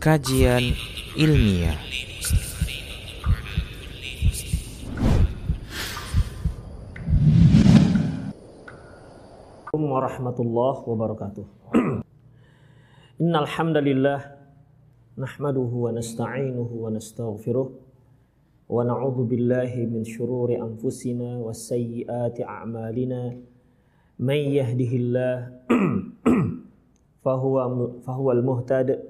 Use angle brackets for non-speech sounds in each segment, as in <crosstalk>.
kajian ilmiah. Assalamualaikum warahmatullahi wabarakatuh. <clears throat> Innal hamdalillah nahmaduhu wa nasta'inuhu wa nastaghfiruh wa na'udzu billahi min shururi anfusina wa sayyiati a'malina man yahdihillah <clears throat> fahuwa fahuwal muhtad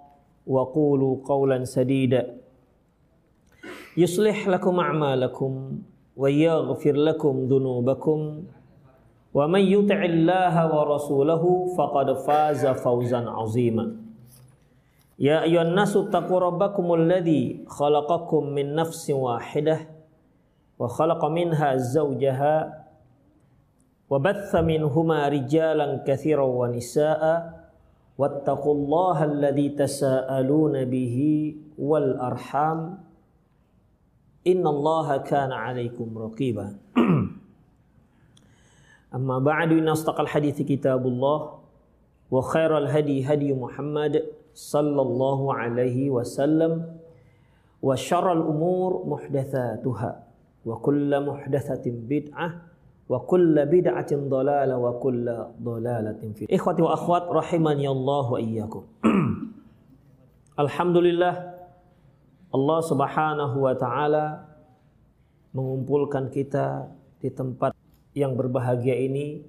وقولوا قولا سديدا. يصلح لكم أعمالكم ويغفر لكم ذنوبكم. ومن يطع الله ورسوله فقد فاز فوزا عظيما. يا أيها الناس اتقوا ربكم الذي خلقكم من نفس واحدة وخلق منها زوجها وبث منهما رجالا كثيرا ونساء. واتقوا الله الذي تساءلون به والأرحام. إن الله كان عليكم رقيبا. <clears throat> أما بعد إن أصدق الحديث كتاب الله وخير الهدي هدي محمد صلى الله عليه وسلم وشر الأمور محدثاتها وكل محدثة بدعة wa kulla bid'atin dhalalah wa kulla dhalalatin fi ikhwati wa akhwat rahimani Allah wa iyyakum. <clears throat> Alhamdulillah Allah Subhanahu wa taala mengumpulkan kita di tempat yang berbahagia ini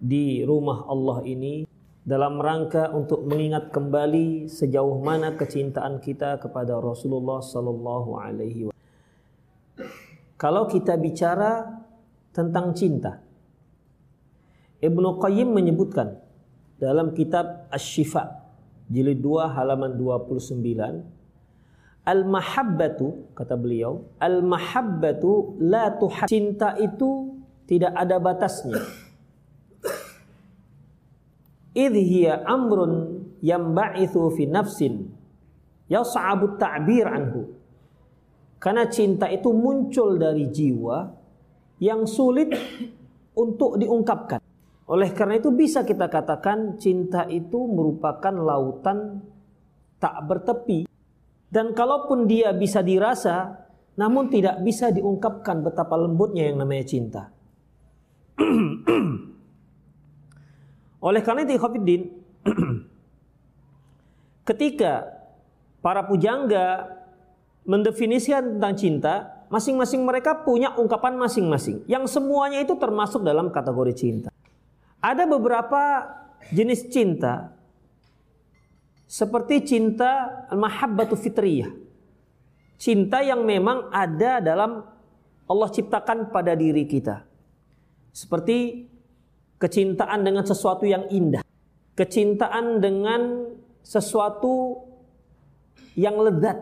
di rumah Allah ini dalam rangka untuk mengingat kembali sejauh mana kecintaan kita kepada Rasulullah sallallahu alaihi wasallam kalau kita bicara tentang cinta, Ibnu Qayyim menyebutkan dalam kitab Asy-Syifa jilid 2 halaman 29 Al-mahabbatu kata beliau, al-mahabbatu la tuhad. Cinta itu tidak ada batasnya. Idh hiya amrun yamba'ithu fi nafsin yas'abu ta'bir anhu. Karena cinta itu muncul dari jiwa yang sulit untuk diungkapkan. Oleh karena itu bisa kita katakan cinta itu merupakan lautan tak bertepi dan kalaupun dia bisa dirasa, namun tidak bisa diungkapkan betapa lembutnya yang namanya cinta. <clears throat> Oleh karena itu, Khofiddin, <clears throat> ketika para pujangga mendefinisikan tentang cinta, masing-masing mereka punya ungkapan masing-masing. Yang semuanya itu termasuk dalam kategori cinta. Ada beberapa jenis cinta seperti cinta al-mahabbatu fitriyah. Cinta yang memang ada dalam Allah ciptakan pada diri kita. Seperti kecintaan dengan sesuatu yang indah. Kecintaan dengan sesuatu yang lezat.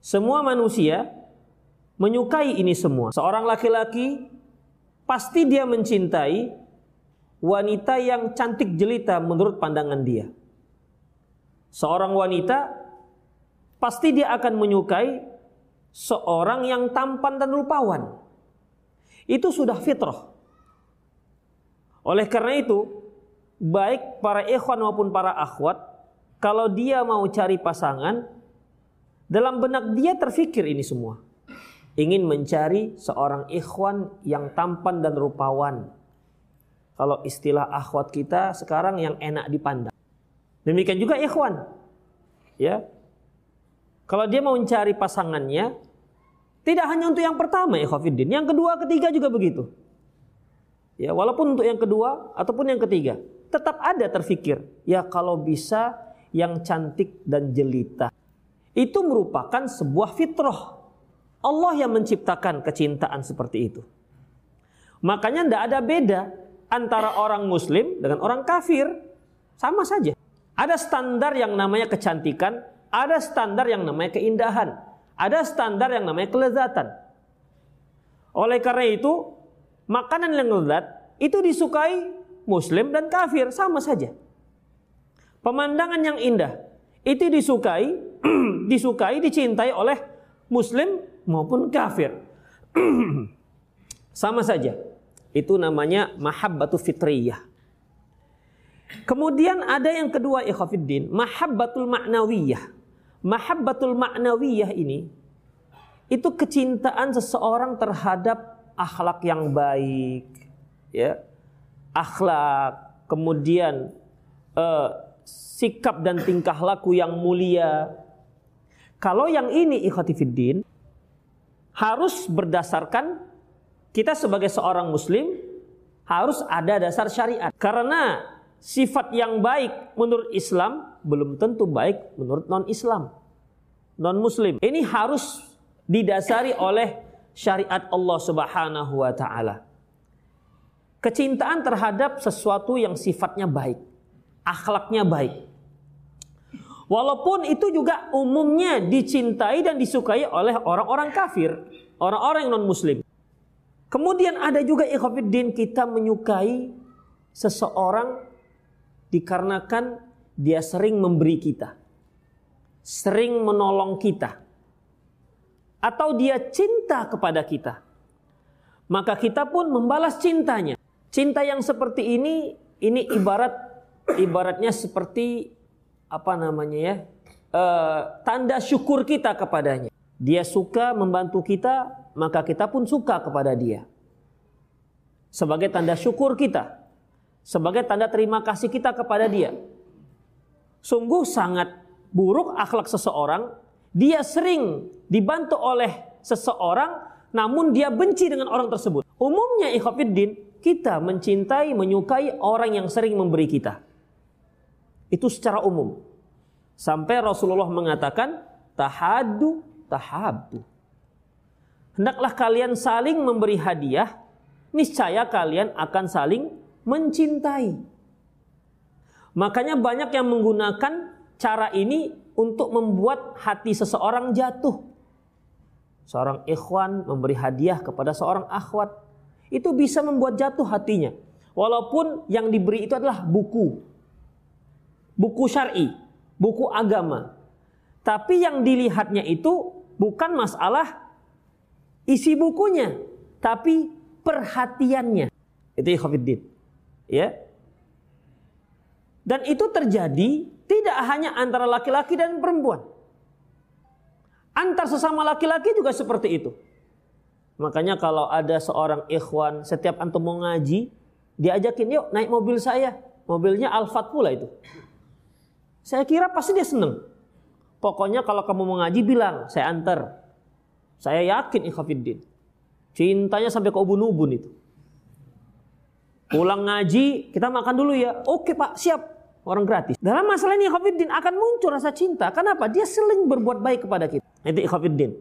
Semua manusia menyukai ini semua. Seorang laki-laki pasti dia mencintai wanita yang cantik jelita menurut pandangan dia seorang wanita pasti dia akan menyukai seorang yang tampan dan rupawan. Itu sudah fitrah. Oleh karena itu, baik para ikhwan maupun para akhwat, kalau dia mau cari pasangan, dalam benak dia terfikir ini semua. Ingin mencari seorang ikhwan yang tampan dan rupawan. Kalau istilah akhwat kita sekarang yang enak dipandang. Demikian juga ikhwan. Ya. Kalau dia mau mencari pasangannya, tidak hanya untuk yang pertama ikhwafiddin, yang kedua, ketiga juga begitu. Ya, walaupun untuk yang kedua ataupun yang ketiga, tetap ada terfikir, ya kalau bisa yang cantik dan jelita. Itu merupakan sebuah fitrah. Allah yang menciptakan kecintaan seperti itu. Makanya tidak ada beda antara orang muslim dengan orang kafir. Sama saja. Ada standar yang namanya kecantikan, ada standar yang namanya keindahan, ada standar yang namanya kelezatan. Oleh karena itu, makanan yang lezat itu disukai muslim dan kafir sama saja. Pemandangan yang indah itu disukai, <clears throat> disukai, dicintai oleh muslim maupun kafir. <clears throat> sama saja. Itu namanya mahabbatu fitriyah. Kemudian ada yang kedua ikhafiddin, mahabbatul ma'nawiyah. Mahabbatul ma'nawiyah ini itu kecintaan seseorang terhadap akhlak yang baik, ya. Akhlak, kemudian uh, sikap dan tingkah laku yang mulia. Kalau yang ini ikhatifiddin harus berdasarkan kita sebagai seorang muslim harus ada dasar syariat. Karena sifat yang baik menurut Islam belum tentu baik menurut non-Islam. Non-muslim. Ini harus didasari oleh syariat Allah Subhanahu wa taala. Kecintaan terhadap sesuatu yang sifatnya baik, akhlaknya baik. Walaupun itu juga umumnya dicintai dan disukai oleh orang-orang kafir, orang-orang non-muslim. Kemudian ada juga ikhwafiddin kita menyukai seseorang dikarenakan dia sering memberi kita. Sering menolong kita. Atau dia cinta kepada kita. Maka kita pun membalas cintanya. Cinta yang seperti ini ini ibarat ibaratnya seperti apa namanya ya? E, tanda syukur kita kepadanya. Dia suka membantu kita, maka kita pun suka kepada dia. Sebagai tanda syukur kita sebagai tanda terima kasih kita kepada dia. Sungguh sangat buruk akhlak seseorang, dia sering dibantu oleh seseorang namun dia benci dengan orang tersebut. Umumnya ikhwafiddin, kita mencintai, menyukai orang yang sering memberi kita. Itu secara umum. Sampai Rasulullah mengatakan, tahadu, tahabu. Hendaklah kalian saling memberi hadiah, niscaya kalian akan saling mencintai. Makanya banyak yang menggunakan cara ini untuk membuat hati seseorang jatuh. Seorang ikhwan memberi hadiah kepada seorang akhwat. Itu bisa membuat jatuh hatinya. Walaupun yang diberi itu adalah buku. Buku syar'i, buku agama. Tapi yang dilihatnya itu bukan masalah isi bukunya, tapi perhatiannya. Itu ikhwafiddin. Ya. Dan itu terjadi tidak hanya antara laki-laki dan perempuan. Antar sesama laki-laki juga seperti itu. Makanya kalau ada seorang ikhwan setiap antum mau ngaji, diajakin yuk naik mobil saya. Mobilnya Alphard pula itu. Saya kira pasti dia seneng. Pokoknya kalau kamu mau ngaji bilang, saya antar. Saya yakin ikhwafiddin. Cintanya sampai ke ubun-ubun itu. Pulang ngaji, kita makan dulu ya. Oke pak, siap. Orang gratis. Dalam masalah ini Khafiddin akan muncul rasa cinta. Kenapa? Dia seling berbuat baik kepada kita. Itu Khafiddin.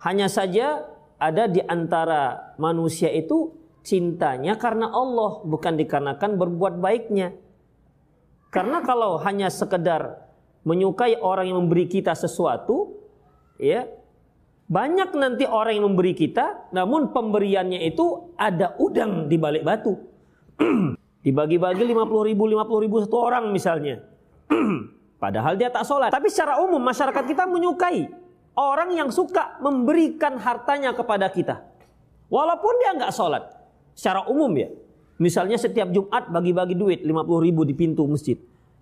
Hanya saja ada di antara manusia itu cintanya karena Allah. Bukan dikarenakan berbuat baiknya. Karena kalau hanya sekedar menyukai orang yang memberi kita sesuatu, ya banyak nanti orang yang memberi kita, namun pemberiannya itu ada udang di balik batu. <clears throat> Dibagi-bagi 50 ribu, 50 ribu satu orang misalnya. <clears throat> Padahal dia tak sholat. Tapi secara umum masyarakat kita menyukai orang yang suka memberikan hartanya kepada kita. Walaupun dia nggak sholat. Secara umum ya. Misalnya setiap Jumat bagi-bagi duit 50 ribu di pintu masjid.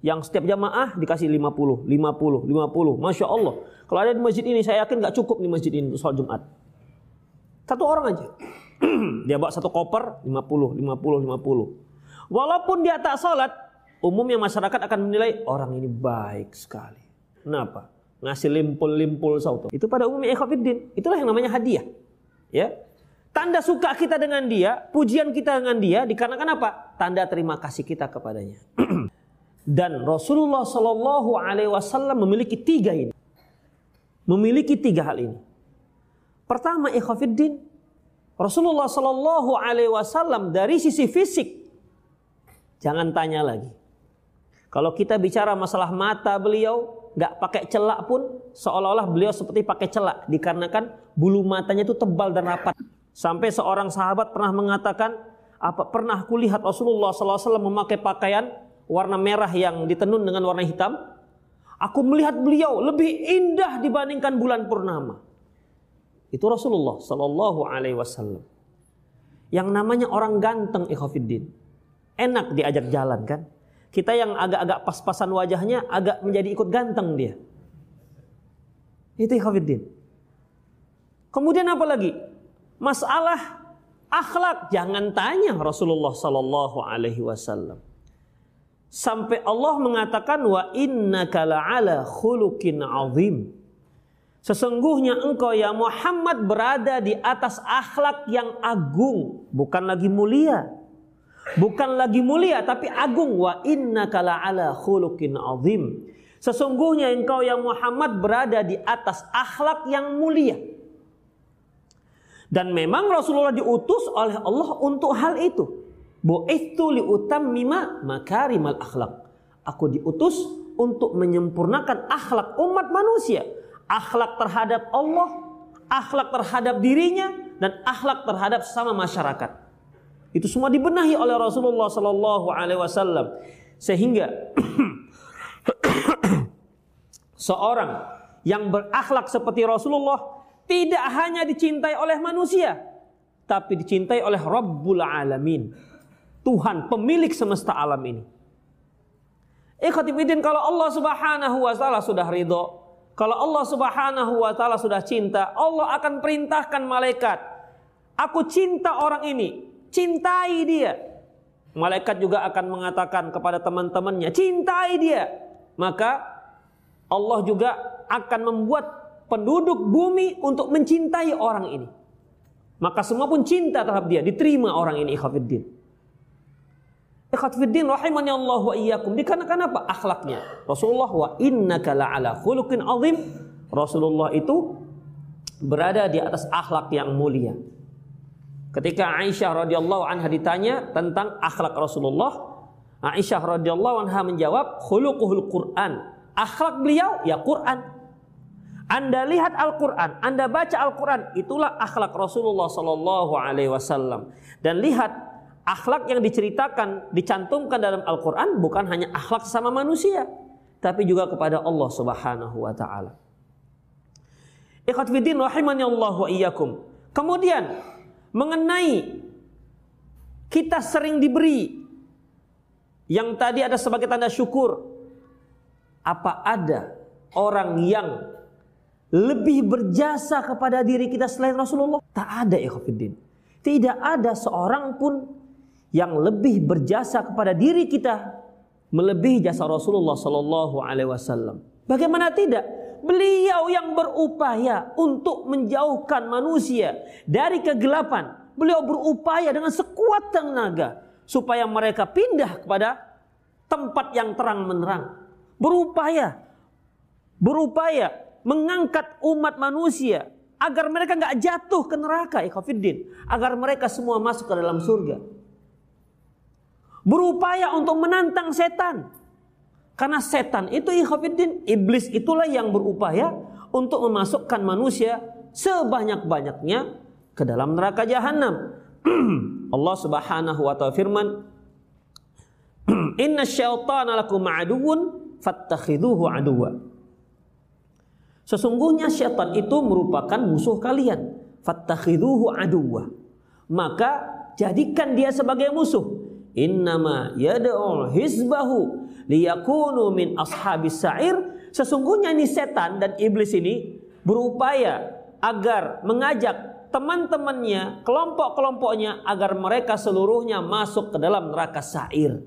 Yang setiap jamaah dikasih 50, 50, 50. Masya Allah. Kalau ada di masjid ini saya yakin nggak cukup di masjid ini sholat Jumat. Satu orang aja. <clears throat> dia bawa satu koper 50, 50, 50. Walaupun dia tak sholat, umumnya masyarakat akan menilai orang ini baik sekali. Kenapa? Ngasih limpul-limpul sauto. Itu pada umumnya ikhwafiddin. Itulah yang namanya hadiah. Ya. Tanda suka kita dengan dia, pujian kita dengan dia dikarenakan apa? Tanda terima kasih kita kepadanya. <clears throat> Dan Rasulullah Shallallahu Alaihi Wasallam memiliki tiga ini, memiliki tiga hal ini. Pertama, ikhwafiddin, Rasulullah Shallallahu Alaihi Wasallam dari sisi fisik jangan tanya lagi. Kalau kita bicara masalah mata beliau, nggak pakai celak pun, seolah-olah beliau seperti pakai celak, dikarenakan bulu matanya itu tebal dan rapat. Sampai seorang sahabat pernah mengatakan, apa pernah kulihat Rasulullah SAW memakai pakaian warna merah yang ditenun dengan warna hitam? Aku melihat beliau lebih indah dibandingkan bulan purnama. Itu Rasulullah Sallallahu Alaihi Wasallam. Yang namanya orang ganteng, ikhafidin. Enak diajak jalan kan? Kita yang agak-agak pas-pasan wajahnya agak menjadi ikut ganteng dia. Itu ikhafidin. Kemudian apa lagi? Masalah akhlak jangan tanya Rasulullah sallallahu alaihi wasallam. Sampai Allah mengatakan wa innaka la'ala khuluqin azim. Sesungguhnya engkau ya Muhammad berada di atas akhlak yang agung, bukan lagi mulia. Bukan lagi mulia tapi agung wa innaka la'ala khuluqin azim. Sesungguhnya engkau yang Muhammad berada di atas akhlak yang mulia. Dan memang Rasulullah diutus oleh Allah untuk hal itu. Bu'ithu liutammima makarimal akhlak. Aku diutus untuk menyempurnakan akhlak umat manusia. Akhlak terhadap Allah, akhlak terhadap dirinya, dan akhlak terhadap sama masyarakat. Itu semua dibenahi oleh Rasulullah Sallallahu Alaihi Wasallam sehingga <coughs> seorang yang berakhlak seperti Rasulullah tidak hanya dicintai oleh manusia, tapi dicintai oleh Rabbul Alamin, Tuhan pemilik semesta alam ini. Ikhwatifidin kalau Allah Subhanahu wa taala sudah ridho, kalau Allah Subhanahu wa taala sudah cinta, Allah akan perintahkan malaikat, "Aku cinta orang ini, cintai dia. Malaikat juga akan mengatakan kepada teman-temannya, cintai dia. Maka Allah juga akan membuat penduduk bumi untuk mencintai orang ini. Maka semua pun cinta terhadap dia, diterima orang ini ikhwafiddin. Ikhwafiddin rahimani Allah wa iyyakum. Dikarenakan apa? Akhlaknya. Rasulullah wa innaka la'ala khuluqin azim. Rasulullah itu berada di atas akhlak yang mulia. Ketika Aisyah radhiyallahu anha ditanya tentang akhlak Rasulullah, Aisyah radhiyallahu anha menjawab, "Khuluquhul Qur'an." Akhlak beliau ya Quran. Anda lihat Al-Quran, Anda baca Al-Quran, itulah akhlak Rasulullah Sallallahu Alaihi Wasallam. Dan lihat akhlak yang diceritakan, dicantumkan dalam Al-Quran bukan hanya akhlak sama manusia, tapi juga kepada Allah Subhanahu Wa Taala. Ikhwatiddin rahimani Allah wa iyyakum. Kemudian mengenai kita sering diberi yang tadi ada sebagai tanda syukur apa ada orang yang lebih berjasa kepada diri kita selain Rasulullah tak ada ikhwatiddin tidak ada seorang pun yang lebih berjasa kepada diri kita melebihi jasa Rasulullah sallallahu alaihi wasallam bagaimana tidak Beliau yang berupaya untuk menjauhkan manusia dari kegelapan. Beliau berupaya dengan sekuat tenaga supaya mereka pindah kepada tempat yang terang menerang. Berupaya, berupaya mengangkat umat manusia agar mereka nggak jatuh ke neraka, ikhafidin, agar mereka semua masuk ke dalam surga. Berupaya untuk menantang setan, karena setan itu ikhafidin, iblis itulah yang berupaya untuk memasukkan manusia sebanyak-banyaknya ke dalam neraka jahanam. <clears throat> Allah Subhanahu wa taala firman, <clears throat> "Inna syaitana lakum aduwwun fattakhidhuhu aduwwa." Sesungguhnya syaitan itu merupakan musuh kalian. Fattakhidhuhu aduwwa. Maka jadikan dia sebagai musuh. Innama yad'u hizbahu liyakunu min ashabis sa'ir sesungguhnya ini setan dan iblis ini berupaya agar mengajak teman-temannya, kelompok-kelompoknya agar mereka seluruhnya masuk ke dalam neraka sa'ir.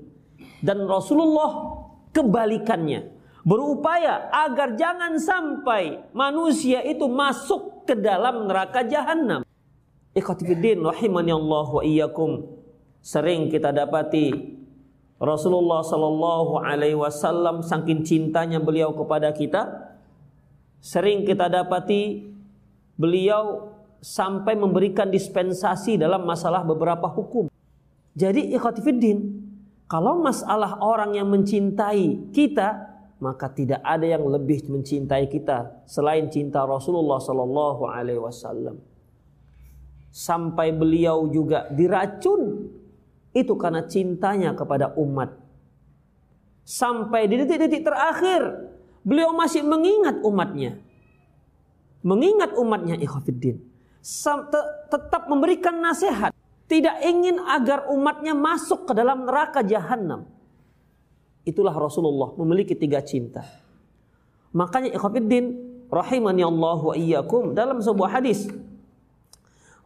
Dan Rasulullah kebalikannya, berupaya agar jangan sampai manusia itu masuk ke dalam neraka jahanam. Ikhwatifiddin rahimani Allah wa iyyakum. Sering kita dapati Rasulullah Shallallahu Alaihi Wasallam saking cintanya beliau kepada kita, sering kita dapati beliau sampai memberikan dispensasi dalam masalah beberapa hukum. Jadi ikhwatifiddin, Kalau masalah orang yang mencintai kita, maka tidak ada yang lebih mencintai kita selain cinta Rasulullah Sallallahu Alaihi Wasallam. Sampai beliau juga diracun itu karena cintanya kepada umat. Sampai di detik-detik terakhir beliau masih mengingat umatnya. Mengingat umatnya ikhwafiddin. Tetap memberikan nasihat tidak ingin agar umatnya masuk ke dalam neraka jahanam. Itulah Rasulullah memiliki tiga cinta. Makanya ikhwatiddin rahimani Allah wa iyyakum dalam sebuah hadis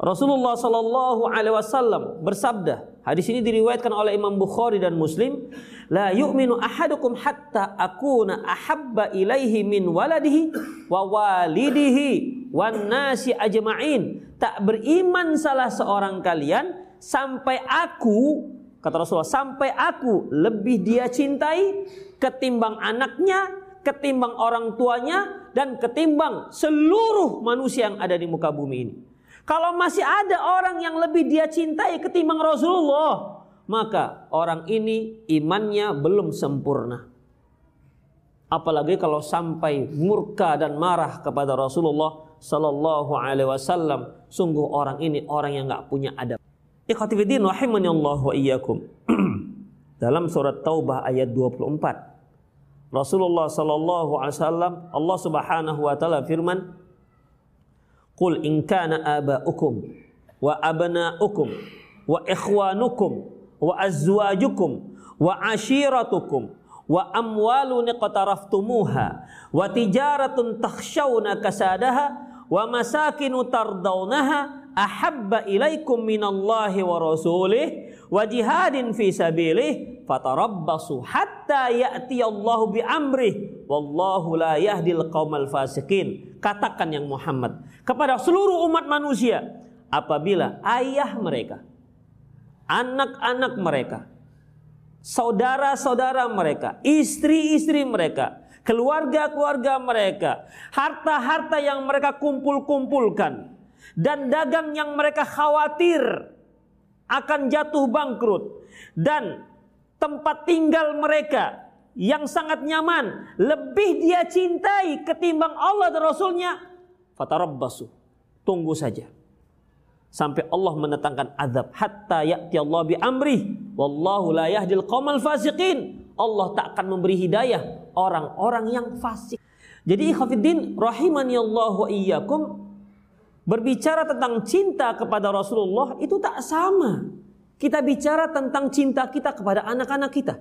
Rasulullah sallallahu alaihi wasallam bersabda, hadis ini diriwayatkan oleh Imam Bukhari dan Muslim, la yu'minu ahadukum hatta akuna ahabba ilaihi min waladihi wa walidihi wan nasi ajma'in. Tak beriman salah seorang kalian sampai aku kata Rasulullah sampai aku lebih dia cintai ketimbang anaknya, ketimbang orang tuanya dan ketimbang seluruh manusia yang ada di muka bumi ini. Kalau masih ada orang yang lebih dia cintai ketimbang Rasulullah, maka orang ini imannya belum sempurna. Apalagi kalau sampai murka dan marah kepada Rasulullah Sallallahu Alaihi Wasallam, sungguh orang ini orang yang nggak punya adab. Ikhwatifidin rahimani Allah wa iyyakum. <clears throat> Dalam surat Taubah ayat 24. Rasulullah sallallahu alaihi wasallam Allah Subhanahu wa taala firman Qul in kana aba'ukum wa abna'ukum wa ikhwanukum wa azwajukum wa ashiratukum wa amwalun iqtaraftumuha wa tijaratun takhshawna kasadaha wa masakinu tardawnaha ahabba ilaikum minallahi wa rasulih wa jihadin fi sabilih fatarabbasu hatta ya'ti Allahu bi amrih wallahu la yahdil qaumal fasikin. Katakan yang Muhammad kepada seluruh umat manusia apabila ayah mereka, anak-anak mereka, saudara-saudara mereka, istri-istri mereka, keluarga-keluarga mereka, harta-harta yang mereka kumpul-kumpulkan dan dagang yang mereka khawatir akan jatuh bangkrut. Dan tempat tinggal mereka yang sangat nyaman lebih dia cintai ketimbang Allah dan Rasulnya fatarabbasu. Tunggu saja. Sampai Allah menetangkan azab. Hatta ya'ti Allah bi amri wallahu la yahdil qaumal fasiqin. Allah tak akan memberi hidayah orang-orang yang fasik. Jadi ikhwatiddin rahimani Allah wa iyyakum berbicara tentang cinta kepada Rasulullah itu tak sama kita bicara tentang cinta kita kepada anak-anak kita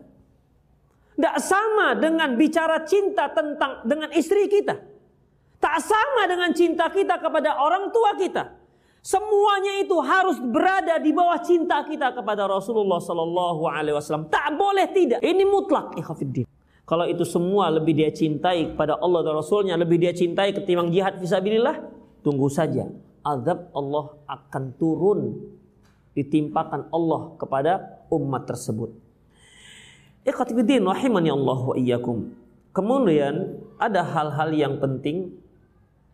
tidak sama dengan bicara cinta tentang dengan istri kita. Tak sama dengan cinta kita kepada orang tua kita. Semuanya itu harus berada di bawah cinta kita kepada Rasulullah Sallallahu Alaihi Wasallam. Tak boleh tidak. Ini mutlak. Kalau itu semua lebih dia cintai kepada Allah dan Rasulnya, lebih dia cintai ketimbang jihad fisabilillah, tunggu saja. Azab Allah akan turun ditimpakan Allah kepada umat tersebut. Ikhwatifiddin rahimani Allah wa iyyakum. Kemudian ada hal-hal yang penting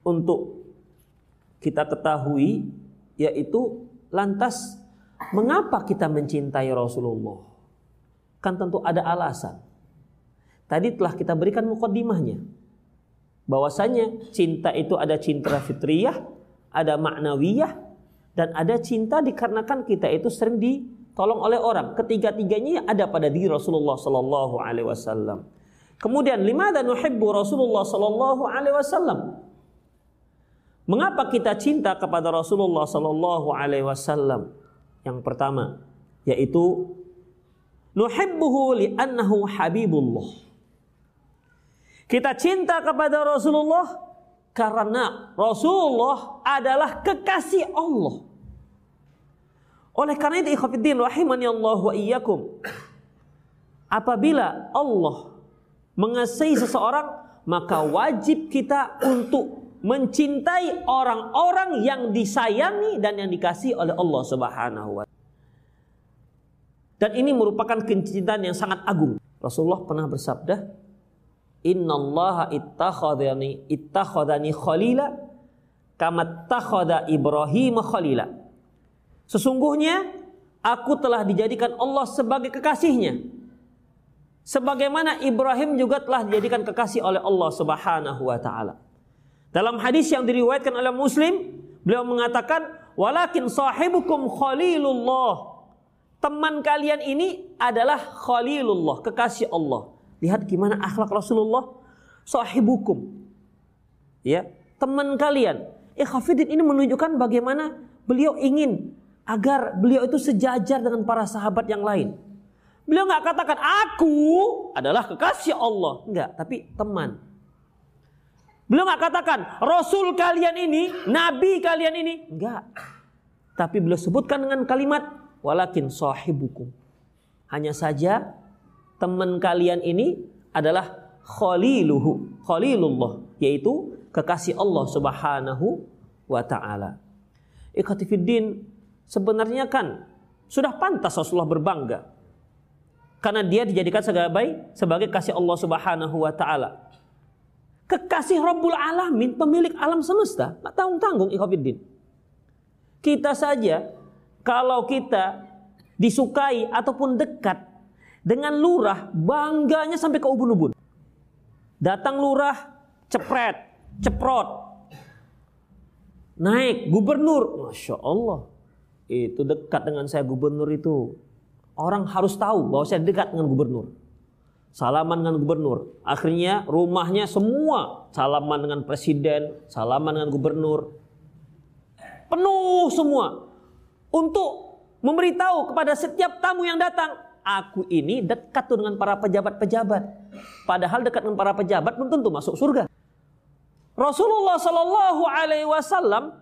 untuk kita ketahui yaitu lantas mengapa kita mencintai Rasulullah? Kan tentu ada alasan. Tadi telah kita berikan mukaddimahnya. Bahwasanya cinta itu ada cinta fitriyah, ada maknawiyah, dan ada cinta dikarenakan kita itu sering di tolong oleh orang. Ketiga-tiganya ada pada diri Rasulullah sallallahu alaihi wasallam. Kemudian lima dan nuhibbu Rasulullah sallallahu alaihi wasallam. Mengapa kita cinta kepada Rasulullah sallallahu alaihi wasallam? Yang pertama yaitu nuhibbuhu li'annahu habibullah. Kita cinta kepada Rasulullah karena Rasulullah adalah kekasih Allah. Oleh karena itu ikhwatiddin rahimani Allah wa iyyakum. Apabila Allah mengasihi seseorang, maka wajib kita untuk mencintai orang-orang yang disayangi dan yang dikasih oleh Allah Subhanahu wa Dan ini merupakan kecintaan yang sangat agung. Rasulullah pernah bersabda, "Innallaha ittakhadhani ittakhadhani khalila kama ittakhadha Ibrahim khalila." Sesungguhnya aku telah dijadikan Allah sebagai kekasihnya sebagaimana Ibrahim juga telah dijadikan kekasih oleh Allah Subhanahu wa taala. Dalam hadis yang diriwayatkan oleh Muslim, beliau mengatakan, "Walakin sahibukum khalilullah." Teman kalian ini adalah khalilullah, kekasih Allah. Lihat gimana akhlak Rasulullah. Sahibukum. Ya, teman kalian. Ikhafidin ini menunjukkan bagaimana beliau ingin agar beliau itu sejajar dengan para sahabat yang lain. Beliau nggak katakan aku adalah kekasih Allah, enggak, tapi teman. Beliau nggak katakan Rasul kalian ini, Nabi kalian ini, enggak. Tapi beliau sebutkan dengan kalimat walakin sahibukum. Hanya saja teman kalian ini adalah khaliluhu, khalilullah, yaitu kekasih Allah Subhanahu wa taala. Ikhatifiddin sebenarnya kan sudah pantas Rasulullah berbangga karena dia dijadikan sebagai sebagai kasih Allah Subhanahu wa taala. Kekasih Rabbul Alamin, pemilik alam semesta, tak tanggung-tanggung ikhwatiddin. Kita saja kalau kita disukai ataupun dekat dengan lurah, bangganya sampai ke ubun-ubun. Datang lurah, cepret, ceprot. Naik gubernur, Masya Allah. Itu dekat dengan saya gubernur itu. Orang harus tahu bahwa saya dekat dengan gubernur. Salaman dengan gubernur. Akhirnya rumahnya semua salaman dengan presiden, salaman dengan gubernur. Penuh semua. Untuk memberitahu kepada setiap tamu yang datang, aku ini dekat tuh dengan para pejabat-pejabat. Padahal dekat dengan para pejabat belum tentu masuk surga. Rasulullah Shallallahu Alaihi Wasallam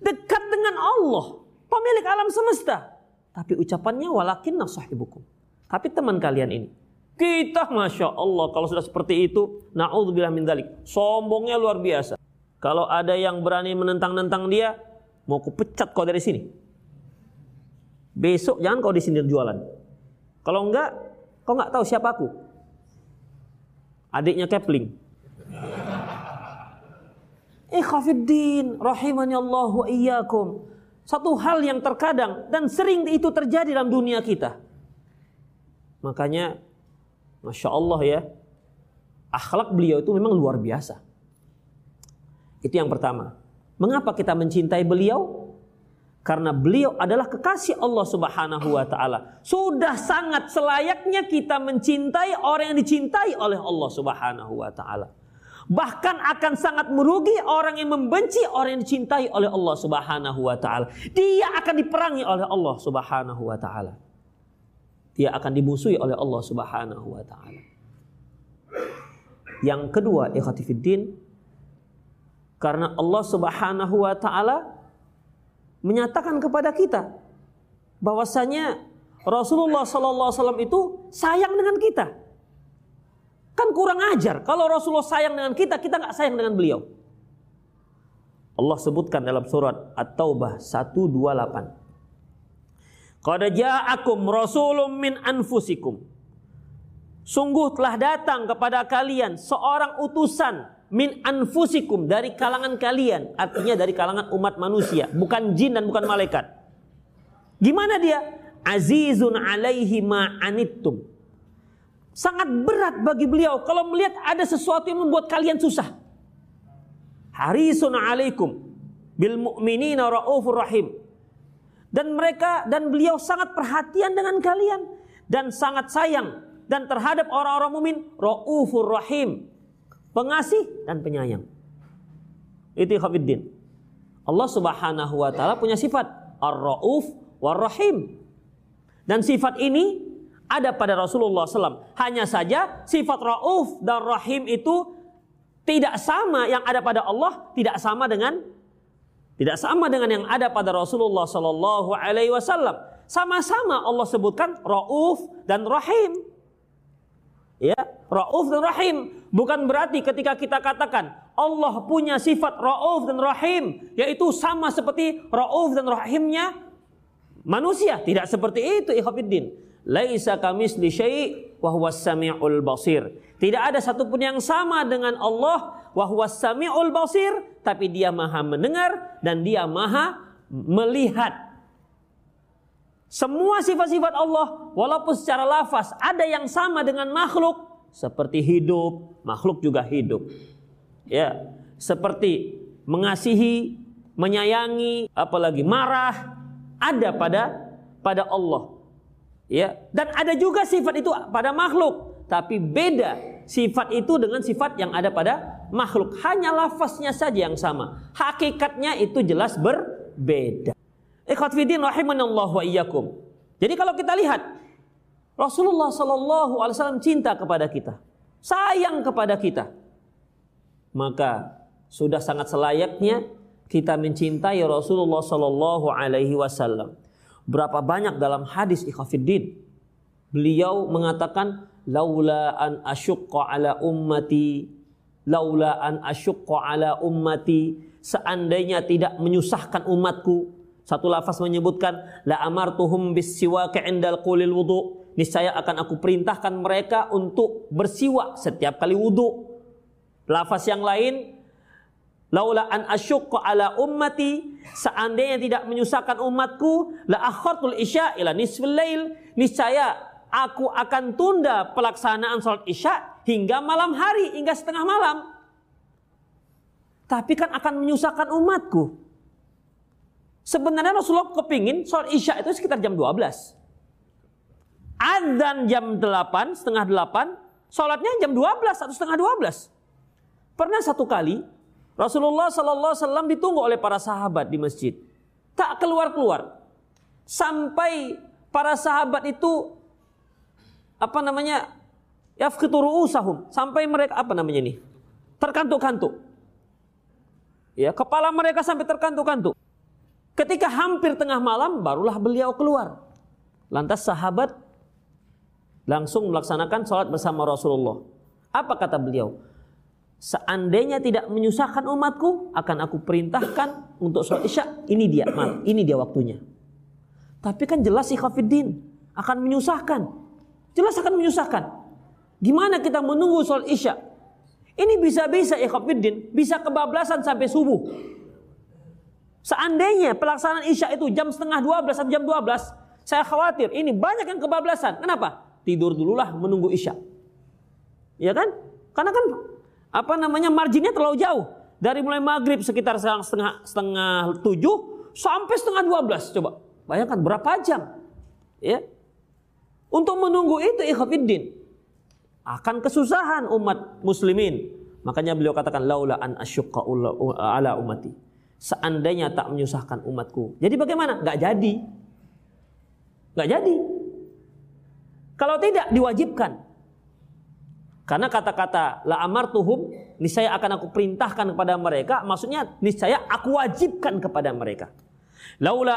dekat dengan Allah, pemilik alam semesta. Tapi ucapannya walakin nasahibukum. Tapi teman kalian ini. Kita Masya Allah kalau sudah seperti itu. Na'udzubillah min dalik. Sombongnya luar biasa. Kalau ada yang berani menentang-nentang dia. Mau kupecat kau dari sini. Besok jangan kau di sini jualan. Kalau enggak, kau enggak tahu siapa aku. Adiknya Kepling. Ikhafiddin rahimani Allah wa iyyakum. Satu hal yang terkadang dan sering itu terjadi dalam dunia kita. Makanya, masya Allah ya, akhlak beliau itu memang luar biasa. Itu yang pertama. Mengapa kita mencintai beliau? Karena beliau adalah kekasih Allah Subhanahu wa taala. Sudah sangat selayaknya kita mencintai orang yang dicintai oleh Allah Subhanahu wa taala. Bahkan akan sangat merugi orang yang membenci orang yang dicintai oleh Allah Subhanahu wa taala. Dia akan diperangi oleh Allah Subhanahu wa taala. Dia akan dimusuhi oleh Allah Subhanahu wa taala. Yang kedua, ikhwatifiddin, karena Allah Subhanahu wa taala menyatakan kepada kita bahwasanya Rasulullah wasallam itu sayang dengan kita. Kan kurang ajar. Kalau Rasulullah sayang dengan kita, kita nggak sayang dengan beliau. Allah sebutkan dalam surat At-Taubah 128. Qad ja'akum rasulun min anfusikum. Sungguh telah datang kepada kalian seorang utusan min anfusikum dari kalangan kalian, artinya dari kalangan umat manusia, bukan jin dan bukan malaikat. Gimana dia? Azizun alaihi ma anittum sangat berat bagi beliau kalau melihat ada sesuatu yang membuat kalian susah. Harisun alaikum bil mu'minina raufur rahim. Dan mereka dan beliau sangat perhatian dengan kalian dan sangat sayang dan terhadap orang-orang mukmin raufur rahim. Pengasih dan penyayang. Itu khafiddin. Allah Subhanahu wa taala punya sifat ar-rauf war-rahim. Dan sifat ini ada pada Rasulullah SAW. Hanya saja sifat Rauf dan Rahim itu tidak sama yang ada pada Allah, tidak sama dengan tidak sama dengan yang ada pada Rasulullah Sallallahu Alaihi Wasallam. Sama-sama Allah sebutkan Rauf dan Rahim. Ya, Rauf dan Rahim bukan berarti ketika kita katakan Allah punya sifat Rauf dan Rahim, yaitu sama seperti Rauf dan Rahimnya manusia. Tidak seperti itu, ikhwatiddin laisa kamisli syai' wa huwas samiul basir. Tidak ada satupun yang sama dengan Allah wa huwas samiul basir, tapi dia Maha mendengar dan dia Maha melihat. Semua sifat-sifat Allah walaupun secara lafaz ada yang sama dengan makhluk seperti hidup, makhluk juga hidup. Ya, seperti mengasihi, menyayangi, apalagi marah ada pada pada Allah. Ya, dan ada juga sifat itu pada makhluk, tapi beda sifat itu dengan sifat yang ada pada makhluk. Hanya lafaznya saja yang sama. Hakikatnya itu jelas berbeda. Ikhwat fidin rahimanallahu wa iyyakum. Jadi kalau kita lihat Rasulullah sallallahu alaihi wasallam cinta kepada kita, sayang kepada kita. Maka sudah sangat selayaknya kita mencintai Rasulullah sallallahu alaihi wasallam. Berapa banyak dalam hadis ikhafiddin beliau mengatakan laula an asyqa ala ummati laula an asyqa ala ummati seandainya tidak menyusahkan umatku satu lafaz menyebutkan la amartuhum bisiwak indal qulil wudu. Niscaya akan aku perintahkan mereka untuk bersiwak setiap kali wudu. Lafaz yang lain laula an asyqa ala ummati seandainya tidak menyusahkan umatku la akhartul isya ila nisfil lail niscaya aku akan tunda pelaksanaan salat isya hingga malam hari hingga setengah malam tapi kan akan menyusahkan umatku Sebenarnya Rasulullah kepingin sholat isya itu sekitar jam 12. Adzan jam 8, setengah 8, sholatnya jam 12 atau setengah 12. Pernah satu kali Rasulullah Sallallahu Alaihi Wasallam ditunggu oleh para sahabat di masjid, tak keluar keluar sampai para sahabat itu apa namanya yafkituru usahum sampai mereka apa namanya ini? Terkantuk-kantuk. Ya kepala mereka sampai terkantuk-kantuk Ketika hampir tengah malam barulah beliau keluar. Lantas sahabat langsung melaksanakan sholat bersama Rasulullah. Apa kata beliau? Seandainya tidak menyusahkan umatku, akan aku perintahkan untuk sholat isya. Ini dia, mal, ini dia waktunya. Tapi kan jelas ikhafiddin akan menyusahkan. Jelas akan menyusahkan. Gimana kita menunggu sholat isya? Ini bisa-bisa ikhafiddin, bisa kebablasan sampai subuh. Seandainya pelaksanaan Isya itu jam setengah 12 atau jam 12, saya khawatir ini banyak yang kebablasan. Kenapa? Tidur dululah menunggu Isya. Ya kan? Karena kan apa namanya marginnya terlalu jauh. Dari mulai maghrib sekitar setengah setengah tujuh sampai setengah dua belas. Coba bayangkan berapa jam. Ya. Untuk menunggu itu ikhafidin. Akan kesusahan umat muslimin. Makanya beliau katakan laula an asyukka ala umati seandainya tak menyusahkan umatku. Jadi bagaimana? Gak jadi. Gak jadi. Kalau tidak diwajibkan. Karena kata-kata la amartuhum niscaya akan aku perintahkan kepada mereka, maksudnya niscaya aku wajibkan kepada mereka. Laula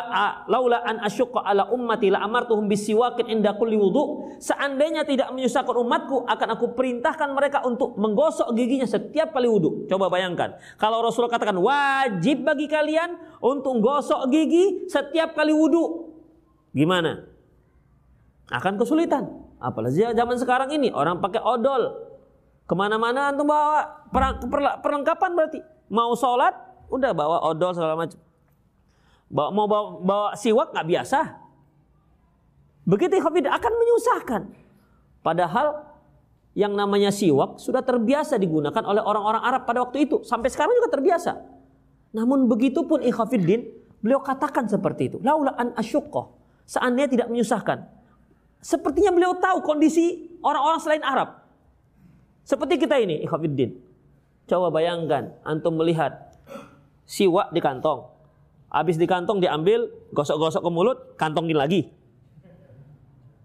laula an asyqa ala ummati la amartuhum bisiwakin inda kulli wudu. Seandainya tidak menyusahkan umatku, akan aku perintahkan mereka untuk menggosok giginya setiap kali wudu. Coba bayangkan, kalau Rasulullah katakan wajib bagi kalian untuk gosok gigi setiap kali wudu. Gimana? Akan kesulitan. Apalagi zaman sekarang ini orang pakai odol. Ke mana-mana antum bawa perlengkapan berarti. Mau sholat, udah bawa odol segala macam. Bawa, mau bawa, bawa siwak nggak biasa. Begitu ikhafid akan menyusahkan. Padahal yang namanya siwak sudah terbiasa digunakan oleh orang-orang Arab pada waktu itu. Sampai sekarang juga terbiasa. Namun begitu pun ikhafiddin, beliau katakan seperti itu. Laula an asyukkoh. Seandainya tidak menyusahkan. Sepertinya beliau tahu kondisi orang-orang selain Arab. Seperti kita ini, ikhafiddin. Coba bayangkan, antum melihat siwak di kantong. Habis di kantong diambil, gosok-gosok ke mulut, kantongin lagi.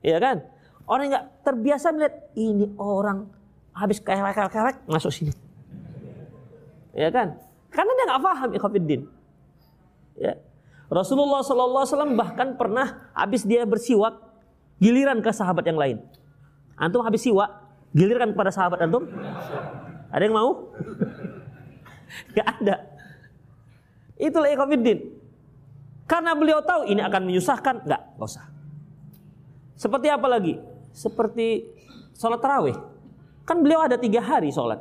Iya kan? Orang nggak terbiasa melihat ini orang habis kerek-kerek masuk sini. Iya kan? Karena dia nggak paham ikhafidin. Ya. Rasulullah SAW bahkan pernah habis dia bersiwak giliran ke sahabat yang lain. Antum habis siwak giliran kepada sahabat antum? Ada yang mau? <laughs> Gak ada. Itulah ikhafidin. Karena beliau tahu ini akan menyusahkan, enggak, enggak usah. Seperti apa lagi? Seperti sholat tarawih. Kan beliau ada tiga hari sholat.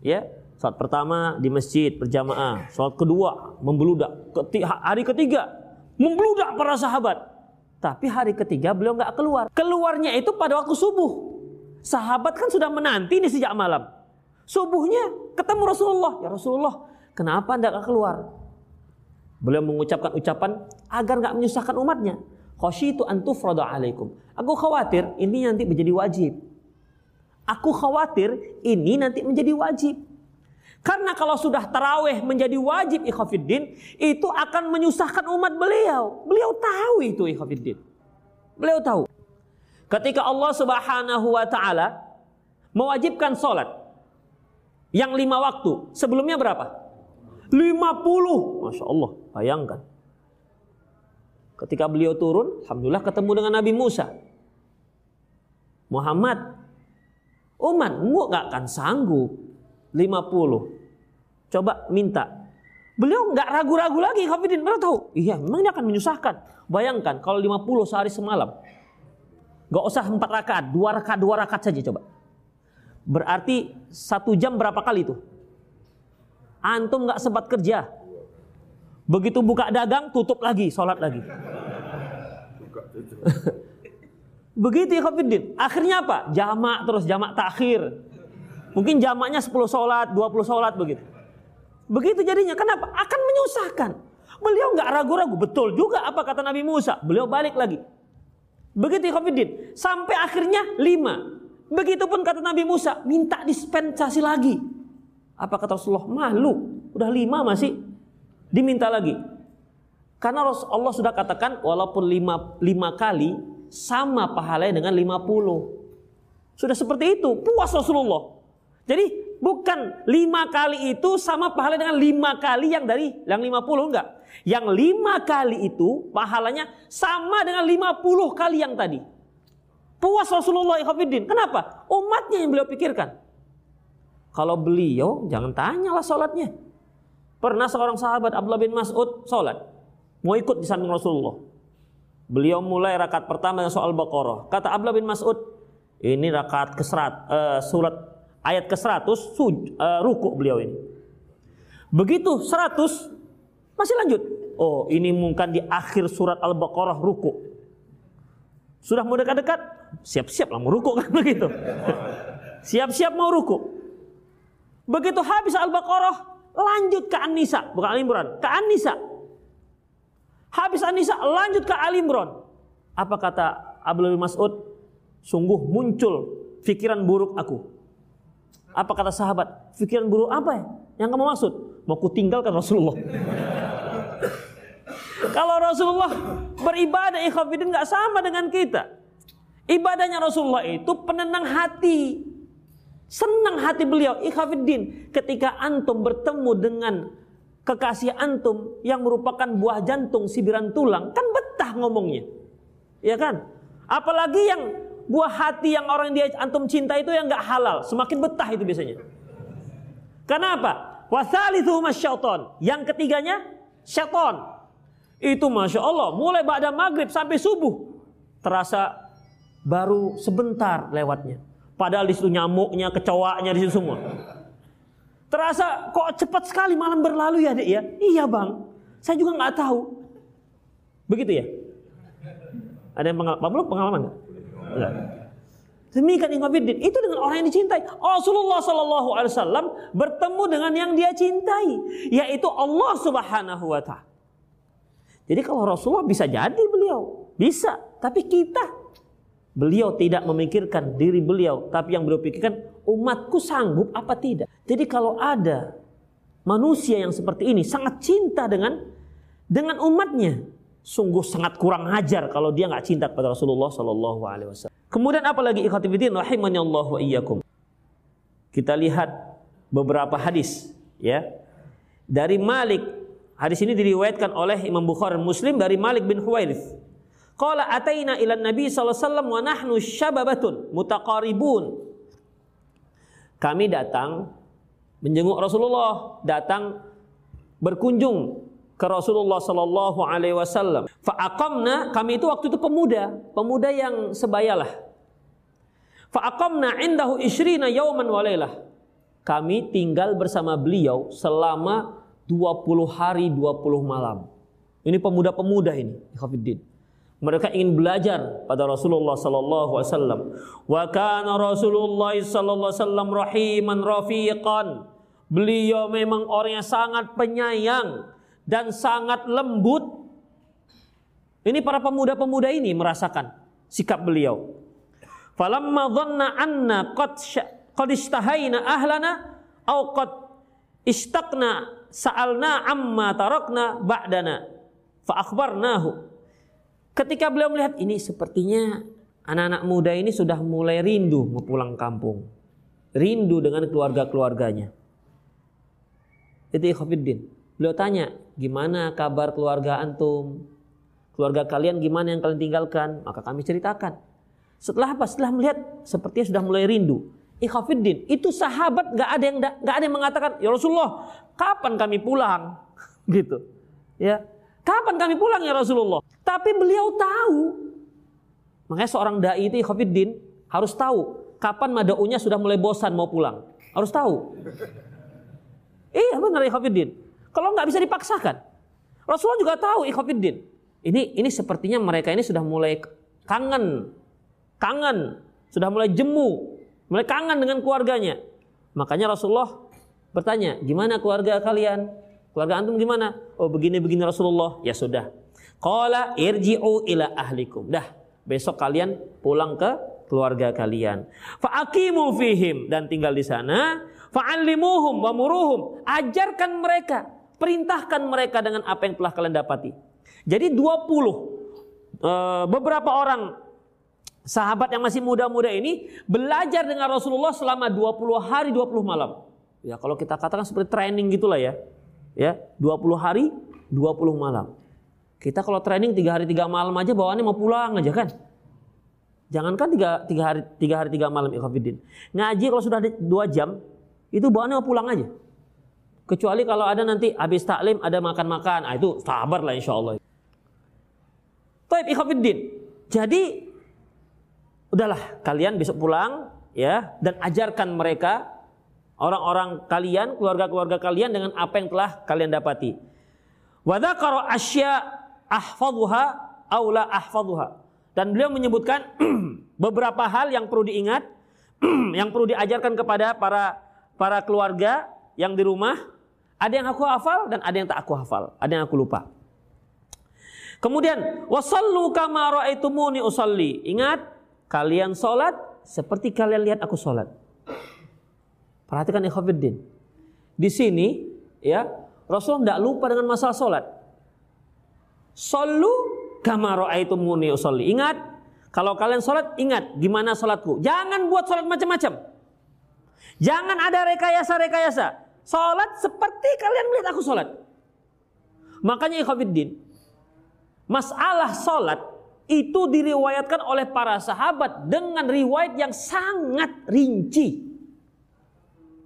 Ya, sholat pertama di masjid berjamaah. Sholat kedua membeludak. Hari ketiga membeludak para sahabat. Tapi hari ketiga beliau nggak keluar. Keluarnya itu pada waktu subuh. Sahabat kan sudah menanti ini sejak malam. Subuhnya ketemu Rasulullah. Ya Rasulullah, kenapa anda keluar? Beliau mengucapkan ucapan agar nggak menyusahkan umatnya. Khosyitu antufrada alaikum. Aku khawatir ini nanti menjadi wajib. Aku khawatir ini nanti menjadi wajib. Karena kalau sudah taraweh menjadi wajib ikhafiddin, itu akan menyusahkan umat beliau. Beliau tahu itu ikhafiddin. Beliau tahu. Ketika Allah subhanahu wa ta'ala mewajibkan sholat yang lima waktu, sebelumnya berapa? 50. Masya Allah, bayangkan. Ketika beliau turun, Alhamdulillah ketemu dengan Nabi Musa. Muhammad, umatmu gak akan sanggup 50. Coba minta. Beliau nggak ragu-ragu lagi, Khafidin. Beliau tahu, iya memang ini akan menyusahkan. Bayangkan kalau 50 sehari semalam. Gak usah empat rakaat, dua rakaat, dua rakaat saja coba. Berarti satu jam berapa kali itu? Antum nggak sempat kerja. Begitu buka dagang, tutup lagi, sholat lagi. <laughs> Begitu ya Khafidin. Akhirnya apa? Jamak terus, jamak takhir. Mungkin jamaknya 10 sholat, 20 sholat begitu. Begitu jadinya. Kenapa? Akan menyusahkan. Beliau nggak ragu-ragu. Betul juga apa kata Nabi Musa. Beliau balik lagi. Begitu ya Khafidin. Sampai akhirnya lima. Begitupun kata Nabi Musa. Minta dispensasi lagi. Apa kata Rasulullah? Malu. Udah lima masih diminta lagi. Karena Allah sudah katakan walaupun lima, lima kali sama pahalanya dengan lima puluh. Sudah seperti itu. Puas Rasulullah. Jadi bukan lima kali itu sama pahala dengan lima kali yang dari yang lima puluh enggak. Yang lima kali itu pahalanya sama dengan lima puluh kali yang tadi. Puas Rasulullah Ikhwafiddin. Kenapa? Umatnya yang beliau pikirkan. Kalau beliau, jangan tanyalah sholatnya. Pernah seorang sahabat Abdullah bin Mas'ud sholat. Mau ikut di samping Rasulullah. Beliau mulai rakaat pertama dengan soal Baqarah. Kata Abdullah bin Mas'ud, ini rakaat keserat, uh, surat ayat ke-100 suj, uh, ruku beliau ini. Begitu 100 masih lanjut. Oh, ini mungkin di akhir surat Al-Baqarah ruku. Sudah mau dekat-dekat, siap-siap lah mau ruku kan <laughs> begitu. Siap-siap mau ruku. Begitu habis Al-Baqarah, lanjut ke An-Nisa, bukan Al-Imran, ke An-Nisa. Habis An-Nisa, lanjut ke Al-Imran. Apa kata Abdul Mas'ud? Sungguh muncul pikiran buruk aku. Apa kata sahabat? Pikiran buruk apa ya? Yang kamu maksud? Mau ku tinggalkan Rasulullah. <laughs> Kalau Rasulullah beribadah ikhafidin nggak sama dengan kita. Ibadahnya Rasulullah itu penenang hati. Senang hati beliau, ikhafiddin, ketika antum bertemu dengan kekasih antum yang merupakan buah jantung sibiran tulang, kan betah ngomongnya. Ya kan? Apalagi yang buah hati yang orang dia antum cinta itu yang nggak halal, semakin betah itu biasanya. Kenapa? Wasalithu masyaiton. Yang ketiganya syaiton. Itu masya Allah, mulai pada maghrib sampai subuh terasa baru sebentar lewatnya. Padahal di situ nyamuknya, kecoaknya di situ semua. Terasa kok cepat sekali malam berlalu ya dek ya? Iya bang, saya juga nggak tahu. Begitu ya? Ada yang pengalaman? Belum pengalaman nggak? Enggak. Demikian Ingobidin itu dengan orang yang dicintai. Rasulullah Shallallahu Alaihi Wasallam bertemu dengan yang dia cintai, yaitu Allah Subhanahu Wa Taala. Jadi kalau Rasulullah bisa jadi beliau, bisa. Tapi kita Beliau tidak memikirkan diri beliau, tapi yang beliau pikirkan umatku sanggup apa tidak. Jadi kalau ada manusia yang seperti ini sangat cinta dengan dengan umatnya, sungguh sangat kurang ajar kalau dia nggak cinta kepada Rasulullah Shallallahu Alaihi Wasallam. Kemudian apalagi ikhwatifidin rahimani Allah wa iyyakum. Kita lihat beberapa hadis ya dari Malik. Hadis ini diriwayatkan oleh Imam Bukhari Muslim dari Malik bin Huwairith Qala ataina ila Nabi sallallahu alaihi wasallam wa nahnu syababatun mutaqaribun. Kami datang menjenguk Rasulullah, datang berkunjung ke Rasulullah sallallahu alaihi wasallam. Fa aqamna, kami itu waktu itu pemuda, pemuda yang sebayalah. Fa aqamna indahu isyrina yauman wa lailah. Kami tinggal bersama beliau selama 20 hari 20 malam. Ini pemuda-pemuda ini, Khafiddin Mereka ingin belajar pada Rasulullah sallallahu alaihi wasallam. Wa kana Rasulullah sallallahu alaihi wasallam rahiman rafiqan. Beliau memang orang yang sangat penyayang dan sangat lembut. Ini para pemuda-pemuda ini merasakan sikap beliau. Falamma dhanna anna qad qad istahaina ahlana au qad istaqna sa'alna amma tarakna ba'dana fa akhbarnahu Ketika beliau melihat ini sepertinya anak-anak muda ini sudah mulai rindu mau pulang kampung. Rindu dengan keluarga-keluarganya. Itu Ikhafiddin. Beliau tanya, gimana kabar keluarga antum? Keluarga kalian gimana yang kalian tinggalkan? Maka kami ceritakan. Setelah apa? Setelah melihat sepertinya sudah mulai rindu. Ikhafiddin, itu sahabat gak ada yang gak ada yang mengatakan, ya Rasulullah, kapan kami pulang? <laughs> gitu. Ya, Kapan kami pulang ya Rasulullah? Tapi beliau tahu. Makanya seorang dai itu Khofiddin harus tahu kapan madaunya sudah mulai bosan mau pulang. Harus tahu. Iya benar Khofiddin. Kalau nggak bisa dipaksakan. Rasulullah juga tahu Khofiddin. Ini ini sepertinya mereka ini sudah mulai kangen. Kangen. Sudah mulai jemu. Mulai kangen dengan keluarganya. Makanya Rasulullah bertanya, gimana keluarga kalian? Keluarga antum gimana? Oh begini-begini Rasulullah. Ya sudah. Qala irji'u ila ahlikum. Dah, besok kalian pulang ke keluarga kalian. Fa'aqimu fihim dan tinggal di sana. Fa'allimuhum wa muruhum. Ajarkan mereka, perintahkan mereka dengan apa yang telah kalian dapati. Jadi 20 eh, beberapa orang sahabat yang masih muda-muda ini belajar dengan Rasulullah selama 20 hari 20 malam. Ya kalau kita katakan seperti training gitulah ya ya 20 hari 20 malam. Kita kalau training tiga hari tiga malam aja bawaannya mau pulang aja kan? Jangankan tiga, tiga hari tiga hari tiga malam ikhafidin ngaji kalau sudah dua jam itu bawaannya mau pulang aja. Kecuali kalau ada nanti habis taklim ada makan-makan. Ah, itu sabar lah insya Allah. Taib ikhafidin jadi udahlah kalian besok pulang ya dan ajarkan mereka orang-orang kalian, keluarga-keluarga kalian dengan apa yang telah kalian dapati. Wa asya ahfadhuha aw la ahfadhuha. Dan beliau menyebutkan <clears throat> beberapa hal yang perlu diingat, <clears throat> yang perlu diajarkan kepada para para keluarga yang di rumah. Ada yang aku hafal dan ada yang tak aku hafal, ada yang aku lupa. Kemudian wasallu kama raaitumuni usalli. Ingat, kalian salat seperti kalian lihat aku salat. Perhatikan ikhwafiddin. Di sini ya Rasul tidak lupa dengan masalah solat. Solu kama muni usolli. Ingat, kalau kalian solat, ingat gimana solatku. Jangan buat solat macam-macam. Jangan ada rekayasa-rekayasa. Solat seperti kalian melihat aku solat. Makanya ikhwafiddin. Masalah solat itu diriwayatkan oleh para sahabat dengan riwayat yang sangat rinci.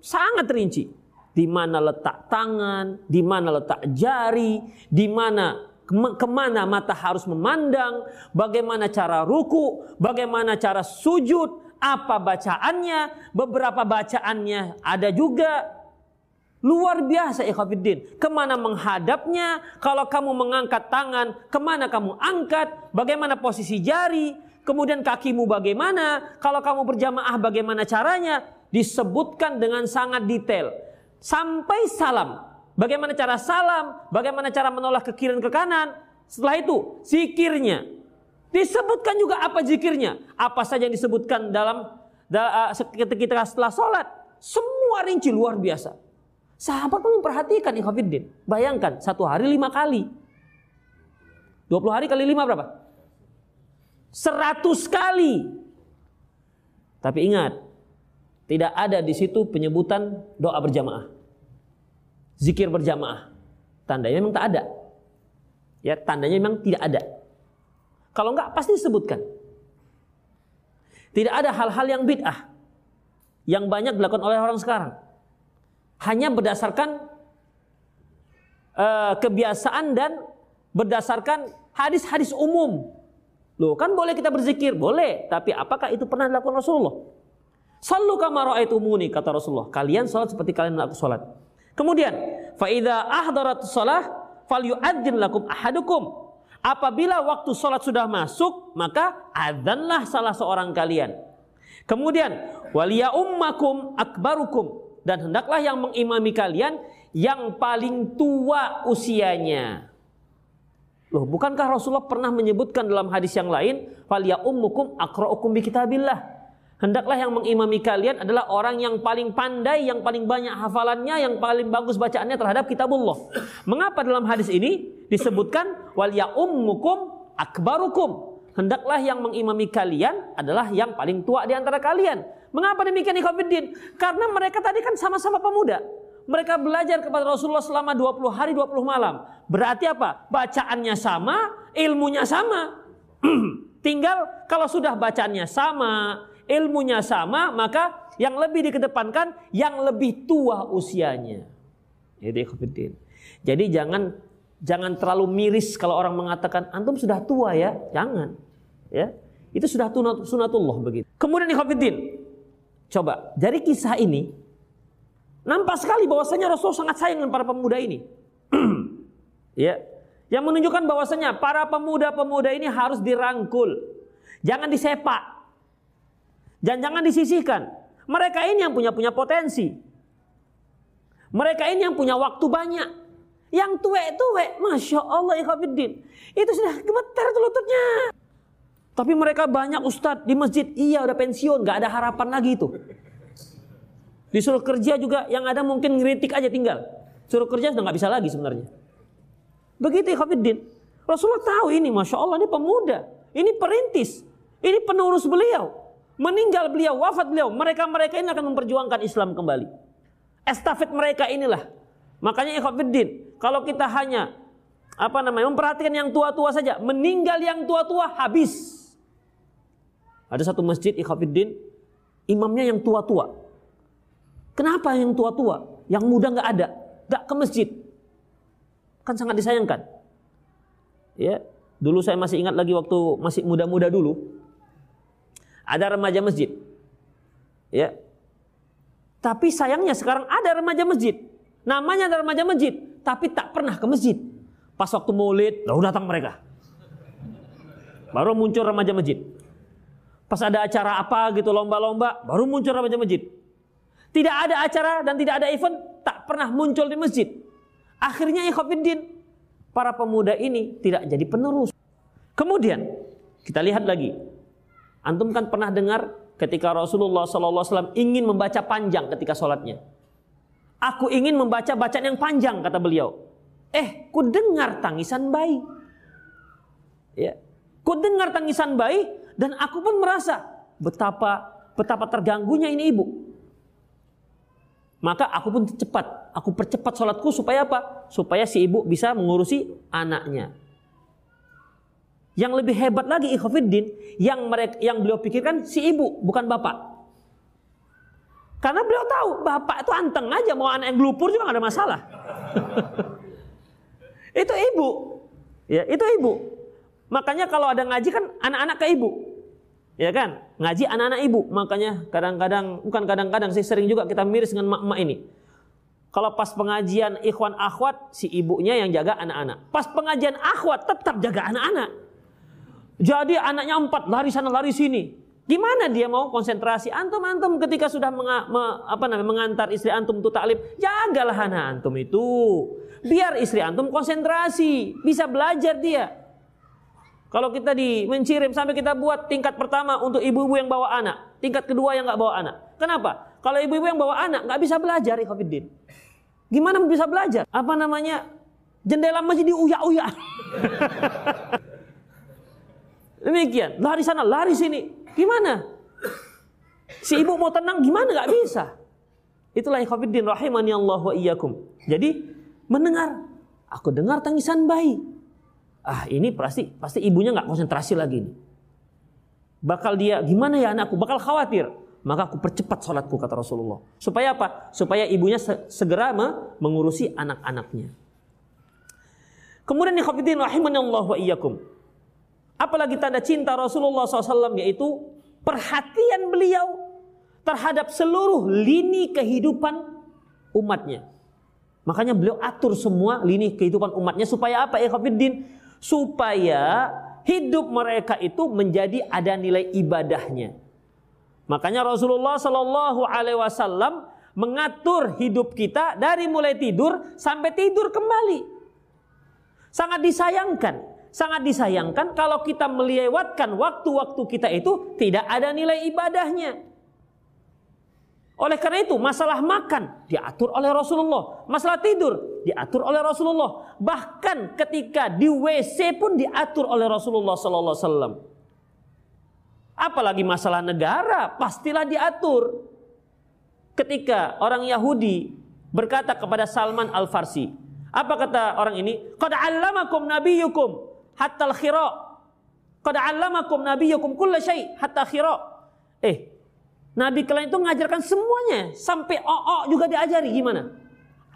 Sangat rinci. Di mana letak tangan, di mana letak jari, di mana ke mana mata harus memandang, bagaimana cara ruku, bagaimana cara sujud, apa bacaannya, beberapa bacaannya ada juga. Luar biasa ikhwafiddin. Ke mana menghadapnya, kalau kamu mengangkat tangan, ke mana kamu angkat, bagaimana posisi jari, kemudian kakimu bagaimana, kalau kamu berjamaah bagaimana caranya, disebutkan dengan sangat detail sampai salam. Bagaimana cara salam, bagaimana cara menolak ke kiri dan ke kanan. Setelah itu zikirnya. Disebutkan juga apa zikirnya, apa saja yang disebutkan dalam ketika setelah sholat. Semua rinci luar biasa. Sahabat pun memperhatikan ikhwafiddin. Bayangkan satu hari lima kali. 20 hari kali lima berapa? 100 kali. Tapi ingat, tidak ada di situ penyebutan doa berjamaah. Zikir berjamaah. Tandanya memang tak ada. Ya, tandanya memang tidak ada. Kalau enggak pasti disebutkan. Tidak ada hal-hal yang bid'ah yang banyak dilakukan oleh orang sekarang. Hanya berdasarkan uh, kebiasaan dan berdasarkan hadis-hadis umum. Loh, kan boleh kita berzikir, boleh, tapi apakah itu pernah dilakukan Rasulullah? Sallu kama ra'aitumuni kata Rasulullah. Kalian salat seperti kalian melakukan salat. Kemudian, fa idza ahdarat shalah falyu'adzin lakum ahadukum. Apabila waktu sholat sudah masuk, maka adzanlah salah seorang kalian. Kemudian, waliya ummakum akbarukum dan hendaklah yang mengimami kalian yang paling tua usianya. Loh, bukankah Rasulullah pernah menyebutkan dalam hadis yang lain, waliya ummukum akra'ukum bi kitabillah. Hendaklah yang mengimami kalian adalah orang yang paling pandai, yang paling banyak hafalannya, yang paling bagus bacaannya terhadap kitabullah. Mengapa dalam hadis ini disebutkan wal ya ummukum akbarukum? Hendaklah yang mengimami kalian adalah yang paling tua di antara kalian. Mengapa demikian ikhwatiddin? Karena mereka tadi kan sama-sama pemuda. Mereka belajar kepada Rasulullah selama 20 hari 20 malam. Berarti apa? Bacaannya sama, ilmunya sama. <clears throat> Tinggal kalau sudah bacaannya sama, ilmunya sama, maka yang lebih dikedepankan yang lebih tua usianya. Jadi jangan jangan terlalu miris kalau orang mengatakan antum sudah tua ya, jangan. Ya. Itu sudah sunatullah begitu. Kemudian ikhwatiddin, coba dari kisah ini nampak sekali bahwasanya Rasul sangat sayang dengan para pemuda ini. <clears throat> ya. Yang menunjukkan bahwasanya para pemuda-pemuda ini harus dirangkul. Jangan disepak. Dan jangan disisihkan. Mereka ini yang punya punya potensi. Mereka ini yang punya waktu banyak. Yang tuwek-tuwek, Masya Allah ikhwafiddin. Itu sudah gemetar tuh lututnya. Tapi mereka banyak ustadz di masjid, iya udah pensiun, gak ada harapan lagi itu. Disuruh kerja juga yang ada mungkin ngeritik aja tinggal. Suruh kerja sudah gak bisa lagi sebenarnya. Begitu ikhwafiddin. Rasulullah tahu ini, Masya Allah ini pemuda. Ini perintis. Ini penurus beliau. Meninggal beliau, wafat beliau, mereka-mereka ini akan memperjuangkan Islam kembali. Estafet mereka inilah. Makanya ikhwatiddin, kalau kita hanya apa namanya memperhatikan yang tua-tua saja, meninggal yang tua-tua habis. Ada satu masjid ikhwatiddin, imamnya yang tua-tua. Kenapa yang tua-tua? Yang muda nggak ada, nggak ke masjid. Kan sangat disayangkan. Ya, dulu saya masih ingat lagi waktu masih muda-muda dulu, ada remaja masjid. Ya. Tapi sayangnya sekarang ada remaja masjid. Namanya ada remaja masjid, tapi tak pernah ke masjid. Pas waktu maulid, lalu datang mereka. Baru muncul remaja masjid. Pas ada acara apa gitu lomba-lomba, baru muncul remaja masjid. Tidak ada acara dan tidak ada event, tak pernah muncul di masjid. Akhirnya ikhwafiddin, para pemuda ini tidak jadi penerus. Kemudian, kita lihat lagi, Antum kan pernah dengar ketika Rasulullah SAW ingin membaca panjang ketika sholatnya. Aku ingin membaca bacaan yang panjang kata beliau. Eh, ku dengar tangisan bayi. Ya, ku dengar tangisan bayi dan aku pun merasa betapa betapa terganggunya ini ibu. Maka aku pun cepat, aku percepat sholatku supaya apa? Supaya si ibu bisa mengurusi anaknya. Yang lebih hebat lagi ikhwafiddin, yang mereka yang beliau pikirkan si ibu, bukan bapak. Karena beliau tahu bapak itu anteng aja mau anak yang gelupur juga gak ada masalah. <laughs> itu ibu. Ya, itu ibu. Makanya kalau ada ngaji kan anak-anak ke ibu. Ya kan? Ngaji anak-anak ibu. Makanya kadang-kadang bukan kadang-kadang sih sering juga kita miris dengan mak-mak ini. Kalau pas pengajian ikhwan akhwat si ibunya yang jaga anak-anak. Pas pengajian akhwat tetap jaga anak-anak. Jadi anaknya empat lari sana lari sini. Gimana dia mau konsentrasi? Antum antum ketika sudah menga, me, apa namanya mengantar istri antum untuk taklim, jagalah anak antum itu. Biar istri antum konsentrasi, bisa belajar dia. Kalau kita di mencirim sampai kita buat tingkat pertama untuk ibu-ibu yang bawa anak, tingkat kedua yang nggak bawa anak. Kenapa? Kalau ibu-ibu yang bawa anak nggak bisa belajar, Ikhwafiddin. Gimana bisa belajar? Apa namanya? Jendela masih diuyak-uyak. <laughs> Demikian, lari sana, lari sini. Gimana? Si ibu mau tenang gimana? Gak bisa. Itulah ikhwafiddin rahimani Allah wa iyyakum. Jadi mendengar, aku dengar tangisan bayi. Ah ini pasti pasti ibunya nggak konsentrasi lagi nih. Bakal dia gimana ya anakku? Bakal khawatir. Maka aku percepat sholatku kata Rasulullah. Supaya apa? Supaya ibunya segera mengurusi anak-anaknya. Kemudian ikhwafiddin rahimani Allah wa iyyakum. Apalagi tanda cinta Rasulullah SAW yaitu perhatian beliau terhadap seluruh lini kehidupan umatnya. Makanya beliau atur semua lini kehidupan umatnya supaya apa ya Khafiddin? supaya hidup mereka itu menjadi ada nilai ibadahnya. Makanya Rasulullah Shallallahu Alaihi Wasallam mengatur hidup kita dari mulai tidur sampai tidur kembali. Sangat disayangkan, sangat disayangkan kalau kita melewatkan waktu-waktu kita itu tidak ada nilai ibadahnya. Oleh karena itu, masalah makan diatur oleh Rasulullah, masalah tidur diatur oleh Rasulullah, bahkan ketika di WC pun diatur oleh Rasulullah sallallahu alaihi. Apalagi masalah negara, pastilah diatur. Ketika orang Yahudi berkata kepada Salman Al-Farsi, apa kata orang ini? Qad 'allamakum nabiyyukum hatta al-khira. Qad 'allamakum nabiyyukum kulla syai hatta khira. Eh, Nabi kalian itu mengajarkan semuanya sampai oo juga diajari gimana?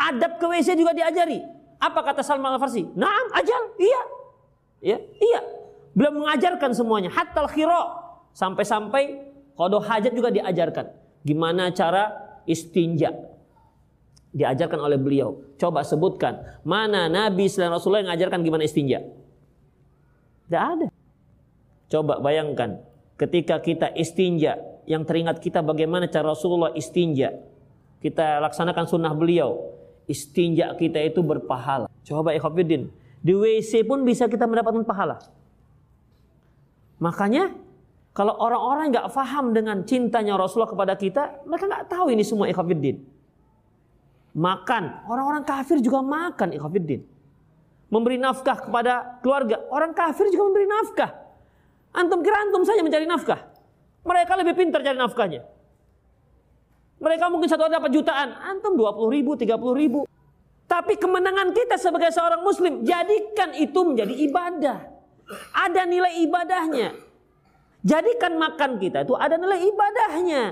Adab ke WC juga diajari. Apa kata Salman Al-Farsi? Naam, ajal. Iya. Ya, iya. Belum mengajarkan semuanya. Hatta khira. Sampai-sampai kodo hajat juga diajarkan. Gimana cara istinja. Diajarkan oleh beliau. Coba sebutkan. Mana Nabi selain Rasulullah yang mengajarkan gimana istinja? Tidak ada. Coba bayangkan. Ketika kita istinja yang teringat kita bagaimana cara Rasulullah istinja. Kita laksanakan sunnah beliau. Istinja kita itu berpahala. Coba ikhafidin. Di WC pun bisa kita mendapatkan pahala. Makanya kalau orang-orang nggak faham dengan cintanya Rasulullah kepada kita, mereka nggak tahu ini semua ikhafidin. Makan, orang-orang kafir juga makan ikhafidin. Memberi nafkah kepada keluarga, orang kafir juga memberi nafkah. Antum kira antum saja mencari nafkah. Mereka lebih pintar cari nafkahnya. Mereka mungkin satu hari dapat jutaan, antum 20 ribu, 30 ribu. Tapi kemenangan kita sebagai seorang muslim, jadikan itu menjadi ibadah. Ada nilai ibadahnya. Jadikan makan kita itu ada nilai ibadahnya.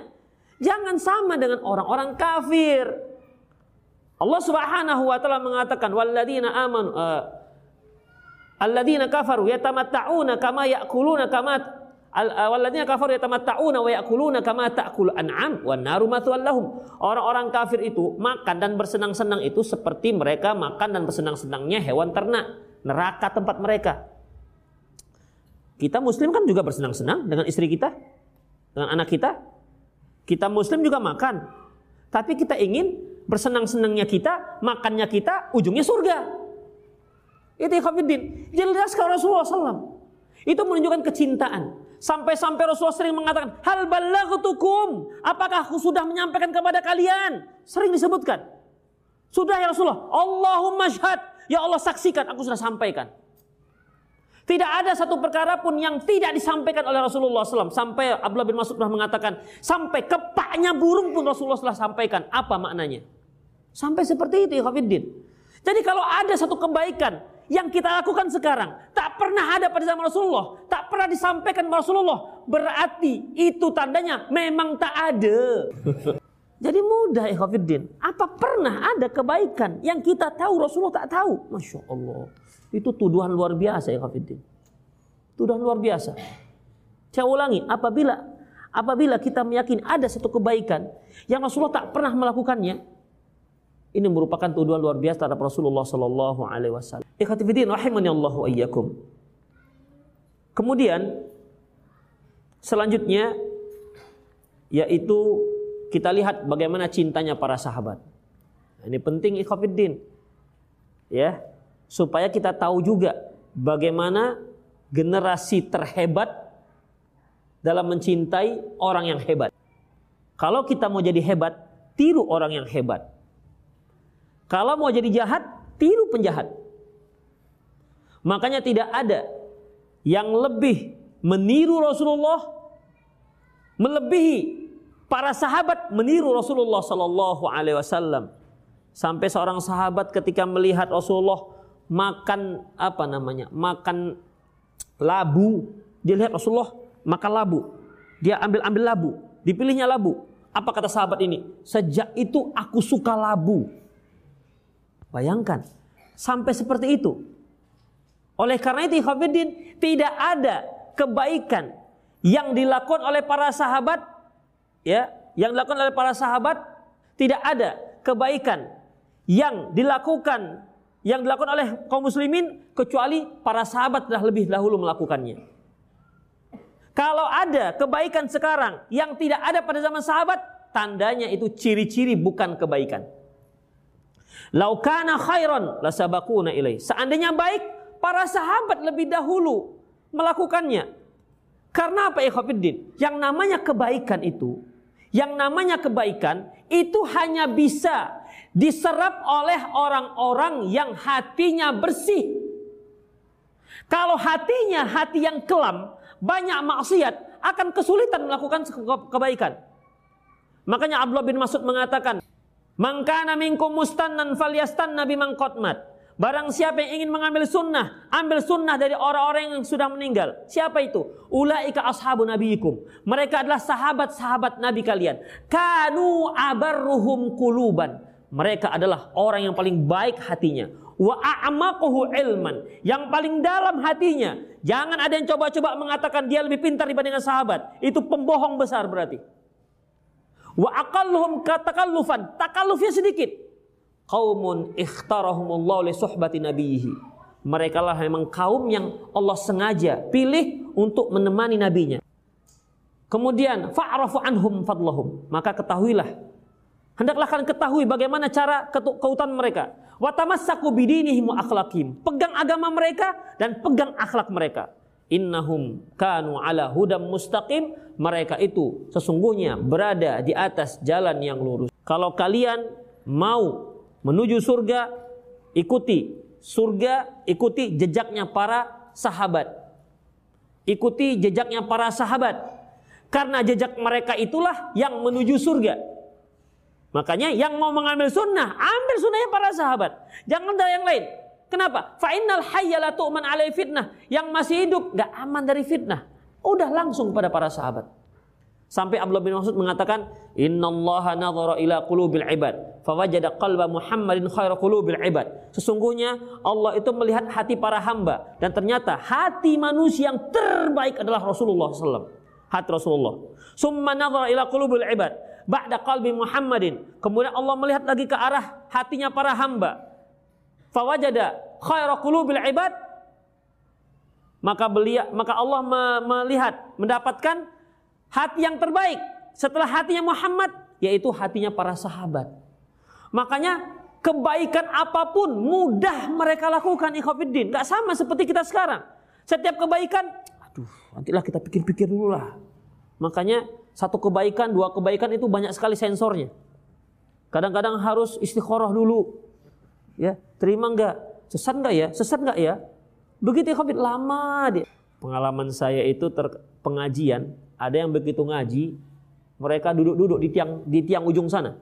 Jangan sama dengan orang-orang kafir. Allah Subhanahu wa taala mengatakan walladzina amanu uh, alladzina kafaru yatamatta'una kama ya'kuluna kama Walladzina kafaru yatamatta'una wa ya'kuluna kama ta'kulu an'am wan naru lahum. Orang-orang kafir itu makan dan bersenang-senang itu seperti mereka makan dan bersenang-senangnya hewan ternak. Neraka tempat mereka. Kita muslim kan juga bersenang-senang dengan istri kita, dengan anak kita. Kita muslim juga makan. Tapi kita ingin bersenang-senangnya kita, makannya kita, ujungnya surga. Itu ikhwafiddin. Jelas kalau Rasulullah SAW. Itu menunjukkan kecintaan. Sampai-sampai Rasulullah sering mengatakan, Hal balaghtukum, apakah aku sudah menyampaikan kepada kalian? Sering disebutkan. Sudah ya Rasulullah, Allahumma syahad, ya Allah saksikan, aku sudah sampaikan. Tidak ada satu perkara pun yang tidak disampaikan oleh Rasulullah SAW. Sampai Abdullah bin Mas'ud pernah mengatakan, sampai kepaknya burung pun Rasulullah SAW sampaikan. Apa maknanya? Sampai seperti itu ya Khafiddin. Jadi kalau ada satu kebaikan yang kita lakukan sekarang tak pernah ada pada zaman Rasulullah, tak pernah disampaikan Rasulullah, berarti itu tandanya memang tak ada. <laughs> Jadi mudah ikhwafiddin. Apa pernah ada kebaikan yang kita tahu Rasulullah tak tahu? Masya Allah. Itu tuduhan luar biasa ikhwafiddin. Tuduhan luar biasa. Saya ulangi, apabila apabila kita meyakini ada satu kebaikan yang Rasulullah tak pernah melakukannya, ini merupakan tuduhan luar biasa terhadap Rasulullah Sallallahu Alaihi Wasallam. Ikhwatifidin rahimani wa iyyakum. Kemudian selanjutnya yaitu kita lihat bagaimana cintanya para sahabat. Ini penting ikhwafiddin. Ya, supaya kita tahu juga bagaimana generasi terhebat dalam mencintai orang yang hebat. Kalau kita mau jadi hebat, tiru orang yang hebat. Kalau mau jadi jahat, tiru penjahat. Makanya tidak ada yang lebih meniru Rasulullah melebihi para sahabat meniru Rasulullah sallallahu alaihi wasallam. Sampai seorang sahabat ketika melihat Rasulullah makan apa namanya? makan labu, dia lihat Rasulullah makan labu. Dia ambil-ambil labu, dipilihnya labu. Apa kata sahabat ini? Sejak itu aku suka labu. Bayangkan, sampai seperti itu. Oleh karena itu, Ikhwanuddin, tidak ada kebaikan yang dilakukan oleh para sahabat, ya, yang dilakukan oleh para sahabat, tidak ada kebaikan yang dilakukan yang dilakukan oleh kaum muslimin kecuali para sahabat telah lebih dahulu melakukannya. Kalau ada kebaikan sekarang yang tidak ada pada zaman sahabat, tandanya itu ciri-ciri bukan kebaikan. Laukana khairan lasabakuna ilaih. Seandainya baik, para sahabat lebih dahulu melakukannya. Karena apa ikhwatiddin? Yang namanya kebaikan itu, yang namanya kebaikan itu hanya bisa diserap oleh orang-orang yang hatinya bersih. Kalau hatinya hati yang kelam, banyak maksiat, akan kesulitan melakukan kebaikan. Makanya Abdullah bin Mas'ud mengatakan, "Mangkana minkum mustannan falyastan nabi mangkotmat." Barang siapa yang ingin mengambil sunnah, ambil sunnah dari orang-orang yang sudah meninggal. Siapa itu? Ulaika ashabu nabiyikum. Mereka adalah sahabat-sahabat nabi kalian. Kanu abarruhum kuluban. Mereka adalah orang yang paling baik hatinya. Wa a'maquhu ilman. Yang paling dalam hatinya. Jangan ada yang coba-coba mengatakan dia lebih pintar dibandingkan sahabat. Itu pembohong besar berarti. Wa aqalluhum katakallufan. Takallufnya sedikit qaumun ikhtarahumullahu li suhbati nabiyhi. Mereka lah memang kaum yang Allah sengaja pilih untuk menemani nabinya. Kemudian fa'rafu anhum fadlahum. Maka ketahuilah Hendaklah kalian ketahui bagaimana cara keutuhan mereka. Wa tamassaku bidinihim wa akhlaqihim. Pegang agama mereka dan pegang akhlak mereka. Innahum kanu ala hudam mustaqim. Mereka itu sesungguhnya berada di atas jalan yang lurus. Kalau kalian mau menuju surga, ikuti surga, ikuti jejaknya para sahabat. Ikuti jejaknya para sahabat. Karena jejak mereka itulah yang menuju surga. Makanya yang mau mengambil sunnah, ambil sunnahnya para sahabat. Jangan dari yang lain. Kenapa? Fa'innal hayya la tu'man alai fitnah. Yang masih hidup nggak aman dari fitnah. Udah langsung pada para sahabat. Sampai Abdullah bin Mas'ud mengatakan, "Innallaha nadhara ila qulubil ibad, fawajada qalba Muhammadin khaira qulubil ibad." Sesungguhnya Allah itu melihat hati para hamba dan ternyata hati manusia yang terbaik adalah Rasulullah SAW. Hati Rasulullah. Summa nadhara ila qulubil ibad, ba'da qalbi Muhammadin. Kemudian Allah melihat lagi ke arah hatinya para hamba. Fawajada khaira qulubil ibad. Maka beliau maka Allah melihat mendapatkan hati yang terbaik setelah hatinya Muhammad yaitu hatinya para sahabat. Makanya kebaikan apa pun mudah mereka lakukan ikhwatiddin. Gak sama seperti kita sekarang. Setiap kebaikan, aduh nantilah kita pikir-pikir dulu lah. Makanya satu kebaikan, dua kebaikan itu banyak sekali sensornya. Kadang-kadang harus istikharah dulu. Ya, terima nggak? Sesat nggak ya? Sesat nggak ya? Begitu ikhwat lama dia. Pengalaman saya itu ter pengajian ada yang begitu ngaji, mereka duduk-duduk di tiang di tiang ujung sana.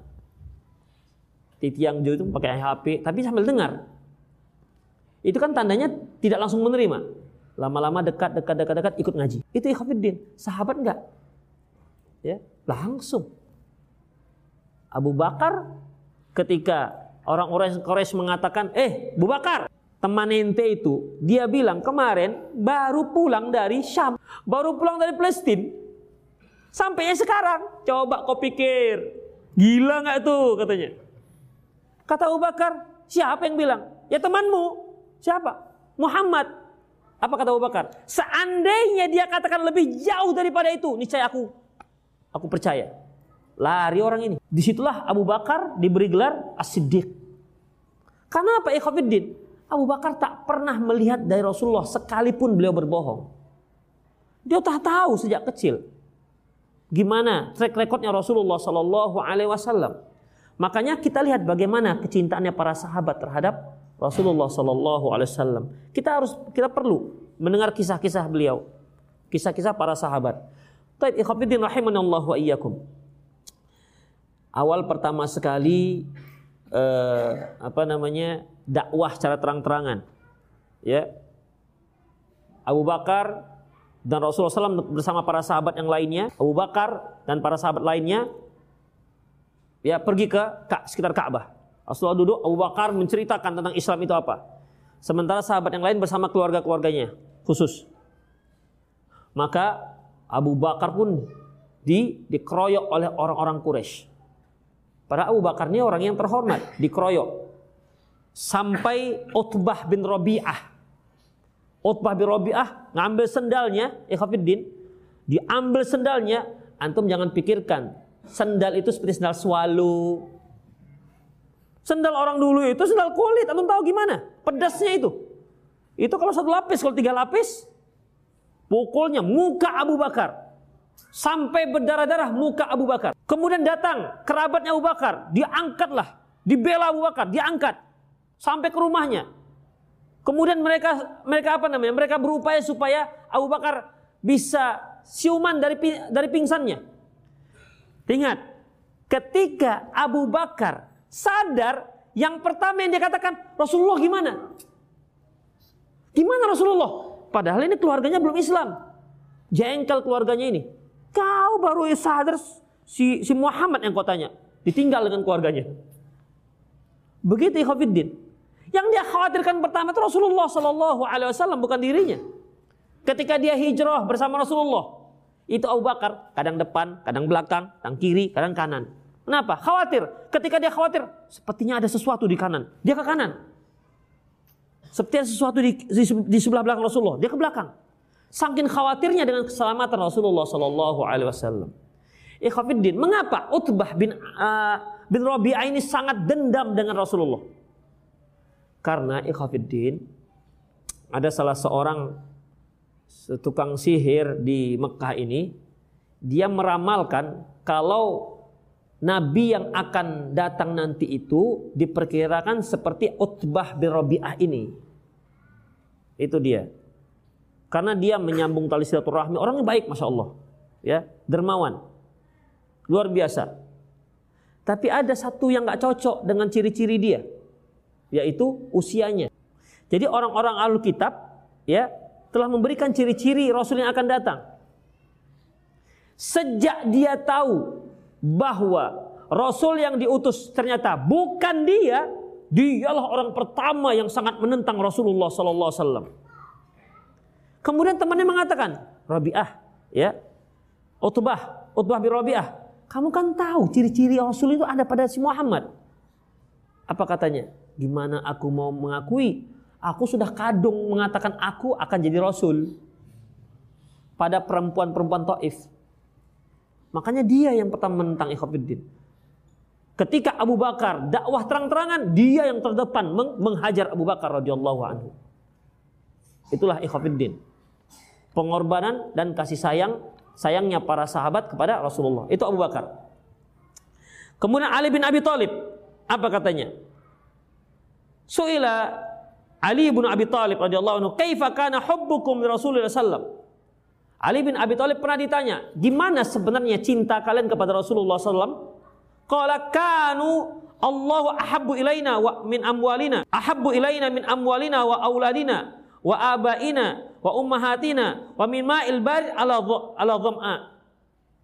Di tiang ujung itu pakai HP, tapi sambil dengar. Itu kan tandanya tidak langsung menerima. Lama-lama dekat, dekat, dekat, dekat ikut ngaji. Itu ikhwafiddin. Sahabat enggak? Ya, langsung. Abu Bakar ketika orang-orang Quraisy mengatakan, "Eh, Abu Bakar, teman ente itu, dia bilang kemarin baru pulang dari Syam, baru pulang dari Palestina. Sampainya sekarang. Coba kau pikir. Gila nggak tuh katanya. Kata Abu Bakar, siapa yang bilang? Ya temanmu. Siapa? Muhammad. Apa kata Abu Bakar? Seandainya dia katakan lebih jauh daripada itu, niscaya aku aku percaya. Lari orang ini. Di situlah Abu Bakar diberi gelar As-Siddiq. Karena apa? Ikhwafiddin. Abu Bakar tak pernah melihat dari Rasulullah sekalipun beliau berbohong. Dia tak tahu sejak kecil Gimana track recordnya Rasulullah Sallallahu Alaihi Wasallam? Makanya kita lihat bagaimana kecintaannya para sahabat terhadap Rasulullah Sallallahu Alaihi Wasallam. Kita harus kita perlu mendengar kisah-kisah beliau, kisah-kisah para sahabat. Taib ikhwatiddin rahimanallah wa iyyakum. Awal pertama sekali eh, apa namanya dakwah secara terang-terangan, ya Abu Bakar dan Rasulullah SAW bersama para sahabat yang lainnya, Abu Bakar dan para sahabat lainnya, ya pergi ke sekitar Ka'bah. Rasulullah duduk, Abu Bakar menceritakan tentang Islam itu apa. Sementara sahabat yang lain bersama keluarga-keluarganya khusus. Maka Abu Bakar pun di, dikeroyok oleh orang-orang Quraisy. Pada Abu Bakar ini orang yang terhormat, dikeroyok. sampai Utbah bin Rabi'ah. Utbah bin Rabi'ah ngambil sendalnya, ikhafidin, diambil sendalnya, antum jangan pikirkan sendal itu seperti sendal swalu. Sendal orang dulu itu sendal kulit, antum tahu gimana? Pedasnya itu. Itu kalau satu lapis, kalau tiga lapis, pukulnya muka Abu Bakar. Sampai berdarah-darah muka Abu Bakar. Kemudian datang kerabatnya Abu Bakar, diangkatlah, dibela Abu Bakar, diangkat sampai ke rumahnya. Kemudian mereka mereka apa namanya? Mereka berupaya supaya Abu Bakar bisa siuman dari dari pingsannya. Ingat, ketika Abu Bakar sadar, yang pertama yang dia katakan, Rasulullah gimana? Gimana Rasulullah? Padahal ini keluarganya belum Islam. Jengkel keluarganya ini. Kau baru sadar si, si Muhammad yang kotanya. Ditinggal dengan keluarganya. Begitu Ikhafiddin. Yang dia khawatirkan pertama itu Rasulullah Shallallahu Alaihi Wasallam bukan dirinya. Ketika dia hijrah bersama Rasulullah, itu Abu Bakar kadang depan, kadang belakang, kadang kiri, kadang kanan. Kenapa? Khawatir. Ketika dia khawatir, sepertinya ada sesuatu di kanan. Dia ke kanan. Seperti ada sesuatu di, di, di sebelah belakang Rasulullah, dia ke belakang. Saking khawatirnya dengan keselamatan Rasulullah Shallallahu Alaihi Wasallam. Ikhafiddin, mengapa Utbah bin uh, bin Rabi'ah ini sangat dendam dengan Rasulullah? Karena ikhafiddin ada salah seorang tukang sihir di Mekah ini dia meramalkan kalau nabi yang akan datang nanti itu diperkirakan seperti Utbah bin Rabi'ah ini. Itu dia. Karena dia menyambung tali silaturahmi, orangnya baik Masya Allah. Ya, dermawan. Luar biasa. Tapi ada satu yang nggak cocok dengan ciri-ciri dia yaitu usianya. Jadi orang-orang Alkitab ya telah memberikan ciri-ciri Rasul yang akan datang. Sejak dia tahu bahwa Rasul yang diutus ternyata bukan dia, dialah orang pertama yang sangat menentang Rasulullah Sallallahu Alaihi Wasallam. Kemudian temannya mengatakan, Rabi'ah, ya, Utbah, Utbah bin Rabi'ah, kamu kan tahu ciri-ciri Rasul itu ada pada si Muhammad. Apa katanya? Gimana aku mau mengakui? Aku sudah kadung mengatakan aku akan jadi rasul pada perempuan-perempuan Taif. Makanya dia yang pertama menentang Ikhwanuddin. Ketika Abu Bakar dakwah terang-terangan, dia yang terdepan menghajar Abu Bakar radhiyallahu anhu. Itulah Ikhwanuddin. Pengorbanan dan kasih sayang sayangnya para sahabat kepada Rasulullah. Itu Abu Bakar. Kemudian Ali bin Abi Thalib, apa katanya? Suila Ali bin Abi Thalib radhiyallahu anhu, "Kaifa kana hubbukum li Rasulillah sallam?" Ali bin Abi Thalib pernah ditanya, "Gimana sebenarnya cinta kalian kepada Rasulullah sallam?" Qala kanu Allahu ahabbu ilaina wa min amwalina, ahabbu ilaina min amwalina wa auladina wa abaina wa ummahatina wa min ma'il barid ala ala dham'a.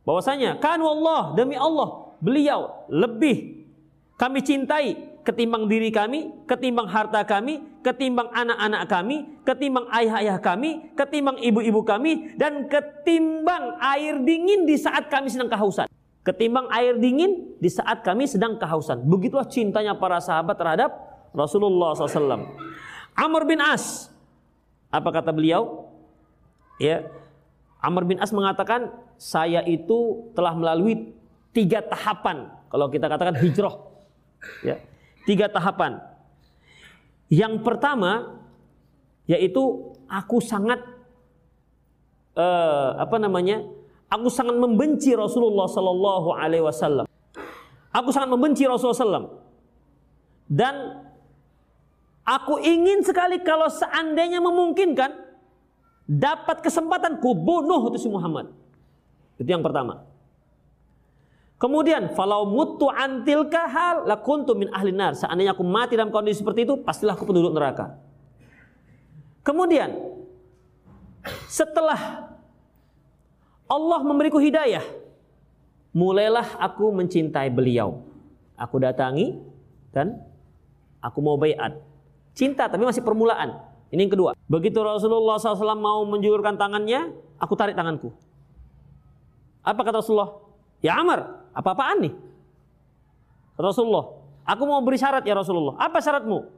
Bahwasanya kanu Allah demi Allah, beliau lebih kami cintai ketimbang diri kami, ketimbang harta kami, ketimbang anak-anak kami, ketimbang ayah-ayah kami, ketimbang ibu-ibu kami, dan ketimbang air dingin di saat kami sedang kehausan. Ketimbang air dingin di saat kami sedang kehausan. Begitulah cintanya para sahabat terhadap Rasulullah SAW. Amr bin As, apa kata beliau? Ya, Amr bin As mengatakan, saya itu telah melalui tiga tahapan. Kalau kita katakan hijrah. Ya, tiga tahapan. Yang pertama yaitu aku sangat uh, apa namanya? Aku sangat membenci Rasulullah Sallallahu Alaihi Wasallam. Aku sangat membenci Rasulullah SAW. Dan aku ingin sekali kalau seandainya memungkinkan dapat kesempatan ku bunuh itu si Muhammad. Itu yang pertama. Kemudian falau mutu antil kahal lakuntu min ahli nar. Seandainya aku mati dalam kondisi seperti itu, pastilah aku penduduk neraka. Kemudian setelah Allah memberiku hidayah, mulailah aku mencintai beliau. Aku datangi dan aku mau bayat. Cinta tapi masih permulaan. Ini yang kedua. Begitu Rasulullah SAW mau menjulurkan tangannya, aku tarik tanganku. Apa kata Rasulullah? Ya Amr, apa-apaan nih? Rasulullah, aku mau beri syarat ya Rasulullah. Apa syaratmu?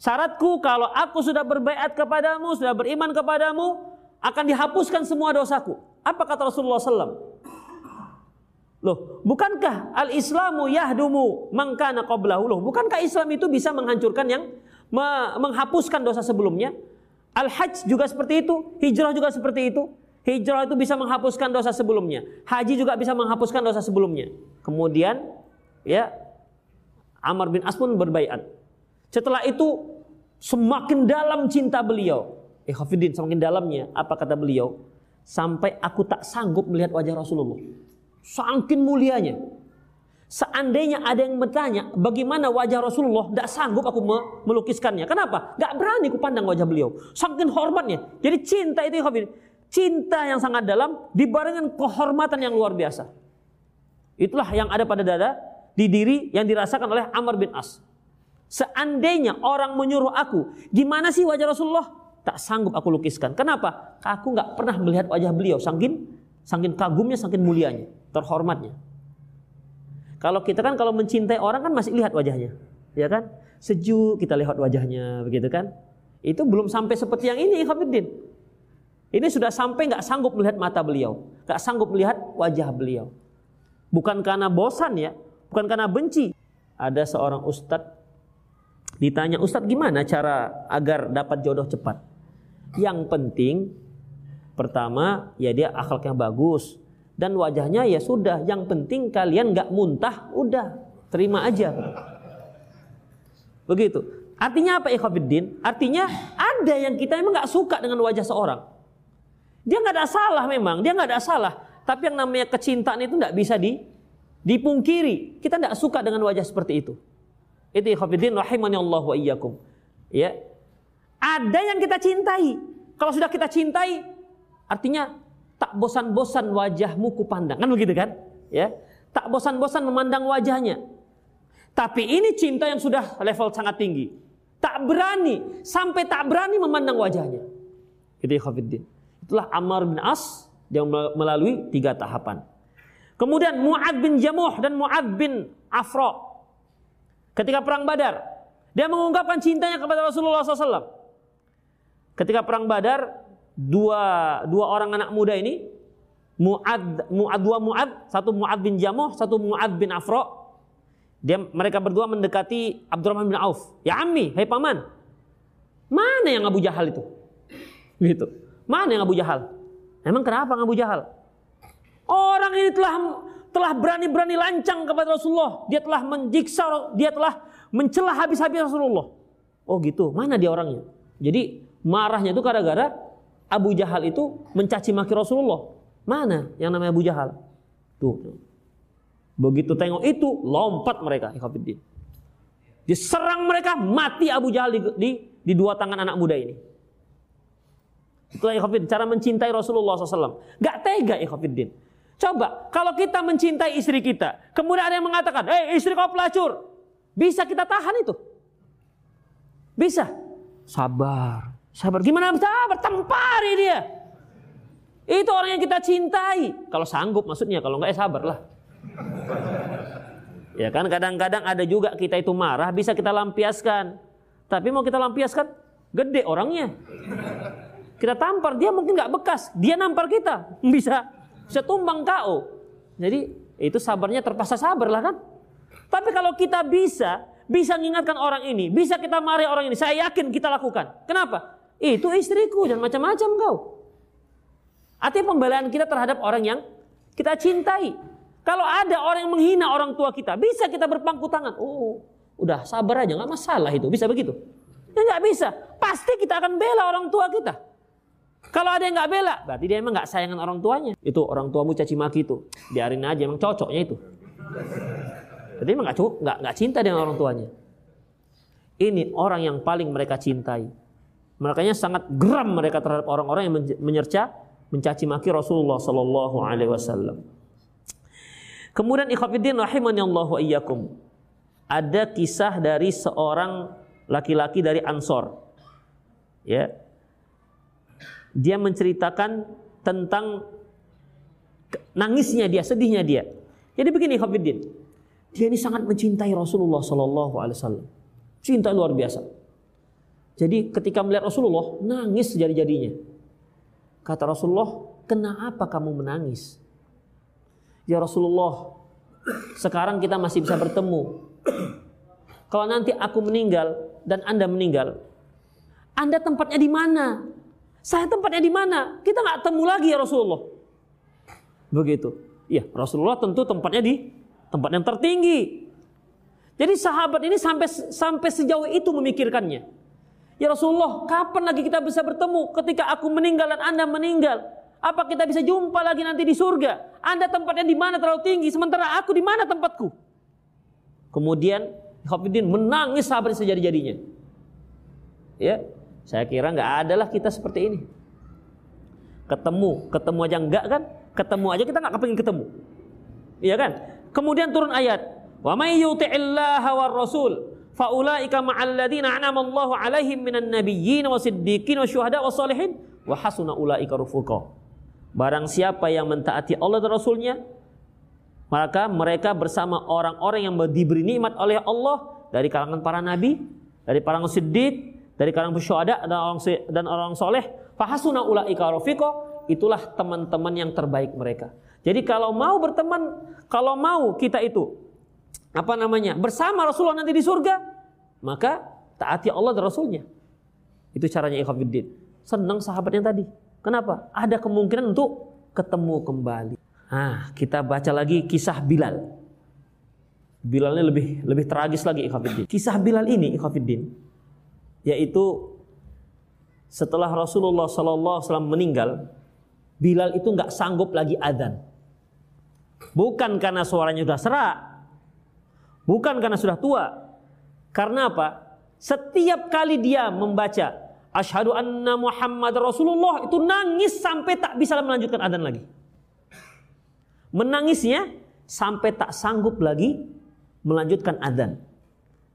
Syaratku kalau aku sudah berbaiat kepadamu, sudah beriman kepadamu, akan dihapuskan semua dosaku. Apa kata Rasulullah SAW? Loh, bukankah al-Islamu yahdumu mangkana qablahu? Loh, bukankah Islam itu bisa menghancurkan yang menghapuskan dosa sebelumnya? Al-Hajj juga seperti itu, hijrah juga seperti itu. Hijrah itu bisa menghapuskan dosa sebelumnya. Haji juga bisa menghapuskan dosa sebelumnya. Kemudian ya Amr bin As pun berbaiat. Setelah itu semakin dalam cinta beliau. Eh Hafidin semakin dalamnya apa kata beliau? Sampai aku tak sanggup melihat wajah Rasulullah. Sangkin mulianya. Seandainya ada yang bertanya bagaimana wajah Rasulullah, tidak sanggup aku melukiskannya. Kenapa? Gak berani ku pandang wajah beliau. Sangkin hormatnya. Jadi cinta itu. Cinta yang sangat dalam dibarengkan kehormatan yang luar biasa. Itulah yang ada pada dada di diri yang dirasakan oleh Amr bin As. Seandainya orang menyuruh aku, gimana sih wajah Rasulullah? Tak sanggup aku lukiskan. Kenapa? Aku nggak pernah melihat wajah beliau, sangkin, sangkin kagumnya, sangkin mulianya, terhormatnya. Kalau kita kan kalau mencintai orang kan masih lihat wajahnya, ya kan? Sejuk kita lihat wajahnya, begitu kan? Itu belum sampai seperti yang ini, Ikhwanuddin. Ini sudah sampai nggak sanggup melihat mata beliau, nggak sanggup melihat wajah beliau. Bukan karena bosan ya, bukan karena benci. Ada seorang ustadz Ditanya, Ustadz gimana cara agar dapat jodoh cepat? Yang penting, pertama ya dia akhlaknya bagus. Dan wajahnya ya sudah, yang penting kalian gak muntah, udah terima aja. Begitu. Artinya apa ikhwafiddin? Artinya ada yang kita memang gak suka dengan wajah seorang. Dia nggak ada salah memang, dia nggak ada salah. Tapi yang namanya kecintaan itu nggak bisa di, dipungkiri. Kita nggak suka dengan wajah seperti itu. Itu ikhwatiddin rahimani Allah wa iyyakum. Ya. Ada yang kita cintai. Kalau sudah kita cintai, artinya tak bosan-bosan wajahmu kupandang. Kan begitu kan? Ya. Tak bosan-bosan memandang wajahnya. Tapi ini cinta yang sudah level sangat tinggi. Tak berani, sampai tak berani memandang wajahnya. Itu ikhwatiddin. Itulah Ammar bin As yang melalui tiga tahapan. Kemudian Mu'ad bin Jamuh dan Mu'ad bin Afra Ketika perang Badar, dia mengungkapkan cintanya kepada Rasulullah SAW. Ketika perang Badar, dua dua orang anak muda ini, Muad, Muad dua Muad, satu Muad bin Jamuh, satu Muad bin Afro. Dia mereka berdua mendekati Abdurrahman bin Auf. Ya Ammi, hai paman. Mana yang Abu Jahal itu? Gitu. Mana yang Abu Jahal? Emang kenapa Abu Jahal? Orang ini telah telah berani-berani lancang kepada Rasulullah. Dia telah menjiksa, dia telah mencela habis-habis Rasulullah. Oh gitu, mana dia orangnya? Jadi marahnya itu gara-gara Abu Jahal itu mencaci maki Rasulullah. Mana yang namanya Abu Jahal? Tuh. Begitu tengok itu, lompat mereka. Diserang mereka, mati Abu Jahal di, di, di dua tangan anak muda ini. Itulah ikhafid, cara mencintai Rasulullah SAW. Gak tega ikhwafiddin. Coba, kalau kita mencintai istri kita, kemudian ada yang mengatakan, eh istri kau pelacur. Bisa kita tahan itu? Bisa. Sabar. Sabar. Gimana sabar? Tempari dia. Itu orang yang kita cintai. Kalau sanggup maksudnya, kalau enggak ya sabar lah. Ya kan kadang-kadang ada juga kita itu marah bisa kita lampiaskan. Tapi mau kita lampiaskan gede orangnya. Kita tampar dia mungkin nggak bekas, dia nampar kita bisa bisa tumbang kau. Jadi itu sabarnya terpaksa sabar lah kan. Tapi kalau kita bisa, bisa mengingatkan orang ini, bisa kita marahi orang ini, saya yakin kita lakukan. Kenapa? Itu istriku, dan macam-macam kau. Artinya pembelaan kita terhadap orang yang kita cintai. Kalau ada orang yang menghina orang tua kita, bisa kita berpangku tangan. Oh, udah sabar aja, nggak masalah itu. Bisa begitu? Ya nggak bisa. Pasti kita akan bela orang tua kita. Kalau ada yang nggak bela, berarti dia emang nggak sayangan orang tuanya. Itu orang tuamu caci maki itu, biarin aja, emang cocoknya itu. Berarti emang nggak cinta dengan orang tuanya. Ini orang yang paling mereka cintai. Makanya sangat geram mereka terhadap orang-orang yang menyerca, mencaci maki Rasulullah Sallallahu Alaihi Wasallam. Kemudian ikhafidin wa iyyakum. Ada kisah dari seorang laki-laki dari Ansor. Ya, dia menceritakan tentang nangisnya dia, sedihnya dia. Jadi begini Khafiddin, dia ini sangat mencintai Rasulullah Sallallahu Alaihi Wasallam, cinta luar biasa. Jadi ketika melihat Rasulullah nangis jadi-jadinya. Kata Rasulullah, "Kenapa kamu menangis?" Ya Rasulullah, sekarang kita masih bisa bertemu. Kalau nanti aku meninggal dan Anda meninggal, Anda tempatnya di mana? Saya tempatnya di mana? Kita nggak temu lagi ya Rasulullah. Begitu. Ya Rasulullah tentu tempatnya di tempat yang tertinggi. Jadi sahabat ini sampai sampai sejauh itu memikirkannya. Ya Rasulullah, kapan lagi kita bisa bertemu ketika aku meninggal dan Anda meninggal? Apa kita bisa jumpa lagi nanti di surga? Anda tempatnya di mana terlalu tinggi, sementara aku di mana tempatku? Kemudian Khafidin menangis sahabat sejadi-jadinya. Ya, saya kira nggak ada lah kita seperti ini. Ketemu, ketemu aja enggak kan? Ketemu aja kita nggak kepingin ketemu. Iya kan? Kemudian turun ayat, "Wa may yuti'illaha war rasul faulaika ma'al ladzina an'ama Allahu 'alaihim minan nabiyyin wasiddiqin wasyuhada wassalihin wa hasuna ulaika rufuqa. Barang siapa yang mentaati Allah dan Rasulnya maka mereka bersama orang-orang yang diberi nikmat oleh Allah dari kalangan para nabi, dari para siddiq, dari kalangan syuhada dan orang dan orang soleh, fahasuna ulaika rafiqa, itulah teman-teman yang terbaik mereka. Jadi kalau mau berteman, kalau mau kita itu apa namanya? Bersama Rasulullah nanti di surga. Maka taati Allah dan Rasulnya. Itu caranya ikhwafiddin senang sahabatnya tadi. Kenapa? Ada kemungkinan untuk ketemu kembali. Nah kita baca lagi kisah Bilal. Bilalnya lebih lebih tragis lagi ikhwafiddin kisah Bilal ini ikhwafiddin yaitu setelah Rasulullah SAW meninggal Bilal itu nggak sanggup lagi adzan. Bukan karena suaranya sudah serak Bukan karena sudah tua. Karena apa? Setiap kali dia membaca Asyhadu anna Muhammad Rasulullah itu nangis sampai tak bisa melanjutkan adzan lagi. Menangisnya sampai tak sanggup lagi melanjutkan adzan.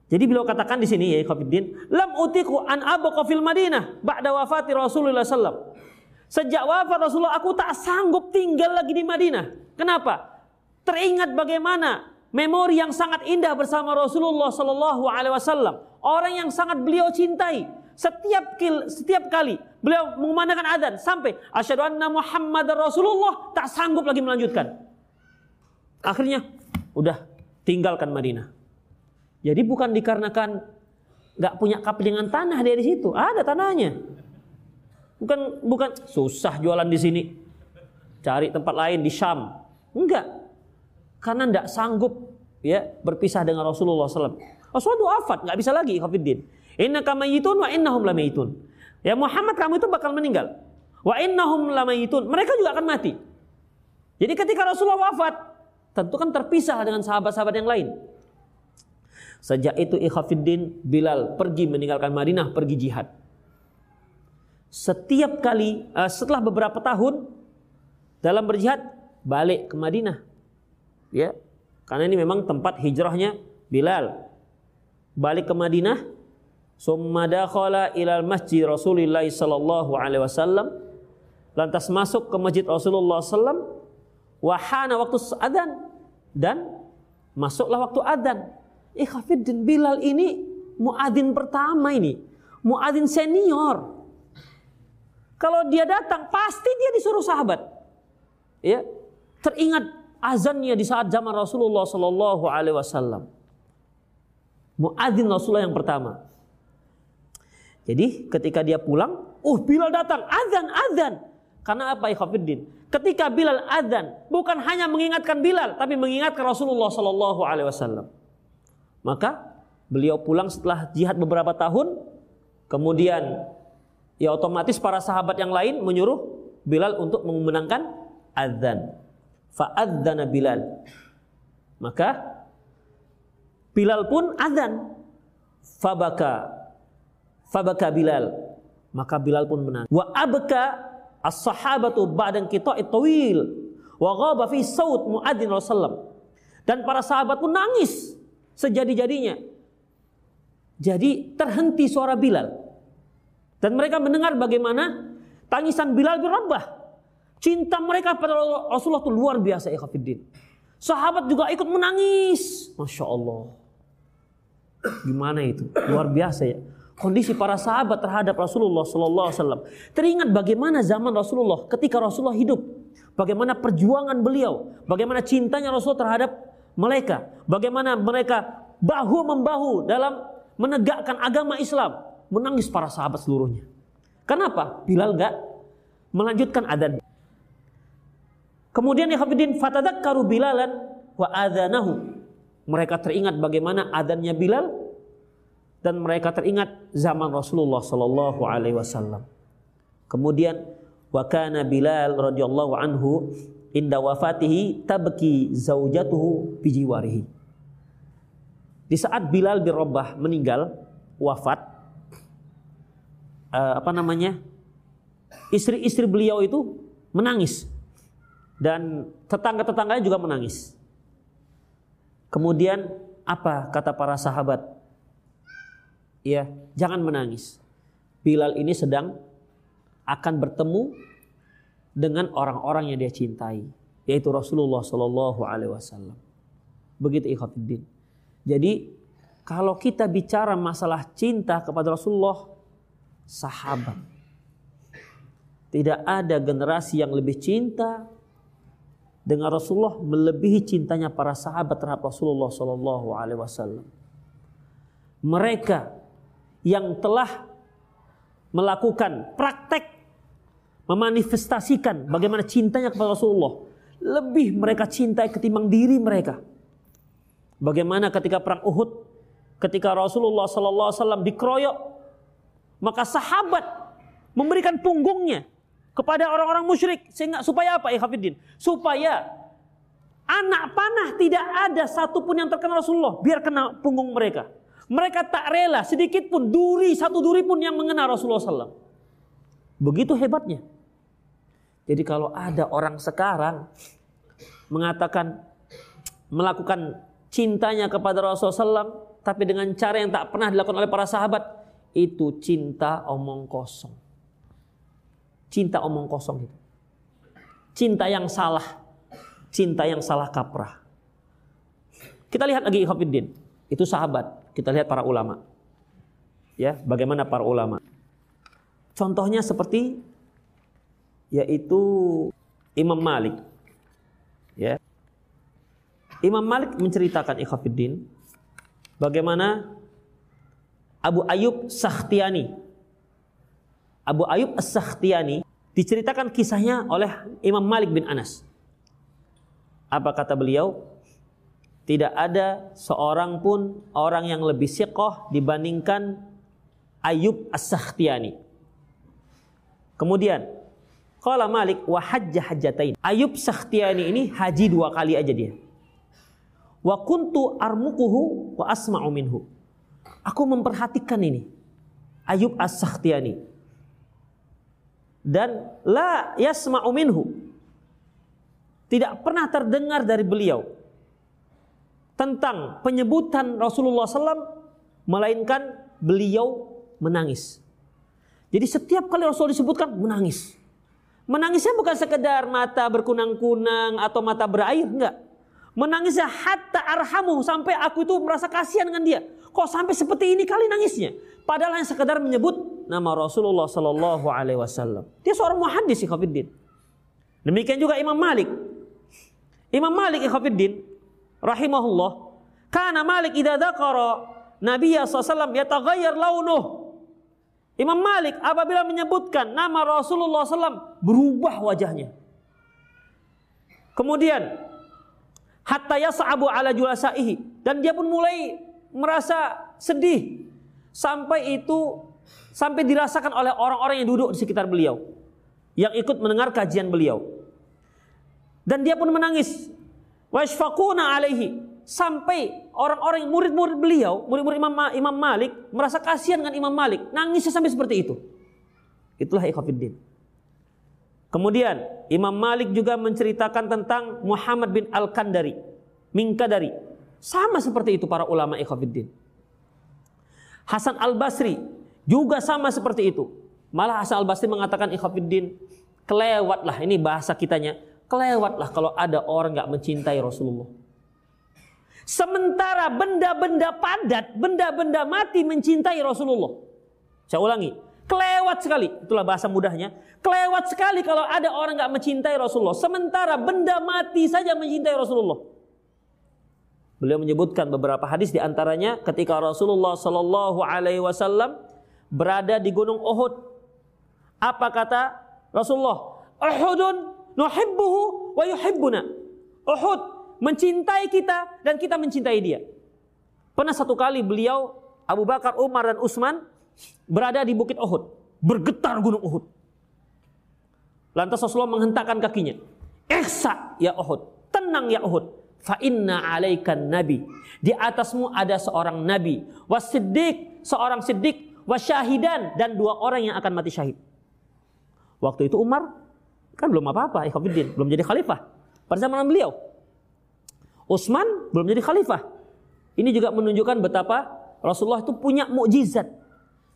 Jadi beliau katakan di sini ya Khofiddin, lam utiku an fil Madinah ba'da wafati Rasulullah sallam. Sejak wafat Rasulullah aku tak sanggup tinggal lagi di Madinah. Kenapa? Teringat bagaimana memori yang sangat indah bersama Rasulullah Sallallahu Alaihi Wasallam. Orang yang sangat beliau cintai. Setiap kil, setiap kali beliau mengumandangkan adzan sampai asyhadu anna Muhammad Rasulullah tak sanggup lagi melanjutkan. Akhirnya udah tinggalkan Madinah. Jadi bukan dikarenakan nggak punya kapelingan tanah dia di situ, ada tanahnya. Bukan bukan susah jualan di sini. Cari tempat lain di Syam. Enggak karena tidak sanggup ya berpisah dengan Rasulullah SAW. Rasulullah wafat, nggak bisa lagi Khafiddin. Inna kamayitun wa innahum lamayitun. Ya Muhammad kamu itu bakal meninggal. Wa innahum lamayitun. Mereka juga akan mati. Jadi ketika Rasulullah wafat, tentu kan terpisah dengan sahabat-sahabat yang lain. Sejak itu Ikhafiddin Bilal pergi meninggalkan Madinah, pergi jihad. Setiap kali uh, setelah beberapa tahun dalam berjihad balik ke Madinah ya. Karena ini memang tempat hijrahnya Bilal. Balik ke Madinah summa ilal masjid Rasulullah sallallahu alaihi wasallam. Lantas masuk ke masjid Rasulullah sallam wahana waktu adzan dan masuklah waktu adzan. Ikhafiddin Bilal ini muadzin pertama ini muadzin senior. Kalau dia datang pasti dia disuruh sahabat. Ya. Teringat azannya di saat zaman Rasulullah Sallallahu Alaihi Wasallam. Muadzin Rasulullah yang pertama. Jadi ketika dia pulang, uh Bilal datang, azan, azan. Karena apa Ikhwafiddin? Ketika Bilal azan, bukan hanya mengingatkan Bilal, tapi mengingatkan Rasulullah Sallallahu Alaihi Wasallam. Maka beliau pulang setelah jihad beberapa tahun, kemudian ya otomatis para sahabat yang lain menyuruh Bilal untuk memenangkan azan fa'adzana Bilal. Maka Bilal pun azan. Fabaka fabaka Bilal. Maka Bilal pun menangis. Wa abka as-sahabatu ba'dan qita'i tawil wa ghaba fi saut muadzin Rasulullah. Dan para sahabat pun nangis sejadi-jadinya. Jadi terhenti suara Bilal. Dan mereka mendengar bagaimana tangisan Bilal bin Rabah Cinta mereka pada Rasulullah itu luar biasa ya Khafiddin. Sahabat juga ikut menangis. Masya Allah. Gimana itu? Luar biasa ya. kondisi para sahabat terhadap Rasulullah Sallallahu Alaihi Wasallam. Teringat bagaimana zaman Rasulullah ketika Rasulullah hidup, bagaimana perjuangan beliau, bagaimana cintanya Rasul terhadap mereka, bagaimana mereka bahu membahu dalam menegakkan agama Islam, menangis para sahabat seluruhnya. Kenapa? Bilal enggak melanjutkan adzan. Kemudian ya hafidin fatadakkaru bilalan wa adzanahu. Mereka teringat bagaimana adanya Bilal dan mereka teringat zaman Rasulullah sallallahu alaihi wasallam. Kemudian wa kana Bilal radhiyallahu anhu inda wafatihi tabki zaujatuhu bijiwarihi. Di saat Bilal bin Rabah meninggal, wafat, uh, apa namanya? Istri-istri beliau itu menangis dan tetangga-tetangganya juga menangis. Kemudian apa kata para sahabat? Ya, jangan menangis. Bilal ini sedang akan bertemu dengan orang-orang yang dia cintai, yaitu Rasulullah Shallallahu Alaihi Wasallam. Begitu ikhafidin. Jadi kalau kita bicara masalah cinta kepada Rasulullah, sahabat. Tidak ada generasi yang lebih cinta dengan Rasulullah melebihi cintanya para sahabat terhadap Rasulullah Sallallahu Alaihi Wasallam. Mereka yang telah melakukan praktek memanifestasikan bagaimana cintanya kepada Rasulullah lebih mereka cintai ketimbang diri mereka. Bagaimana ketika perang Uhud, ketika Rasulullah Sallallahu Alaihi Wasallam dikeroyok, maka sahabat memberikan punggungnya kepada orang-orang musyrik sehingga supaya apa ya Hafidin? Supaya anak panah tidak ada satupun yang terkena Rasulullah biar kena punggung mereka. Mereka tak rela sedikit pun duri satu duri pun yang mengena Rasulullah SAW. Begitu hebatnya. Jadi kalau ada orang sekarang mengatakan melakukan cintanya kepada Rasulullah SAW tapi dengan cara yang tak pernah dilakukan oleh para sahabat itu cinta omong kosong. Cinta omong kosong itu. Cinta yang salah. Cinta yang salah kaprah. Kita lihat lagi Ikhwanuddin. Itu sahabat. Kita lihat para ulama. Ya, bagaimana para ulama. Contohnya seperti yaitu Imam Malik. Ya. Imam Malik menceritakan Ikhwanuddin bagaimana Abu Ayub Sakhtiani Abu Ayub As-Sakhtiyani diceritakan kisahnya oleh Imam Malik bin Anas. Apa kata beliau? Tidak ada seorang pun orang yang lebih siqoh dibandingkan Ayub As-Sakhtiyani. Kemudian, Qala Malik wa hajja hajjatain. Ayub Sakhtiyani ini haji dua kali aja dia. Wa kuntu armukuhu wa asma'u minhu. Aku memperhatikan ini. Ayub As-Sakhtiyani dan la yasma'u minhu. Tidak pernah terdengar dari beliau tentang penyebutan Rasulullah SAW melainkan beliau menangis. Jadi setiap kali Rasul disebutkan menangis. Menangisnya bukan sekedar mata berkunang-kunang atau mata berair, enggak. Menangisnya hatta arhamu sampai aku itu merasa kasihan dengan dia. Kok sampai seperti ini kali nangisnya? Padahal yang sekedar menyebut nama Rasulullah Sallallahu Alaihi Wasallam. Dia seorang muhaddis Ikhafiddin. Demikian juga Imam Malik. Imam Malik Ikhafiddin rahimahullah. Karena Malik idza dzakara Nabi SAW yataghayyar launuh. Imam Malik apabila menyebutkan nama Rasulullah SAW berubah wajahnya. Kemudian hatta yas'abu ala julasaihi dan dia pun mulai merasa sedih Sampai itu sampai dirasakan oleh orang-orang yang duduk di sekitar beliau. Yang ikut mendengar kajian beliau. Dan dia pun menangis. Washfaquna alaihi. Sampai orang-orang murid-murid beliau, murid-murid Imam, Imam Malik merasa kasihan dengan Imam Malik. Nangisnya sampai seperti itu. Itulah ikhwafiddin. Kemudian Imam Malik juga menceritakan tentang Muhammad bin Al-Kandari. Minkadari. Sama seperti itu para ulama ikhwafiddin. Hasan Al-Basri juga sama seperti itu. Malah Hasan Al-Basri mengatakan ikhwafiddin, kelewatlah ini bahasa kitanya, kelewatlah kalau ada orang nggak mencintai Rasulullah. Sementara benda-benda padat, benda-benda mati mencintai Rasulullah. Saya ulangi, kelewat sekali. Itulah bahasa mudahnya. Kelewat sekali kalau ada orang nggak mencintai Rasulullah. Sementara benda mati saja mencintai Rasulullah. Beliau menyebutkan beberapa hadis di antaranya ketika Rasulullah Shallallahu Alaihi Wasallam berada di Gunung Uhud. Apa kata Rasulullah? Uhudun nuhibbuhu wa yuhibbuna. Uhud mencintai kita dan kita mencintai dia. Pernah satu kali beliau Abu Bakar, Umar dan Utsman berada di Bukit Uhud, bergetar Gunung Uhud. Lantas Rasulullah menghentakkan kakinya. Ihsa ya Uhud, tenang ya Uhud. Fa inna alaikan nabi. Di atasmu ada seorang nabi. Wasiddiq, seorang siddiq. Wasyahidan, dan dua orang yang akan mati syahid. Waktu itu Umar kan belum apa-apa, ikhwafiddin, belum jadi khalifah. Pada zaman beliau. Utsman belum jadi khalifah. Ini juga menunjukkan betapa Rasulullah itu punya mukjizat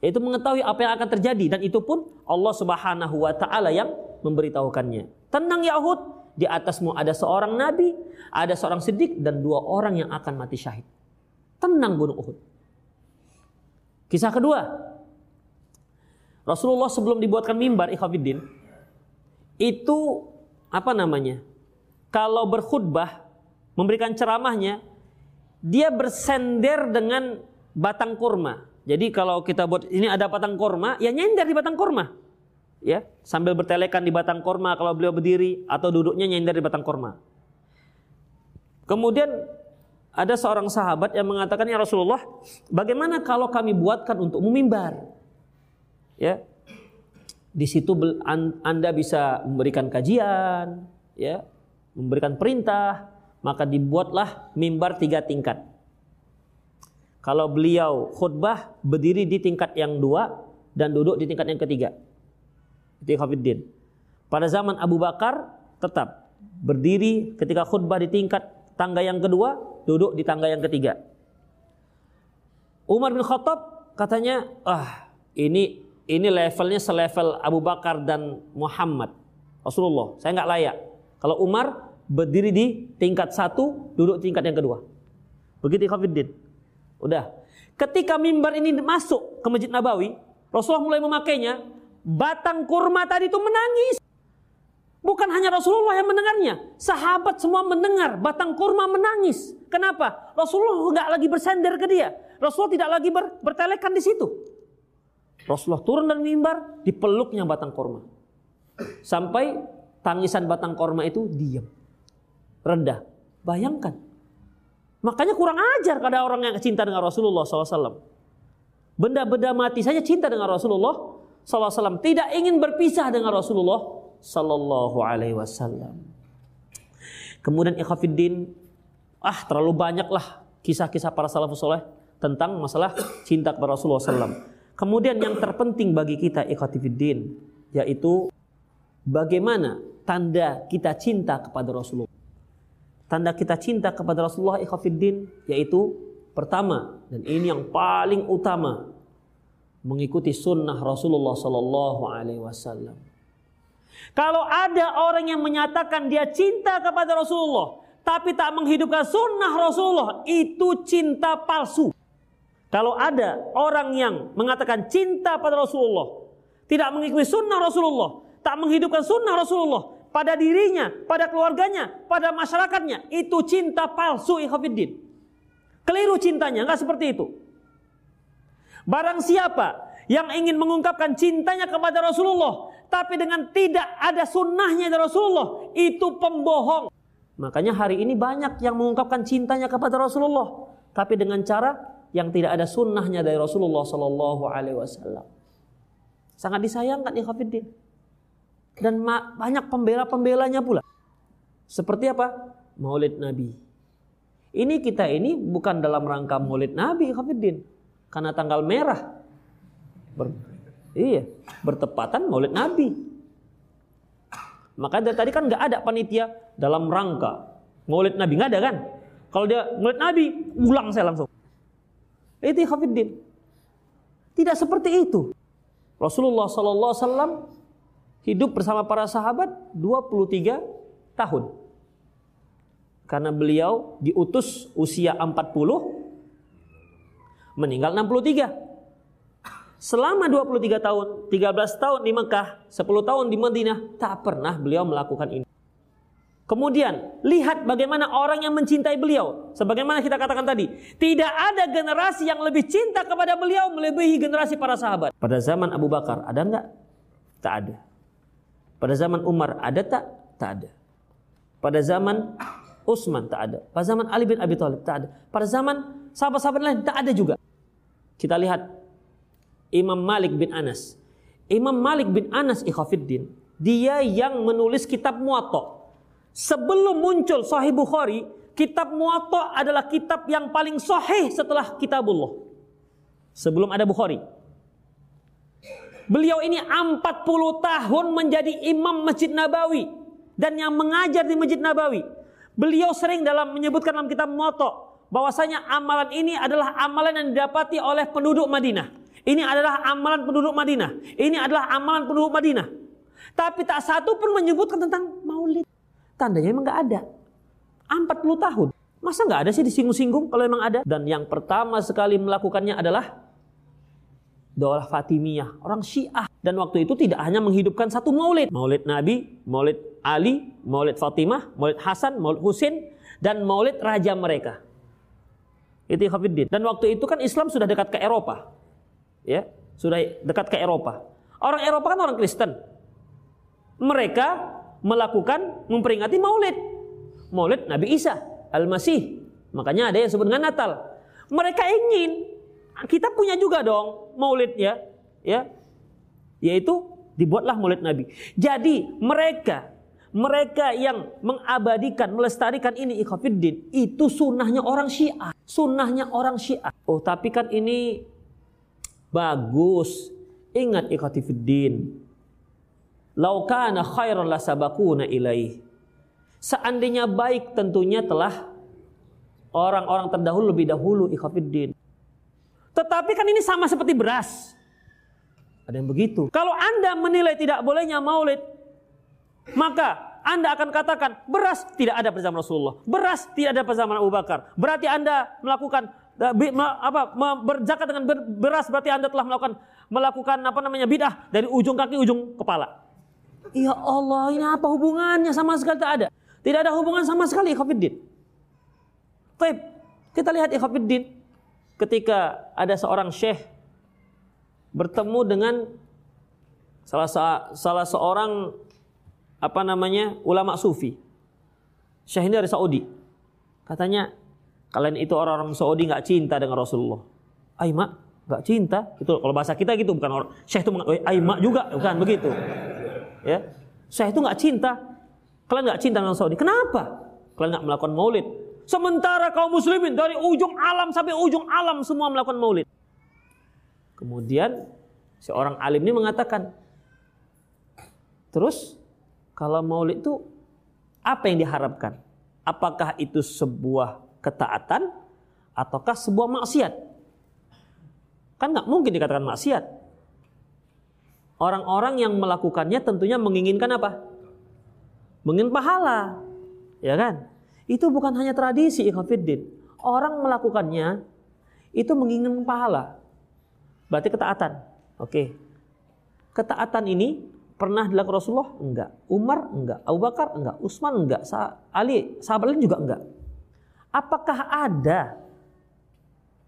yaitu mengetahui apa yang akan terjadi dan itu pun Allah Subhanahu wa taala yang memberitahukannya. Tenang ya Uhud, di atasmu ada seorang nabi, ada seorang siddiq dan dua orang yang akan mati syahid. Tenang gunung Uhud. Kisah kedua. Rasulullah sebelum dibuatkan mimbar ikhwafiddin itu apa namanya? Kalau berkhutbah memberikan ceramahnya dia bersender dengan batang kurma jadi kalau kita buat ini ada batang korma, ya nyender di batang korma. Ya, sambil bertelekan di batang korma kalau beliau berdiri atau duduknya nyender di batang korma. Kemudian ada seorang sahabat yang mengatakan ya Rasulullah, bagaimana kalau kami buatkan untuk mimbar? Ya. Di situ Anda bisa memberikan kajian, ya, memberikan perintah, maka dibuatlah mimbar tiga tingkat. Kalau beliau khutbah berdiri di tingkat yang dua dan duduk di tingkat yang ketiga. Itu Khafiddin. Pada zaman Abu Bakar tetap berdiri ketika khutbah di tingkat tangga yang kedua, duduk di tangga yang ketiga. Umar bin Khattab katanya, ah ini ini levelnya selevel Abu Bakar dan Muhammad. Rasulullah, saya nggak layak. Kalau Umar berdiri di tingkat satu, duduk tingkat yang kedua. Begitu Khafiddin. Udah. Ketika mimbar ini masuk ke Masjid Nabawi, Rasulullah mulai memakainya, batang kurma tadi itu menangis. Bukan hanya Rasulullah yang mendengarnya, sahabat semua mendengar batang kurma menangis. Kenapa? Rasulullah nggak lagi bersender ke dia. Rasulullah tidak lagi ber, bertelekan di situ. Rasulullah turun dari mimbar, dipeluknya batang kurma. Sampai tangisan batang kurma itu diam. Rendah. Bayangkan, Makanya kurang ajar kada orang yang cinta dengan Rasulullah SAW. Benda-benda mati saja cinta dengan Rasulullah SAW. Tidak ingin berpisah dengan Rasulullah Sallallahu Alaihi Wasallam. Kemudian ikhafiddin, ah terlalu banyaklah kisah-kisah para salafus soleh tentang masalah cinta kepada Rasulullah SAW. Kemudian yang terpenting bagi kita ikhafiddin, yaitu bagaimana tanda kita cinta kepada Rasulullah tanda kita cinta kepada Rasulullah ikhafiddin yaitu pertama dan ini yang paling utama mengikuti sunnah Rasulullah Sallallahu Alaihi Wasallam. Kalau ada orang yang menyatakan dia cinta kepada Rasulullah tapi tak menghidupkan sunnah Rasulullah itu cinta palsu. Kalau ada orang yang mengatakan cinta pada Rasulullah tidak mengikuti sunnah Rasulullah tak menghidupkan sunnah Rasulullah pada dirinya, pada keluarganya, pada masyarakatnya. Itu cinta palsu ikhafiddin. Keliru cintanya, nggak seperti itu. Barang siapa yang ingin mengungkapkan cintanya kepada Rasulullah, tapi dengan tidak ada sunnahnya dari Rasulullah, itu pembohong. Makanya hari ini banyak yang mengungkapkan cintanya kepada Rasulullah, tapi dengan cara yang tidak ada sunnahnya dari Rasulullah Sallallahu Alaihi Wasallam. Sangat disayangkan ikhafiddin dan banyak pembela-pembelanya pula. Seperti apa? Maulid Nabi. Ini kita ini bukan dalam rangka Maulid Nabi, Khafiddin. Karena tanggal merah. Iya, bertepatan Maulid Nabi. Maka dari tadi kan nggak ada panitia dalam rangka Maulid Nabi nggak ada kan? Kalau dia Maulid Nabi, ulang saya langsung. Itu Khafiddin. Tidak seperti itu. Rasulullah Sallallahu Alaihi Wasallam hidup bersama para sahabat 23 tahun. Karena beliau diutus usia 40, meninggal 63. Selama 23 tahun, 13 tahun di Mekah, 10 tahun di Madinah, tak pernah beliau melakukan ini. Kemudian, lihat bagaimana orang yang mencintai beliau. Sebagaimana kita katakan tadi, tidak ada generasi yang lebih cinta kepada beliau melebihi generasi para sahabat. Pada zaman Abu Bakar, ada enggak? Tak ada. Pada zaman Umar, ada tak? Tak ada. Pada zaman Utsman tak ada. Pada zaman Ali bin Abi Thalib tak ada. Pada zaman sahabat-sahabat lain tak ada juga. Kita lihat Imam Malik bin Anas. Imam Malik bin Anas Ikhafiddin, dia yang menulis kitab Muwatta. Sebelum muncul Sahih Bukhari, kitab Muwatta adalah kitab yang paling sahih setelah Kitabullah. Sebelum ada Bukhari. Beliau ini 40 tahun menjadi imam Masjid Nabawi dan yang mengajar di Masjid Nabawi. Beliau sering dalam menyebutkan dalam kitab Muwatta bahwasanya amalan ini adalah amalan yang didapati oleh penduduk Madinah. Ini adalah amalan penduduk Madinah. Ini adalah amalan penduduk Madinah. Tapi tak satu pun menyebutkan tentang maulid. Tandanya memang nggak ada. 40 tahun. Masa nggak ada sih disinggung-singgung kalau memang ada? Dan yang pertama sekali melakukannya adalah Daulah Fatimiyah, orang Syiah. Dan waktu itu tidak hanya menghidupkan satu maulid. Maulid Nabi, maulid Ali, maulid Fatimah, maulid Hasan, maulid Husin, dan maulid raja mereka. Itu Khafiddin. Dan waktu itu kan Islam sudah dekat ke Eropa ya sudah dekat ke Eropa. Orang Eropa kan orang Kristen. Mereka melakukan memperingati Maulid. Maulid Nabi Isa Al-Masih. Makanya ada yang disebut dengan Natal. Mereka ingin kita punya juga dong Maulid ya, ya. Yaitu dibuatlah Maulid Nabi. Jadi mereka mereka yang mengabadikan, melestarikan ini ikhafiddin, itu sunnahnya orang Syiah. Sunnahnya orang Syiah. Oh, tapi kan ini Bagus. Ingat ikhatifiddin. Laukana khairan la sabakuna ilaih. Seandainya baik tentunya telah orang-orang terdahulu lebih dahulu ikhatifiddin. Tetapi kan ini sama seperti beras. Ada yang begitu. Kalau Anda menilai tidak bolehnya maulid, maka anda akan katakan beras tidak ada pada zaman Rasulullah, beras tidak ada pada zaman Abu Bakar. Berarti Anda melakukan apa dengan beras berarti Anda telah melakukan melakukan apa namanya bidah dari ujung kaki ujung kepala. Ya Allah, ini apa hubungannya sama sekali tak ada. Tidak ada hubungan sama sekali ikhwafiddin. Baik, kita lihat ikhwafiddin ketika ada seorang syekh bertemu dengan salah salah seorang apa namanya ulama sufi. Syekh ini dari Saudi. Katanya Kalian itu orang-orang Saudi nggak cinta dengan Rasulullah. Aimak nggak cinta. Itu kalau bahasa kita gitu bukan orang Syekh itu Aimak juga bukan begitu. Ya. Syekh itu nggak cinta. Kalian nggak cinta dengan Saudi. Kenapa? Kalian nggak melakukan maulid. Sementara kaum muslimin dari ujung alam sampai ujung alam semua melakukan maulid. Kemudian seorang alim ini mengatakan, terus kalau maulid itu apa yang diharapkan? Apakah itu sebuah ketaatan ataukah sebuah maksiat? Kan nggak mungkin dikatakan maksiat. Orang-orang yang melakukannya tentunya menginginkan apa? Menginginkan pahala. Ya kan? Itu bukan hanya tradisi ikhwafiddin. Orang melakukannya itu menginginkan pahala. Berarti ketaatan. Oke. Ketaatan ini pernah dilakukan Rasulullah? Enggak. Umar? Enggak. Abu Bakar? Enggak. Utsman? Enggak. Ali? Sahabat lain juga enggak. Apakah ada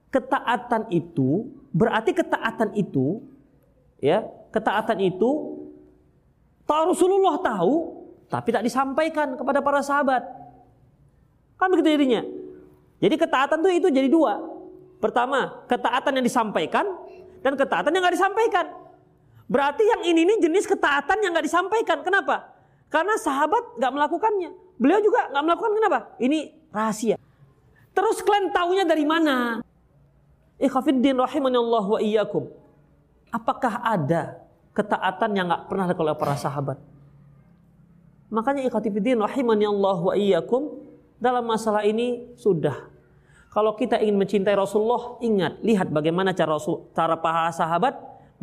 ketaatan itu? Berarti ketaatan itu ya, ketaatan itu tahu Rasulullah tahu tapi tak disampaikan kepada para sahabat. Kan begitu jadinya. Jadi ketaatan itu itu jadi dua. Pertama, ketaatan yang disampaikan dan ketaatan yang nggak disampaikan. Berarti yang ini ini jenis ketaatan yang nggak disampaikan. Kenapa? Karena sahabat nggak melakukannya. Beliau juga nggak melakukan. Kenapa? Ini rahasia. Terus kalian taunya dari mana? Ikhafiddin rahimani Allah wa iyyakum. Apakah ada ketaatan yang nggak pernah dilakukan oleh para sahabat? Makanya ikhatifiddin rahimani Allah wa iyyakum dalam masalah ini sudah. Kalau kita ingin mencintai Rasulullah, ingat, lihat bagaimana cara Rasul, cara para sahabat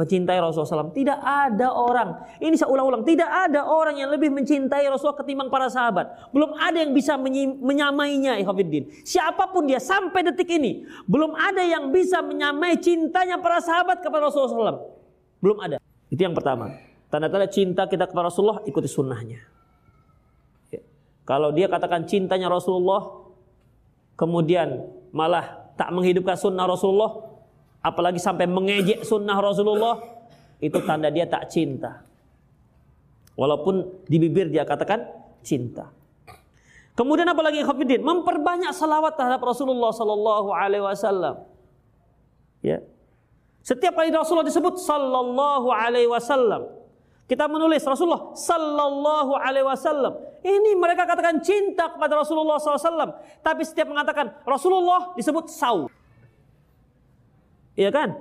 mencintai Rasulullah SAW. Tidak ada orang, ini saya ulang-ulang, tidak ada orang yang lebih mencintai Rasulullah ketimbang para sahabat. Belum ada yang bisa menyamainya, ikhwafiddin. Siapa pun dia sampai detik ini, belum ada yang bisa menyamai cintanya para sahabat kepada Rasulullah SAW. Belum ada. Itu yang pertama. Tanda-tanda cinta kita kepada Rasulullah, ikuti sunnahnya. Ya. Kalau dia katakan cintanya Rasulullah, kemudian malah tak menghidupkan sunnah Rasulullah, apalagi sampai mengejek sunnah Rasulullah, itu tanda dia tak cinta. Walaupun di bibir dia katakan cinta. Kemudian apalagi khafidin memperbanyak salawat terhadap Rasulullah Sallallahu Alaihi Wasallam. Ya, setiap kali Rasulullah disebut Sallallahu Alaihi Wasallam, kita menulis Rasulullah Sallallahu Alaihi Wasallam. Ini mereka katakan cinta kepada Rasulullah SAW. Tapi setiap mengatakan Rasulullah disebut saw. Iya kan?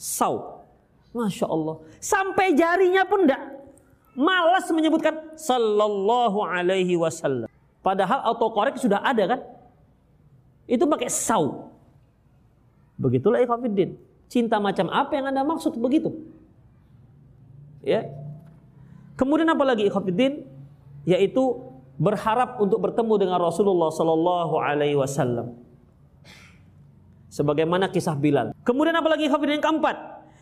Saw. Masya Allah. Sampai jarinya pun tidak malas menyebutkan sallallahu alaihi wasallam. Padahal autokorek sudah ada kan? Itu pakai saw. Begitulah ikhwafiddin. Cinta macam apa yang Anda maksud begitu? Ya. Kemudian apa lagi? Yaitu berharap untuk bertemu dengan Rasulullah sallallahu alaihi wasallam sebagaimana kisah Bilal. Kemudian apalagi hafidh yang keempat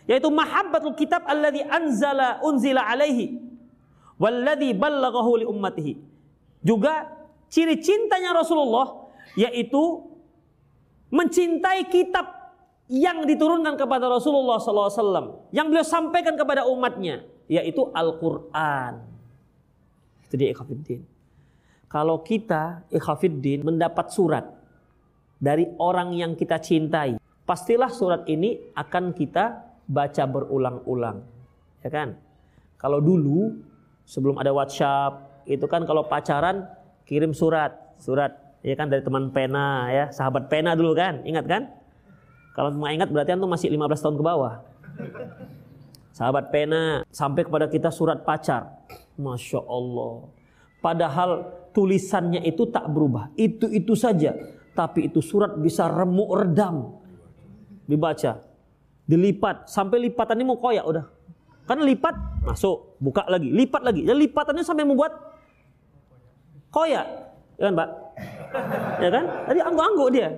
yaitu mahabbatul kitab alladhi anzala unzila alaihi walladhi ballaghahu li ummatihi. Juga ciri cintanya Rasulullah yaitu mencintai kitab yang diturunkan kepada Rasulullah SAW yang beliau sampaikan kepada umatnya yaitu Al-Quran. Itu dia ikhafiddin. Kalau kita ikhafiddin mendapat surat dari orang yang kita cintai. Pastilah surat ini akan kita baca berulang-ulang. Ya kan? Kalau dulu sebelum ada WhatsApp, itu kan kalau pacaran kirim surat, surat ya kan dari teman pena ya, sahabat pena dulu kan, ingat kan? Kalau cuma ingat berarti antum masih 15 tahun ke bawah. Sahabat pena sampai kepada kita surat pacar. Masya Allah. Padahal tulisannya itu tak berubah. Itu-itu saja tapi itu surat bisa remuk redam. Dibaca. Dilipat. Sampai lipatan ini mau koyak udah. Kan lipat masuk. Buka lagi. Lipat lagi. Dan lipatannya sampai membuat koyak. Ya kan mbak ya kan? Tadi angguk-angguk dia.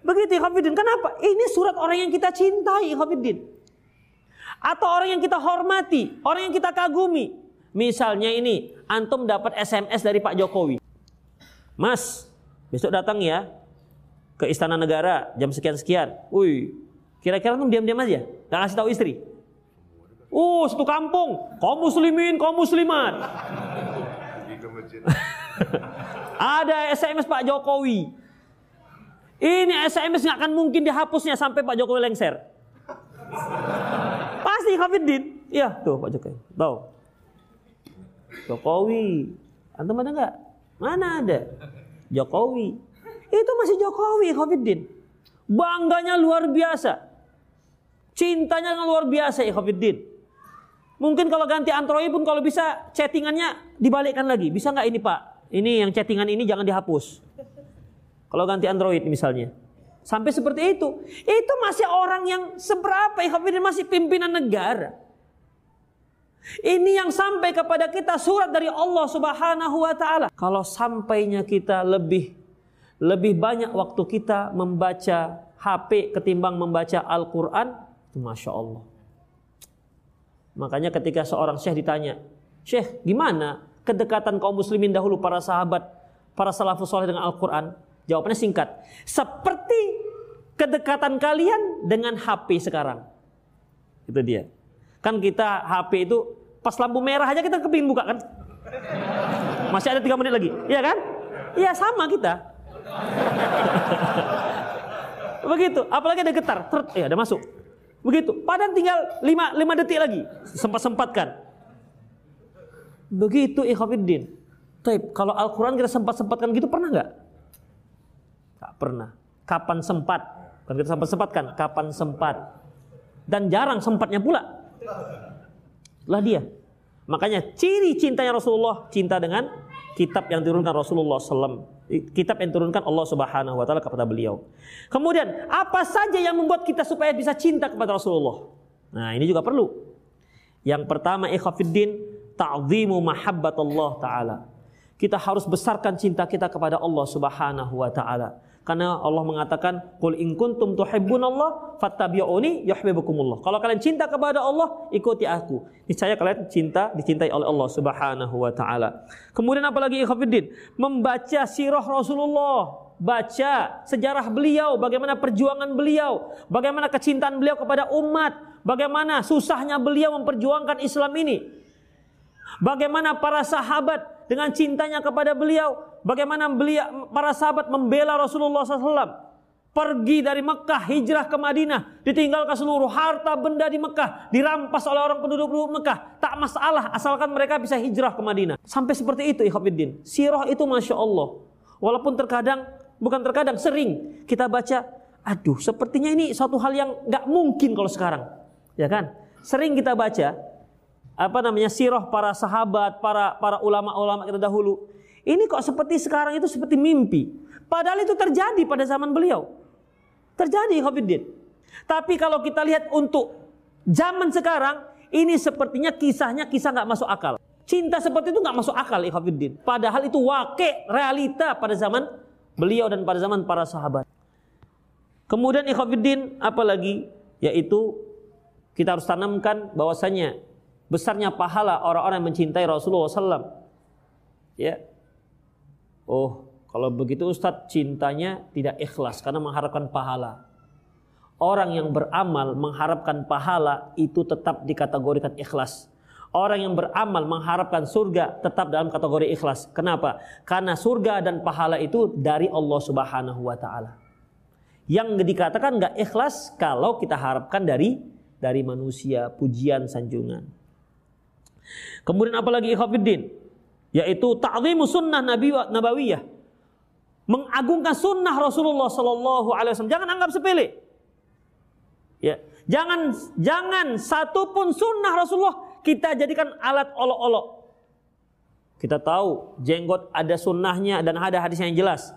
Begitu Hafidin kenapa? Ini surat orang yang kita cintai Hafidin atau orang yang kita hormati orang yang kita kagumi. Misalnya ini antum dapat SMS dari Pak Jokowi. Mas Besok datang ya ke istana negara jam sekian-sekian. Wih, kira-kira tuh diam-diam aja, gak kasih tahu istri. Uh, satu kampung, kaum muslimin, kaum muslimat. <laughs> Ada SMS Pak Jokowi. Ini SMS nggak akan mungkin dihapusnya sampai Pak Jokowi lengser. <laughs> Pasti Hafidin. Iya, tuh Pak Jokowi. Tahu. Jokowi. Antum ada nggak? Mana ada? Jokowi. Itu masih Jokowi, Khofiddin. Bangganya luar biasa. Cintanya luar biasa, Khofiddin. Mungkin kalau ganti Android pun kalau bisa chattingannya dibalikkan lagi. Bisa nggak ini Pak? Ini yang chattingan ini jangan dihapus. Kalau ganti Android misalnya. Sampai seperti itu. Itu masih orang yang seberapa ya masih pimpinan negara. Ini yang sampai kepada kita surat dari Allah Subhanahu wa taala. Kalau sampainya kita lebih lebih banyak waktu kita membaca HP ketimbang membaca Al-Qur'an, Masya Allah. Makanya ketika seorang syekh ditanya, "Syekh, gimana kedekatan kaum muslimin dahulu para sahabat, para salafus soleh dengan Al-Qur'an?" Jawabannya singkat, "Seperti kedekatan kalian dengan HP sekarang." Itu dia. Kan kita HP itu pas lampu merah aja kita kepingin buka kan? Masih ada tiga menit lagi, iya kan? Iya sama kita. <laughs> Begitu, apalagi ada getar, ter, ya ada masuk. Begitu, padahal tinggal lima, lima detik lagi, sempat-sempatkan. Begitu ikhwafiddin. Taib, kalau Al-Quran kita sempat-sempatkan gitu pernah nggak? Tak pernah. Kapan sempat? Kan kita sempat-sempatkan, kapan sempat? Dan jarang sempatnya pula lah dia. Makanya ciri cintanya Rasulullah cinta dengan kitab yang diturunkan Rasulullah SAW. Kitab yang diturunkan Allah Subhanahu Wa Taala kepada beliau. Kemudian apa saja yang membuat kita supaya bisa cinta kepada Rasulullah? Nah, ini juga perlu. Yang pertama ikhafidin ta'zimu mahabbatullah taala. Kita harus besarkan cinta kita kepada Allah Subhanahu wa taala. Karena Allah mengatakan, "Qul in kuntum tuhibbunallah fattabi'uni yuhibbukumullah." Kalau kalian cinta kepada Allah, ikuti aku. Niscaya kalian cinta dicintai oleh Allah Subhanahu wa taala. Kemudian apalagi ikhwatiddin? Membaca sirah Rasulullah, baca sejarah beliau, bagaimana perjuangan beliau, bagaimana kecintaan beliau kepada umat, bagaimana susahnya beliau memperjuangkan Islam ini. Bagaimana para sahabat dengan cintanya kepada beliau, bagaimana beliau para sahabat membela Rasulullah SAW. Pergi dari Mekah, hijrah ke Madinah, ditinggalkan seluruh harta benda di Mekah, dirampas oleh orang penduduk Mekah. Tak masalah, asalkan mereka bisa hijrah ke Madinah. Sampai seperti itu, Ikhwanuddin. Sirah itu Masya Allah. Walaupun terkadang, bukan terkadang, sering kita baca, aduh sepertinya ini suatu hal yang gak mungkin kalau sekarang. Ya kan? Sering kita baca, apa namanya sirah para sahabat, para para ulama-ulama kita dahulu. Ini kok seperti sekarang itu seperti mimpi. Padahal itu terjadi pada zaman beliau. Terjadi Khofiddin. Tapi kalau kita lihat untuk zaman sekarang, ini sepertinya kisahnya kisah nggak masuk akal. Cinta seperti itu nggak masuk akal Khofiddin. Padahal itu wake realita pada zaman beliau dan pada zaman para sahabat. Kemudian Ikhafiddin apalagi yaitu kita harus tanamkan bahwasanya besarnya pahala orang-orang yang mencintai Rasulullah SAW. Ya, Oh, kalau begitu Ustadz cintanya tidak ikhlas karena mengharapkan pahala. Orang yang beramal mengharapkan pahala itu tetap dikategorikan ikhlas. Orang yang beramal mengharapkan surga tetap dalam kategori ikhlas. Kenapa? Karena surga dan pahala itu dari Allah Subhanahu wa taala. Yang dikatakan nggak ikhlas kalau kita harapkan dari dari manusia, pujian, sanjungan. Kemudian apalagi ikhwafiddin? yaitu ta'zimu sunnah nabi nabawiyah. Mengagungkan sunnah Rasulullah Sallallahu Alaihi Wasallam. Jangan anggap sepele. Ya. Jangan jangan satu pun sunnah Rasulullah kita jadikan alat olok-olok. Kita tahu jenggot ada sunnahnya dan ada hadis yang jelas.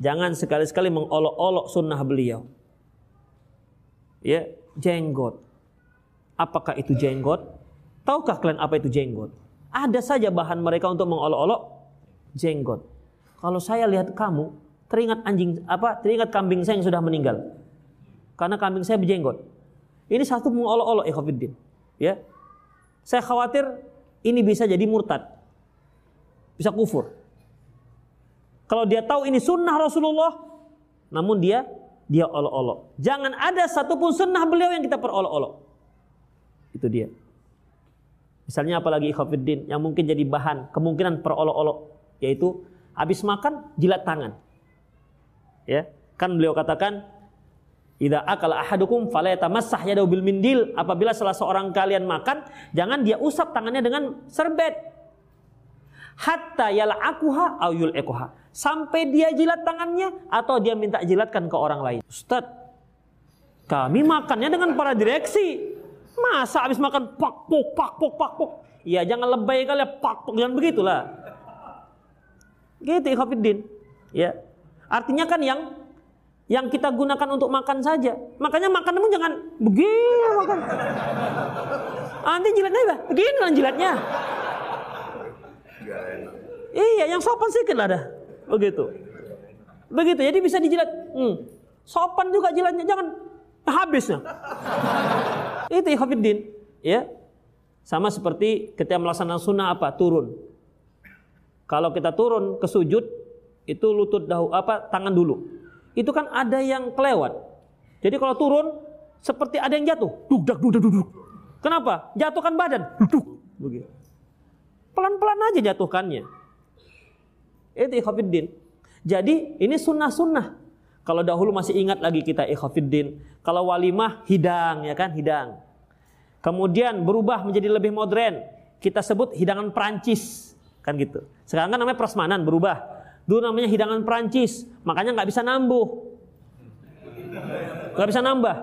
Jangan sekali-sekali mengolok-olok sunnah beliau. Ya jenggot. Apakah itu jenggot tahukah kalian apa itu jenggot ada saja bahan mereka untuk mengolok-olok jenggot. Kalau saya lihat kamu, teringat anjing apa? Teringat kambing saya yang sudah meninggal. Karena kambing saya berjenggot. Ini satu mengolok-olok ikhwatiddin. Ya. Saya khawatir ini bisa jadi murtad. Bisa kufur. Kalau dia tahu ini sunnah Rasulullah, namun dia dia olok-olok. Jangan ada satupun sunnah beliau yang kita perolok-olok. Itu dia. Misalnya apalagi ikhafiddin yang mungkin jadi bahan kemungkinan perolok-olok yaitu habis makan jilat tangan. Ya, kan beliau katakan Idza akala ahadukum fala yatamassah yadahu bil mindil. Apabila salah seorang kalian makan, jangan dia usap tangannya dengan serbet. Hatta yal'akuha aw yul'ikuha. Sampai dia jilat tangannya atau dia minta jilatkan ke orang lain. Ustaz, kami makannya dengan para direksi. Masa habis makan pak pok pak pok pak pok. Ya jangan lebay kali ya pak pok jangan begitulah. Gitu ikhafidin. Ya. Artinya kan yang yang kita gunakan untuk makan saja. Makanya makan pun jangan begini makan. Nanti jilatnya apa? Begini lah jilatnya. Iya, yang sopan sedikit lah dah. Begitu. Begitu. Jadi bisa dijilat. Hmm. Sopan juga jilatnya. Jangan habisnya. Itu ikhwafiddin. Ya. Sama seperti ketika melaksanakan sunnah apa? Turun. Kalau kita turun ke sujud, itu lutut dahulu apa? Tangan dulu. Itu kan ada yang kelewat. Jadi kalau turun seperti ada yang jatuh, duduk duduk duduk. Kenapa? Jatuhkan badan, duduk. Begitu. Pelan-pelan aja jatuhkannya. Itu ikhwafiddin. Jadi ini sunnah-sunnah. Kalau dahulu masih ingat lagi kita ikhafiddin. Kalau walimah hidang ya kan hidang. Kemudian berubah menjadi lebih modern. Kita sebut hidangan Prancis kan gitu. Sekarang kan namanya prasmanan berubah. Dulu namanya hidangan Prancis. Makanya nggak bisa nambuh. Nggak bisa nambah.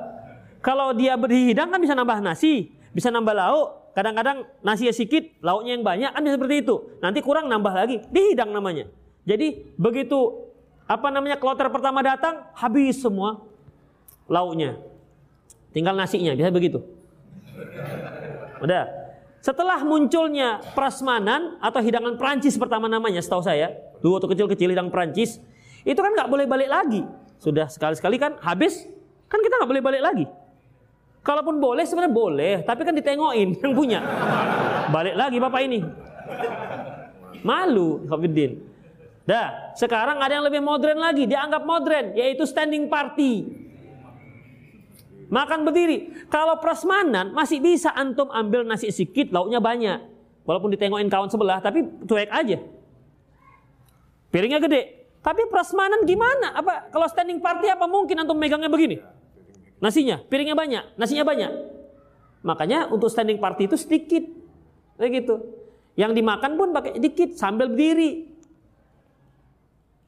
Kalau dia berhidang kan bisa nambah nasi, bisa nambah lauk. Kadang-kadang nasi sedikit, lauknya yang banyak kan seperti itu. Nanti kurang nambah lagi, dihidang namanya. Jadi begitu apa namanya kloter pertama datang habis semua lauknya tinggal nasinya bisa begitu Udah. Setelah munculnya prasmanan atau hidangan Prancis pertama namanya, setahu saya, dulu waktu kecil-kecil hidangan Prancis, itu kan nggak boleh balik lagi. Sudah sekali-sekali kan habis, kan kita nggak boleh balik lagi. Kalaupun boleh sebenarnya boleh, tapi kan ditengokin <laughs> yang punya. Balik lagi bapak ini. Malu, Khofiddin. Dah, sekarang ada yang lebih modern lagi, dianggap modern, yaitu standing party. Makan berdiri. Kalau prasmanan masih bisa antum ambil nasi sedikit, lauknya banyak. Walaupun ditengokin kawan sebelah, tapi cuek aja. Piringnya gede. Tapi prasmanan gimana? Apa kalau standing party apa mungkin antum megangnya begini? Nasinya, piringnya banyak, nasinya banyak. Makanya untuk standing party itu sedikit. Kayak gitu. Yang dimakan pun pakai sedikit sambil berdiri.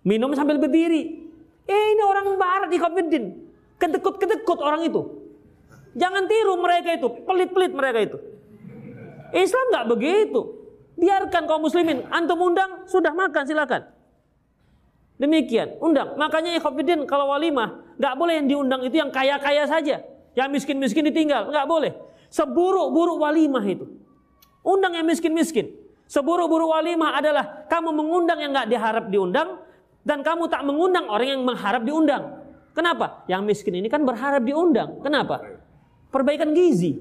Minum sambil berdiri. Eh ini orang barat di Covidin. Kedekut-kedekut orang itu. Jangan tiru mereka itu. Pelit-pelit mereka itu. Islam nggak begitu. Biarkan kaum muslimin. Antum undang, sudah makan silakan. Demikian, undang. Makanya Ikhwafiddin kalau walimah, nggak boleh yang diundang itu yang kaya-kaya saja. Yang miskin-miskin ditinggal, nggak boleh. Seburuk-buruk walimah itu. Undang yang miskin-miskin. Seburuk-buruk walimah adalah kamu mengundang yang nggak diharap diundang, dan kamu tak mengundang orang yang mengharap diundang. Kenapa? Yang miskin ini kan berharap diundang. Kenapa? Perbaikan gizi.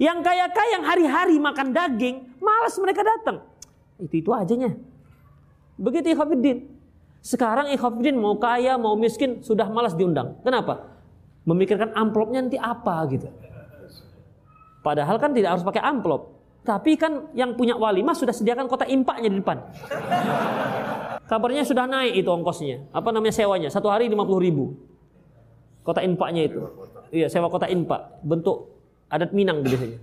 Yang kaya-kaya yang hari-hari makan daging, malas mereka datang. Itu-itu ajanya. Begitu Ikhwafiddin. Sekarang Ikhwafiddin mau kaya, mau miskin, sudah malas diundang. Kenapa? Memikirkan amplopnya nanti apa gitu. Padahal kan tidak harus pakai amplop. Tapi kan yang punya walimah sudah sediakan kota impaknya di depan. Kabarnya sudah naik itu ongkosnya. Apa namanya sewanya? Satu hari 50 ribu. Kota impaknya itu. Iya, sewa kota impak. Bentuk adat Minang biasanya.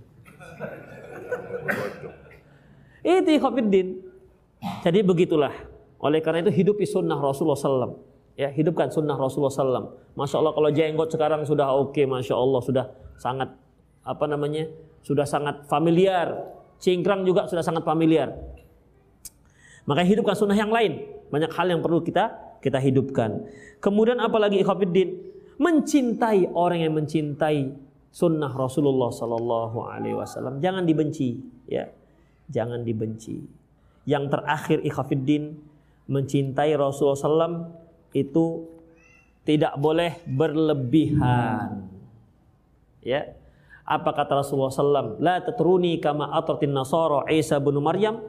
Itu Ikhwafiddin. Jadi begitulah. Oleh karena itu hidupi sunnah Rasulullah SAW. Ya, hidupkan sunnah Rasulullah SAW. Masya Allah kalau jenggot sekarang sudah oke, okay, Masya Allah sudah sangat apa namanya sudah sangat familiar. Cingkrang juga sudah sangat familiar. Maka hidupkan sunnah yang lain. Banyak hal yang perlu kita kita hidupkan. Kemudian apalagi ikhwafiddin mencintai orang yang mencintai sunnah Rasulullah Sallallahu Alaihi Wasallam. Jangan dibenci, ya. Jangan dibenci. Yang terakhir ikhwafiddin mencintai Rasulullah SAW itu tidak boleh berlebihan. Ya, apa kata Rasulullah SAW? La tatruni kama atratin nasara Isa bin Maryam.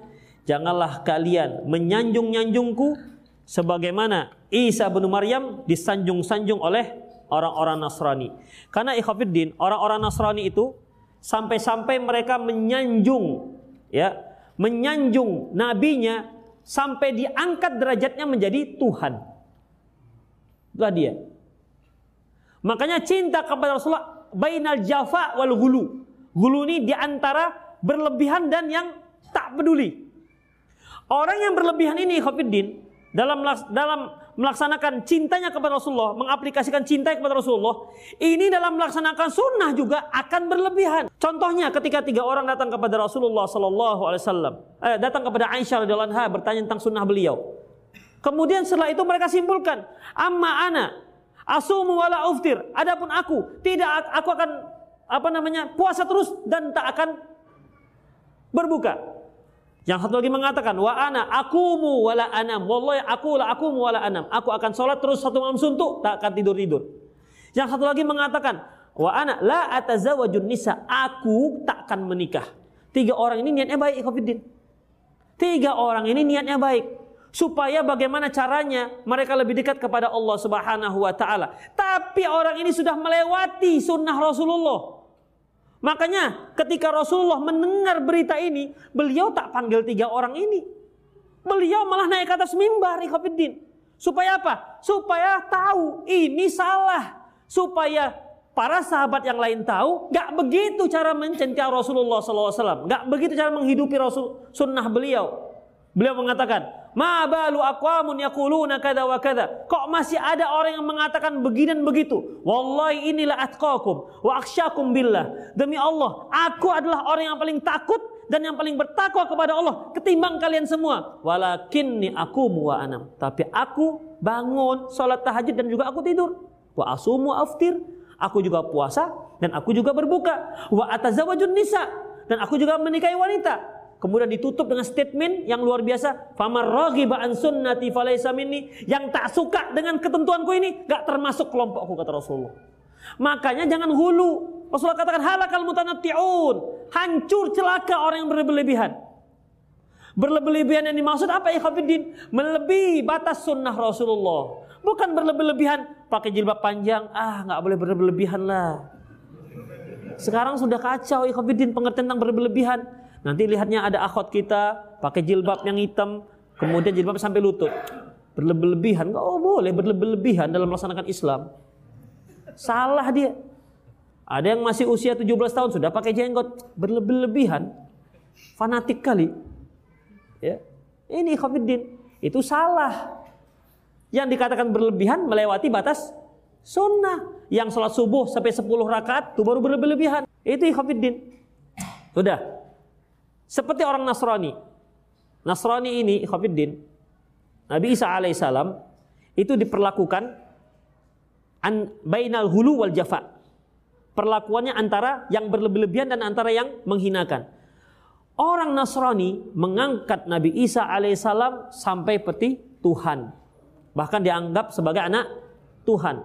Janganlah kalian menyanjung-nyanjungku sebagaimana Isa bin Maryam disanjung-sanjung oleh orang-orang Nasrani. Karena ikhafiddin, orang-orang Nasrani itu sampai-sampai mereka menyanjung ya, menyanjung nabinya sampai diangkat derajatnya menjadi Tuhan. Itulah dia. Makanya cinta kepada Rasulullah bainal jafa wal gulu. Gulu ini di antara berlebihan dan yang tak peduli. Orang yang berlebihan ini Khofiddin dalam dalam melaksanakan cintanya kepada Rasulullah, mengaplikasikan cinta kepada Rasulullah, ini dalam melaksanakan sunnah juga akan berlebihan. Contohnya ketika tiga orang datang kepada Rasulullah Sallallahu Alaihi Wasallam, eh, datang kepada Aisyah radhiyallahu anha bertanya tentang sunnah beliau. Kemudian setelah itu mereka simpulkan, amma ana Asumu wala uftir. Adapun aku, tidak aku akan apa namanya? puasa terus dan tak akan berbuka. Yang satu lagi mengatakan wa ana akumu wala anam. Wallahi aku la akumu wala anam. Aku akan sholat terus satu malam suntuk, tak akan tidur-tidur. Yang satu lagi mengatakan wa ana la atazawajun nisa. Aku tak akan menikah. Tiga orang ini niatnya baik, Ikhwafiddin. Tiga orang ini niatnya baik supaya bagaimana caranya mereka lebih dekat kepada Allah Subhanahu wa taala. Tapi orang ini sudah melewati sunnah Rasulullah. Makanya ketika Rasulullah mendengar berita ini, beliau tak panggil tiga orang ini. Beliau malah naik ke atas mimbar ikhwatiddin. Supaya apa? Supaya tahu ini salah. Supaya para sahabat yang lain tahu, gak begitu cara mencintai Rasulullah SAW. Gak begitu cara menghidupi Rasul sunnah beliau. Beliau mengatakan, Ma balu aqwamun yaquluna kada wa kada. Kok masih ada orang yang mengatakan begini dan begitu? Wallahi inilah atqakum wa akhsyakum billah. Demi Allah, aku adalah orang yang paling takut dan yang paling bertakwa kepada Allah ketimbang kalian semua. Walakinni aku wa anam. Tapi aku bangun salat tahajud dan juga aku tidur. Wa asumu aftir. Aku juga puasa dan aku juga berbuka. Wa atazawajun nisa dan aku juga menikahi wanita. Kemudian ditutup dengan statement yang luar biasa, "Famar an sunnati falaysa minni." Yang tak suka dengan ketentuanku ini gak termasuk kelompokku kata Rasulullah. Makanya jangan hulu. Rasulullah katakan halakal mutanatti'un. Hancur celaka orang yang berlebihan. Berlebihan yang dimaksud apa ya? Melebihi batas sunnah Rasulullah. Bukan berlebihan pakai jilbab panjang. Ah nggak boleh berlebihan lah. Sekarang sudah kacau ya pengertian tentang berlebihan. Nanti lihatnya ada akhwat kita pakai jilbab yang hitam, kemudian jilbab sampai lutut. Berlebihan, oh boleh berlebihan dalam melaksanakan Islam. Salah dia. Ada yang masih usia 17 tahun sudah pakai jenggot, berlebihan. Fanatik kali. Ya. Ini Khafiddin, itu salah. Yang dikatakan berlebihan melewati batas sunnah. Yang sholat subuh sampai 10 rakaat itu baru berlebihan. Itu Khafiddin. Sudah. Seperti orang Nasrani. Nasrani ini, Khafiddin, Nabi Isa alaihissalam itu diperlakukan an bainal hulu wal jafa. Perlakuannya antara yang berlebih-lebihan dan antara yang menghinakan. Orang Nasrani mengangkat Nabi Isa alaihissalam sampai peti Tuhan. Bahkan dianggap sebagai anak Tuhan.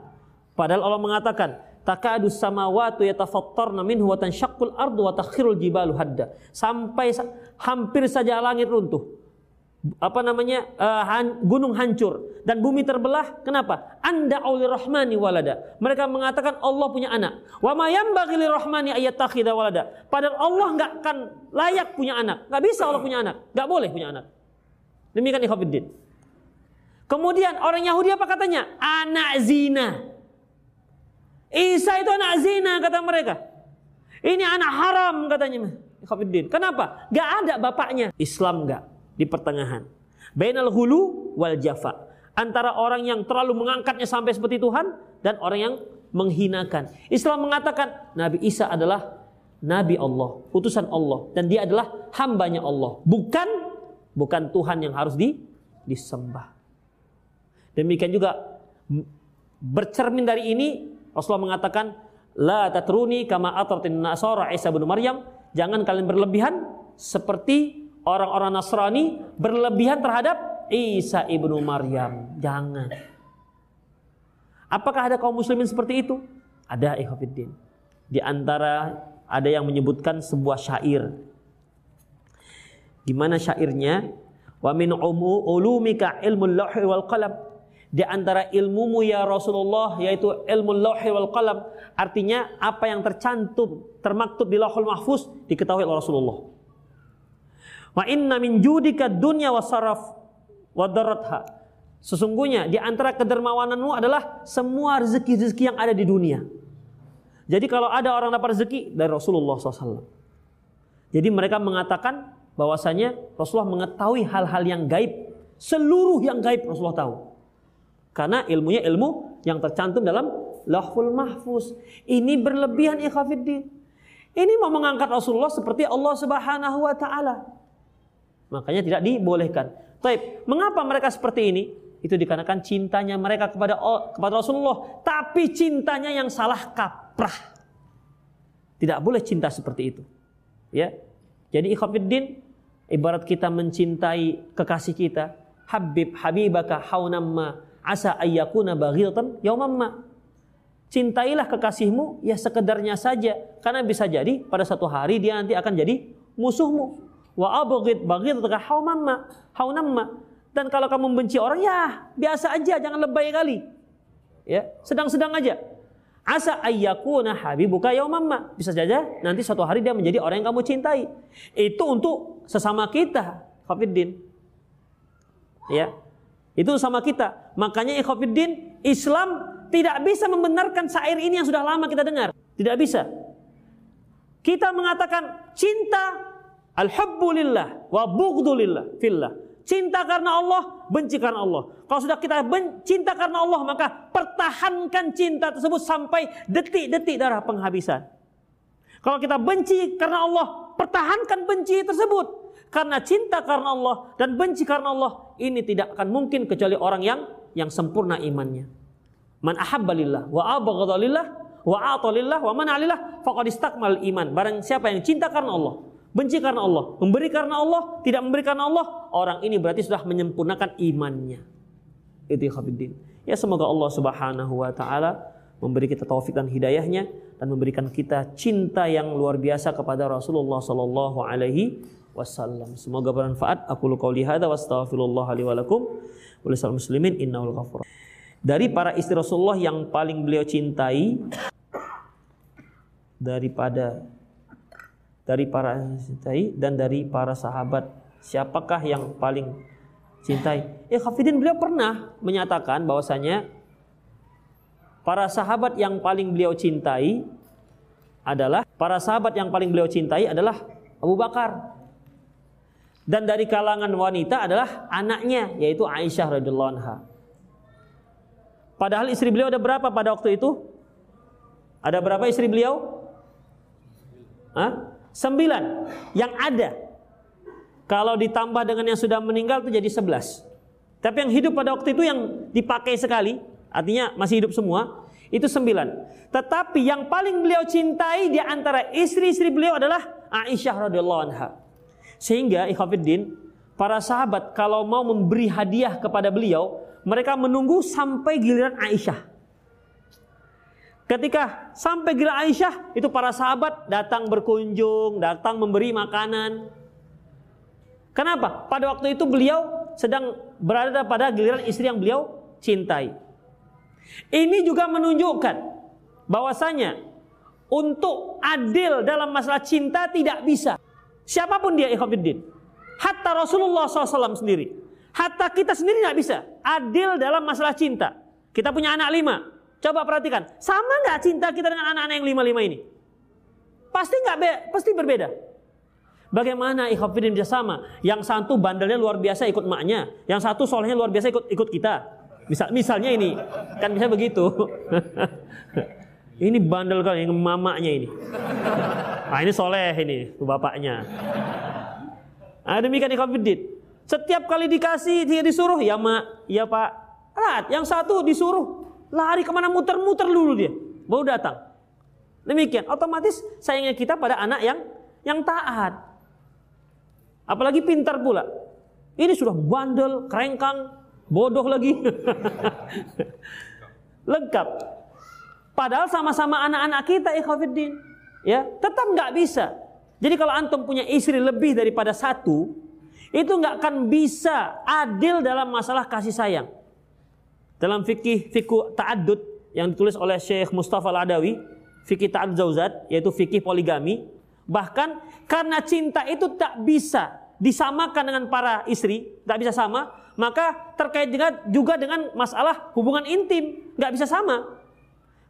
Padahal Allah mengatakan, takadu samawati yatafattarna minhu wa tanshaqqul ardu wa takhirul jibalu hadda. Sampai hampir saja langit runtuh. Apa namanya? Uh, han, gunung hancur dan bumi terbelah. Kenapa? Anda aulir rahmani walada. Mereka mengatakan Allah punya anak. Wa ma yanbaghi lirahmani ayattakhidha walada. Padahal Allah nggak akan layak punya anak. Nggak bisa Allah punya anak. Nggak boleh punya anak. Demikian ikhwatiddin. Kemudian orang Yahudi apa katanya? Anak zina. Isa itu anak zina kata mereka. Ini anak haram katanya. Khafiddin. Kenapa? Gak ada bapaknya. Islam gak di pertengahan. Bainal hulu wal jafa. Antara orang yang terlalu mengangkatnya sampai seperti Tuhan dan orang yang menghinakan. Islam mengatakan Nabi Isa adalah Nabi Allah, utusan Allah dan dia adalah hambanya Allah, bukan bukan Tuhan yang harus di, disembah. Demikian juga bercermin dari ini Rasulullah mengatakan, La tatruni kama atratin nasara Isa bin Maryam. Jangan kalian berlebihan seperti orang-orang Nasrani berlebihan terhadap Isa ibnu Maryam. Jangan. Apakah ada kaum muslimin seperti itu? Ada ikhwafiddin. Di antara ada yang menyebutkan sebuah syair. Gimana syairnya? Wa min ulumika ilmul lauhi wal qalam di antara ilmumu ya Rasulullah yaitu ilmu lauhi wal qalam. Artinya apa yang tercantum termaktub di lauhul mahfuz diketahui oleh Rasulullah. Wa inna min judika dunya wasaraf wa daratha sesungguhnya di antara kedermawananmu adalah semua rezeki-rezeki yang ada di dunia. Jadi kalau ada orang dapat rezeki dari Rasulullah SAW jadi mereka mengatakan bahwasanya Rasulullah mengetahui hal-hal yang gaib. Seluruh yang gaib Rasulullah tahu karena ilmunya ilmu yang tercantum dalam lahful mahfuz. Ini berlebihan ikhafiddin. Ini mau mengangkat Rasulullah seperti Allah Subhanahu wa taala. Makanya tidak dibolehkan. Taib, mengapa mereka seperti ini? Itu dikarenakan cintanya mereka kepada kepada Rasulullah, tapi cintanya yang salah kaprah. Tidak boleh cinta seperti itu. Ya. Jadi ikhafiddin ibarat kita mencintai kekasih kita, Habib habibaka haunamma asa ayyakuna baghilatan yaumamma. Cintailah kekasihmu ya sekedarnya saja karena bisa jadi pada satu hari dia nanti akan jadi musuhmu. Wa abghid baghidaka haumamma haunamma. Dan kalau kamu membenci orang ya biasa aja jangan lebay kali. Ya, sedang-sedang aja. Asa ayyakuna habibuka yaumamma. Bisa saja nanti suatu hari dia menjadi orang yang kamu cintai. Itu untuk sesama kita, Khafiddin. Ya, itu sama kita. Makanya ikhwafiddin, Islam tidak bisa membenarkan syair ini yang sudah lama kita dengar. Tidak bisa. Kita mengatakan cinta alhabbulillah wa bughdulillah fillah. Cinta karena Allah, benci karena Allah. Kalau sudah kita cinta karena Allah, maka pertahankan cinta tersebut sampai detik-detik darah penghabisan. Kalau kita benci karena Allah, pertahankan benci tersebut karena cinta karena Allah dan benci karena Allah ini tidak akan mungkin kecuali orang yang yang sempurna imannya. Man ahabbalillah wa abghadalillah wa atalillah wa manalillah faqad istakmal iman. Barang siapa yang cinta karena Allah, benci karena Allah, memberi karena Allah, tidak memberi karena Allah, orang ini berarti sudah menyempurnakan imannya. Itu khabiddin. Ya semoga Allah Subhanahu wa taala memberi kita taufik dan hidayahnya dan memberikan kita cinta yang luar biasa kepada Rasulullah sallallahu alaihi wasallam. Semoga bermanfaat. Aku lu qauli hadza wa astaghfirullah li wa muslimin innahu ghafur. Dari para istri Rasulullah yang paling beliau cintai daripada dari para cintai dan dari para sahabat siapakah yang paling cintai ya Khafidin beliau pernah menyatakan bahwasanya para sahabat yang paling beliau cintai adalah para sahabat yang paling beliau cintai adalah Abu Bakar dan dari kalangan wanita adalah anaknya yaitu Aisyah radhiyallahu anha padahal istri beliau ada berapa pada waktu itu ada berapa istri beliau Hah? Sembilan yang ada. Kalau ditambah dengan yang sudah meninggal itu jadi sebelas. Tapi yang hidup pada waktu itu yang dipakai sekali, artinya masih hidup semua, itu sembilan. Tetapi yang paling beliau cintai di antara istri-istri beliau adalah Aisyah radhiyallahu anha. Sehingga ikhwatiddin, para sahabat kalau mau memberi hadiah kepada beliau, mereka menunggu sampai giliran Aisyah. Ketika sampai gila Aisyah, itu para sahabat datang berkunjung, datang memberi makanan. Kenapa? Pada waktu itu beliau sedang berada pada giliran istri yang beliau cintai. Ini juga menunjukkan bahwasanya untuk adil dalam masalah cinta tidak bisa. Siapa pun dia ikhwatiddin. Hatta Rasulullah SAW sendiri. Hatta kita sendiri tidak bisa. Adil dalam masalah cinta. Kita punya anak lima. Coba perhatikan, sama nggak cinta kita dengan anak-anak yang lima-lima ini? Pasti nggak, pasti berbeda. Bagaimana ikhafidin bisa sama? Yang satu bandelnya luar biasa ikut maknya, yang satu solehnya luar biasa ikut ikut kita. Misal, misalnya ini, kan bisa begitu. <laughs> ini bandel kan yang mamanya ini. Nah ini soleh ini, bapaknya. Nah, demikian ikhafidin. Setiap kali dikasih dia disuruh, ya mak, ya pak. Rat, yang satu disuruh, Lari ke mana muter-muter dulu dia. Baru datang. Demikian. Otomatis sayangnya kita pada anak yang yang taat. Apalagi pintar pula. Ini sudah bandel, kerengkang, bodoh lagi. <laughs> Lengkap. Padahal sama-sama anak-anak kita ikhwafiddin. Ya, tetap nggak bisa. Jadi kalau antum punya istri lebih daripada satu, itu nggak akan bisa adil dalam masalah kasih sayang. Dalam fikih fikih ta'addud yang ditulis oleh Syekh Mustafa Al-Adawi, fikih ta'addud zauzat yaitu fikih poligami, bahkan karena cinta itu tak bisa disamakan dengan para istri, tak bisa sama, maka terkait dengan juga dengan masalah hubungan intim, nggak bisa sama.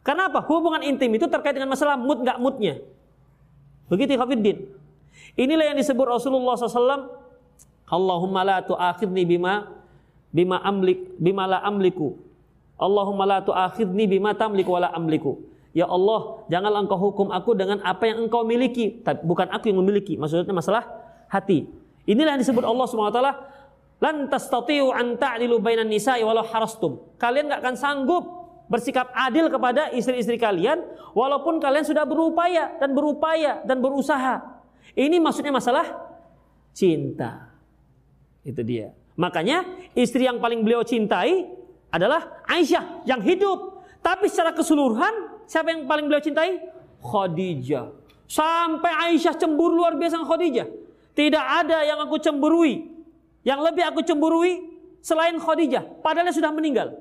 Kenapa? Hubungan intim itu terkait dengan masalah mood nggak moodnya. Begitu Khafiddin. Inilah yang disebut Rasulullah SAW. Allahumma la tu'akhidni bima bima amlik bima la amliku Allahumma la tu'akhidni bima tamliku wala amliku. Ya Allah, janganlah engkau hukum aku dengan apa yang engkau miliki. Bukan aku yang memiliki. Maksudnya masalah hati. Inilah yang disebut Allah Subhanahu wa taala lan tastati'u an ta'dilu bainan nisa'i walau harastum. Kalian enggak akan sanggup bersikap adil kepada istri-istri kalian walaupun kalian sudah berupaya dan berupaya dan berusaha. Ini maksudnya masalah cinta. Itu dia. Makanya istri yang paling beliau cintai adalah Aisyah yang hidup. Tapi secara keseluruhan siapa yang paling beliau cintai? Khadijah. Sampai Aisyah cemburu luar biasa dengan Khadijah. Tidak ada yang aku cemburui. Yang lebih aku cemburui selain Khadijah. Padahal sudah meninggal.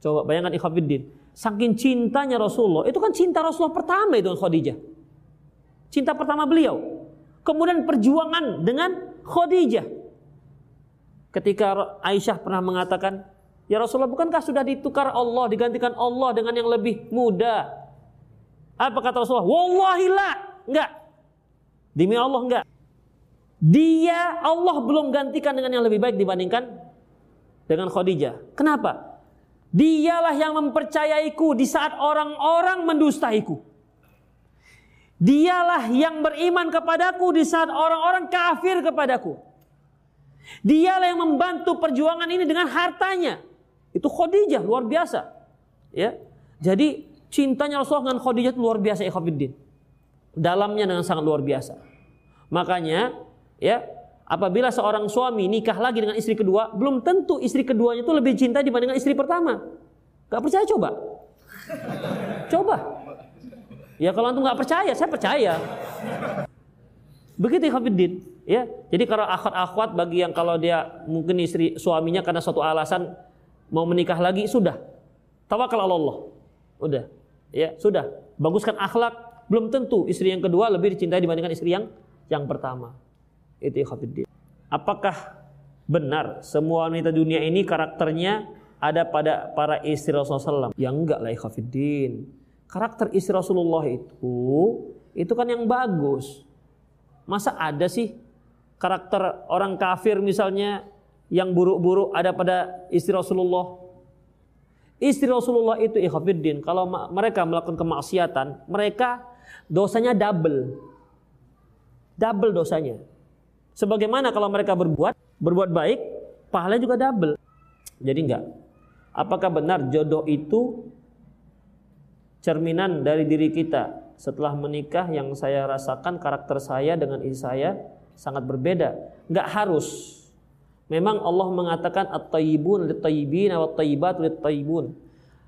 Coba bayangkan ikhwafiddin. Saking cintanya Rasulullah. Itu kan cinta Rasulullah pertama itu Khadijah. Cinta pertama beliau. Kemudian perjuangan dengan Khadijah. Ketika Aisyah pernah mengatakan, Ya Rasulullah bukankah sudah ditukar Allah, digantikan Allah dengan yang lebih muda? Apa kata Rasulullah? Wallahi la. Enggak. Demi Allah enggak. Dia Allah belum gantikan dengan yang lebih baik dibandingkan dengan Khadijah. Kenapa? Dialah yang mempercayaiku di saat orang-orang mendustaiku. Dialah yang beriman kepadaku di saat orang-orang kafir kepadaku. Dialah yang membantu perjuangan ini dengan hartanya. Itu Khadijah luar biasa. Ya. Jadi Cintanya Rasulullah dengan Khadijah luar biasa ikhwatiddin. Dalamnya dengan sangat luar biasa. Makanya ya apabila seorang suami nikah lagi dengan istri kedua, belum tentu istri keduanya itu lebih cinta dibandingkan istri pertama. Gak percaya coba? Coba. Ya kalau antum nggak percaya, saya percaya. Begitu ikhwatiddin. Ya, jadi kalau akhwat-akhwat bagi yang kalau dia mungkin istri suaminya karena suatu alasan mau menikah lagi sudah. Tawakal Allah. Udah. Ya, sudah. Baguskan akhlak, belum tentu istri yang kedua lebih dicintai dibandingkan istri yang yang pertama. Itu ikhwatiddin. Apakah benar semua wanita dunia ini karakternya ada pada para istri Rasulullah SAW? Ya enggak lah ikhwatiddin. Karakter istri Rasulullah itu itu kan yang bagus. Masa ada sih karakter orang kafir misalnya yang buruk-buruk ada pada istri Rasulullah. Istri Rasulullah itu ikhafidin. Kalau mereka melakukan kemaksiatan, mereka dosanya double. Double dosanya. Sebagaimana kalau mereka berbuat, berbuat baik, pahalanya juga double. Jadi enggak. Apakah benar jodoh itu cerminan dari diri kita? Setelah menikah yang saya rasakan karakter saya dengan istri saya sangat berbeda. Enggak harus. Memang Allah mengatakan at-tayyibun lit-tayyibin wa at-tayyibat lit-tayyibun.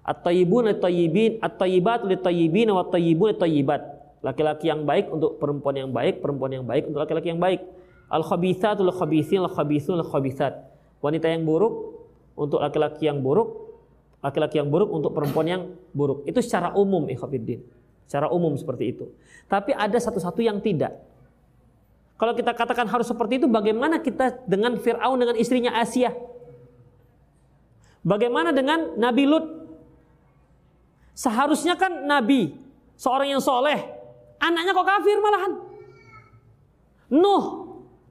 At-tayyibun lit-tayyibin, at-tayyibat lit-tayyibin wa at-tayyibun lit-tayyibat. Laki-laki yang baik untuk perempuan yang baik, perempuan yang baik untuk laki-laki yang baik. Al-khabithatu lil-khabithin, al-khabithun lil-khabithat. Wanita yang buruk untuk laki-laki yang buruk, laki-laki yang buruk untuk perempuan yang buruk. Itu secara umum ikhwatiddin. Secara umum seperti itu. Tapi ada satu-satu yang tidak. Kalau kita katakan harus seperti itu, bagaimana kita dengan Fir'aun dengan istrinya Asia? Bagaimana dengan Nabi Lut? Seharusnya kan Nabi, seorang yang soleh, anaknya kok kafir malahan. Nuh,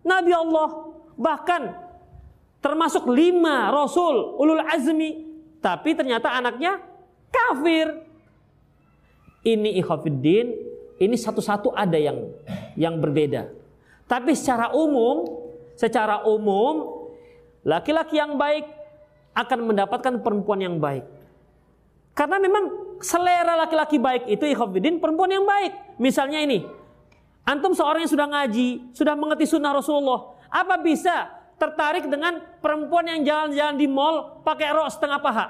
Nabi Allah, bahkan termasuk lima Rasul, ulul azmi, tapi ternyata anaknya kafir. Ini ikhafiddin, ini satu-satu ada yang yang berbeda. Tapi secara umum, secara umum laki-laki yang baik akan mendapatkan perempuan yang baik. Karena memang selera laki-laki baik itu ikhwatiddin perempuan yang baik. Misalnya ini, antum seorang yang sudah ngaji, sudah mengerti sunnah Rasulullah, apa bisa tertarik dengan perempuan yang jalan-jalan di mall pakai rok setengah paha?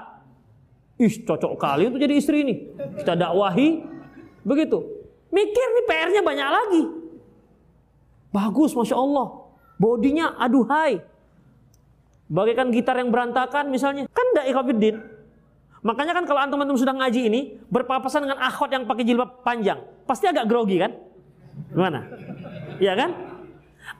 Ih, cocok kali untuk jadi istri ini. Kita dakwahi begitu. Mikir nih PR-nya banyak lagi. Bagus, masya Allah. Bodinya aduhai. Bagaikan gitar yang berantakan misalnya. Kan tidak ikhwafiddin. Makanya kan kalau antum-antum sudah ngaji ini berpapasan dengan akhwat yang pakai jilbab panjang, pasti agak grogi kan? Gimana? Iya kan?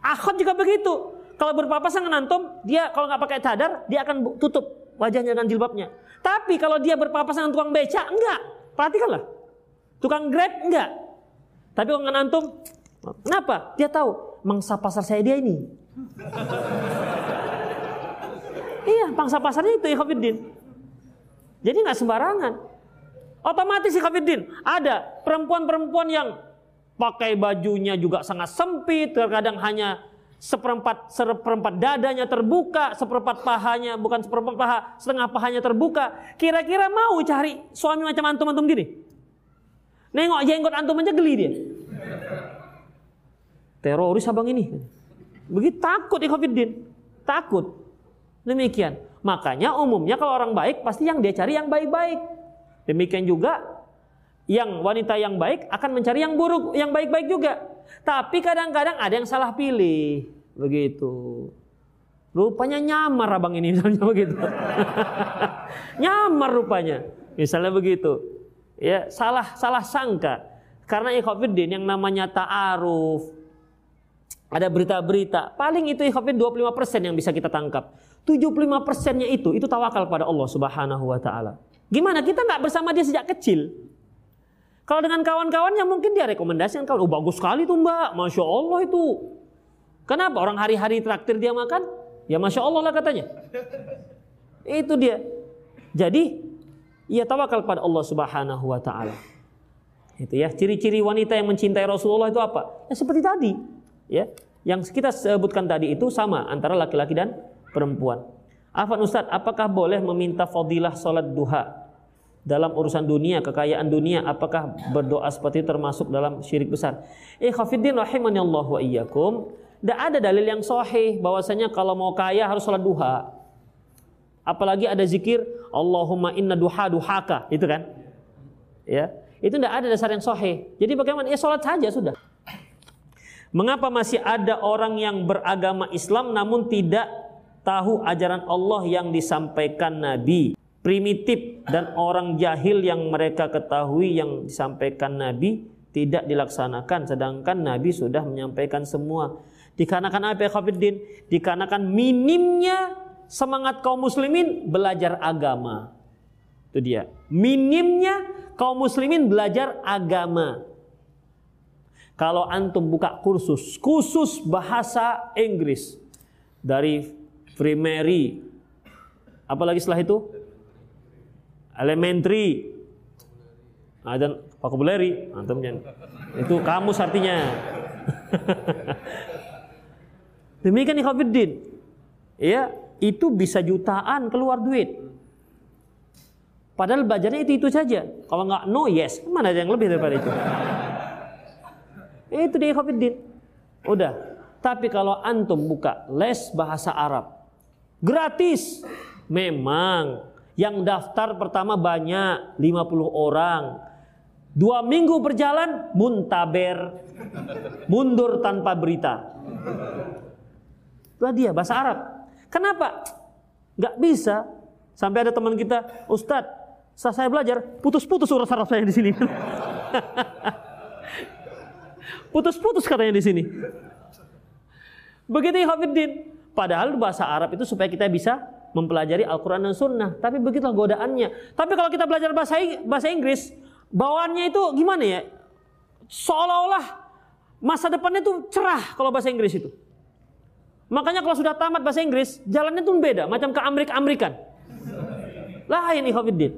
Akhwat juga begitu. Kalau berpapasan dengan antum, dia kalau nggak pakai cadar, dia akan tutup wajahnya dengan jilbabnya. Tapi kalau dia berpapasan dengan tukang beca, enggak. Perhatikanlah. Tukang grab enggak. Tapi kalau dengan antum, Kenapa? Dia tahu mangsa pasar saya dia ini. <laughs> iya, pangsa pasarnya itu Ikhwanuddin. Jadi nggak sembarangan. Otomatis Ikhwanuddin ada perempuan-perempuan yang pakai bajunya juga sangat sempit, terkadang hanya seperempat seperempat dadanya terbuka, seperempat pahanya bukan seperempat paha, setengah pahanya terbuka. Kira-kira mau cari suami macam antum-antum gini? Nengok jenggot antum aja geli dia teroris abang ini. Begitu takut Ikhwanuddin. Takut. Demikian. Makanya umumnya kalau orang baik pasti yang dia cari yang baik-baik. Demikian juga yang wanita yang baik akan mencari yang buruk, yang baik-baik juga. Tapi kadang-kadang ada yang salah pilih. Begitu. Rupanya nyamar abang ini <laughs> misalnya begitu. <laughs> nyamar rupanya. Misalnya begitu. Ya, salah salah sangka. Karena ikhwanuddin yang namanya ta'aruf, ada berita-berita, paling itu ikhafin 25% yang bisa kita tangkap. 75 persennya itu, itu tawakal pada Allah subhanahu wa ta'ala. Gimana? Kita nggak bersama dia sejak kecil. Kalau dengan kawan-kawannya mungkin dia rekomendasikan kalau oh, bagus sekali tuh mbak, masya Allah itu. Kenapa orang hari-hari traktir dia makan? Ya masya Allah lah katanya. Itu dia. Jadi ia tawakal pada Allah Subhanahu wa taala. Itu ya, ciri-ciri wanita yang mencintai Rasulullah itu apa? Ya seperti tadi ya yang kita sebutkan tadi itu sama antara laki-laki dan perempuan. Afan Ustaz, apakah boleh meminta fadilah sholat duha dalam urusan dunia, kekayaan dunia, apakah berdoa seperti itu termasuk dalam syirik besar? Eh khafiddin rahimani Allah wa iyyakum. Tidak ada dalil yang sahih bahwasanya kalau mau kaya harus sholat duha. Apalagi ada zikir Allahumma inna duha duhaka, itu kan? Ya, itu tidak ada dasar yang sahih. Jadi bagaimana? Ya sholat saja sudah. Mengapa masih ada orang yang beragama Islam namun tidak tahu ajaran Allah yang disampaikan Nabi? Primitif dan orang jahil yang mereka ketahui yang disampaikan Nabi tidak dilaksanakan sedangkan Nabi sudah menyampaikan semua. Dikarenakan apa ya Khafiddin? Dikarenakan minimnya semangat kaum muslimin belajar agama. Itu dia. Minimnya kaum muslimin belajar agama. Kalau antum buka kursus khusus bahasa Inggris dari primary apalagi setelah itu elementary. Nah, dan vocabulary. Antum itu kamus artinya. <laughs> Demikian ikhwafiddin ya itu bisa jutaan keluar duit. Padahal belajarnya itu itu saja. Kalau nggak no yes. Mana ada yang lebih daripada itu? Itu dia ikhwafiddin udah. Tapi kalau antum buka les bahasa Arab gratis. Memang yang daftar pertama banyak, 50 orang. Dua minggu berjalan, muntaber. Mundur tanpa berita. Itulah dia, bahasa Arab. Kenapa? Gak bisa. Sampai ada teman kita, Ustadz, saat saya belajar, putus-putus urus Arab saya di sini. <laughs> Putus-putus katanya di sini. Begitu Hafiddin. Padahal bahasa Arab itu supaya kita bisa mempelajari Al-Quran dan Sunnah. Tapi begitulah godaannya. Tapi kalau kita belajar bahasa, bahasa Inggris, bawaannya itu gimana ya? Seolah-olah masa depannya itu cerah kalau bahasa Inggris itu. Makanya kalau sudah tamat bahasa Inggris, jalannya tuh beda, macam ke Amerika-Amerikan. Lain Ikhwafiddin.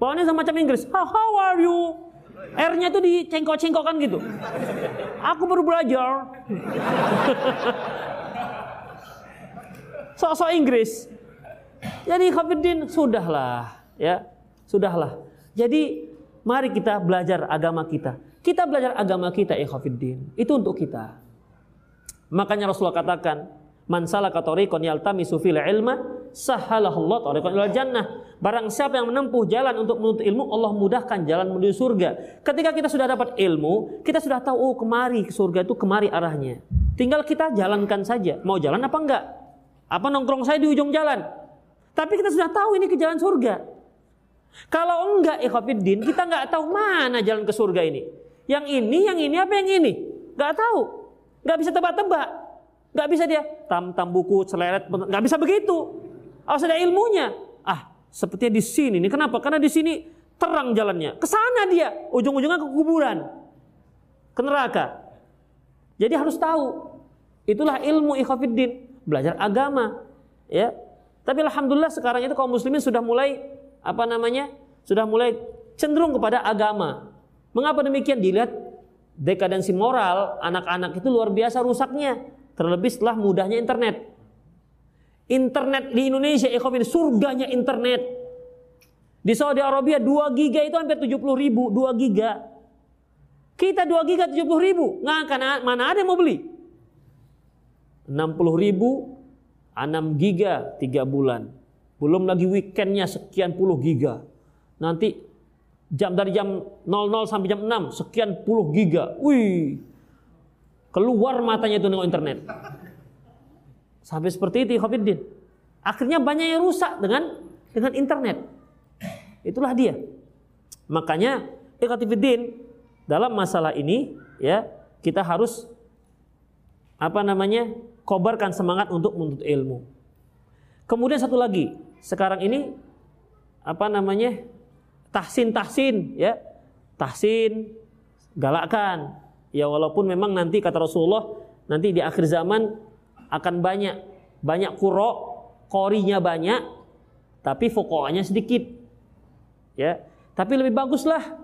Bawaannya sama macam Inggris. How, how are you? R-nya itu dicengkok-cengkokkan gitu. Aku baru belajar. <laughs> Sok-sok Inggris. Jadi Khafiddin sudahlah ya, sudahlah. Jadi mari kita belajar agama kita. Kita belajar agama kita ya Khafiddin. Itu untuk kita. Makanya Rasulullah katakan, "Man salaka tariqan yaltamisu fil ilma, sahalallahu tariqan ilal jannah." Barang siapa yang menempuh jalan untuk menuntut ilmu, Allah mudahkan jalan menuju surga. Ketika kita sudah dapat ilmu, kita sudah tahu oh kemari ke surga itu kemari arahnya. Tinggal kita jalankan saja. Mau jalan apa enggak? Apa nongkrong saya di ujung jalan? Tapi kita sudah tahu ini ke jalan surga. Kalau enggak ikhwafiddin, kita enggak tahu mana jalan ke surga ini. Yang ini, yang ini, apa yang ini? Enggak tahu. Enggak bisa tebak-tebak. Enggak bisa dia tam-tam buku, seleret, enggak bisa begitu. Harus ada ilmunya. Ah, sepertinya di sini nih. Kenapa? Karena di sini terang jalannya. Ke sana dia, ujung-ujungnya ke kuburan. Ke neraka. Jadi harus tahu. Itulah ilmu ikhwafiddin, belajar agama, ya. Tapi alhamdulillah sekarang itu kaum muslimin sudah mulai apa namanya? Sudah mulai cenderung kepada agama. Mengapa demikian? Dilihat dekadensi moral anak-anak itu luar biasa rusaknya. Terlebih setelah mudahnya internet. Internet di Indonesia, ikhwan surganya internet. Di Saudi Arabia 2 giga itu hampir 70 ribu, 2 giga. Kita 2 giga 70 ribu, nggak mana ada yang mau beli? 60 ribu 6 giga 3 bulan. Belum lagi weekendnya sekian puluh giga. Nanti jam dari jam 00 sampai jam 6 sekian puluh giga. Wih. Keluar matanya itu nengok internet. Sampai seperti itu Khofiddin. Akhirnya banyak yang rusak dengan dengan internet. Itulah dia. Makanya Ikhatifiddin dalam masalah ini ya kita harus apa namanya kobarkan semangat untuk menuntut ilmu. Kemudian satu lagi, sekarang ini apa namanya? tahsin tahsin ya. Tahsin galakkan. Ya walaupun memang nanti kata Rasulullah nanti di akhir zaman akan banyak banyak kuro, korinya banyak, tapi fokoannya sedikit. Ya, tapi lebih baguslah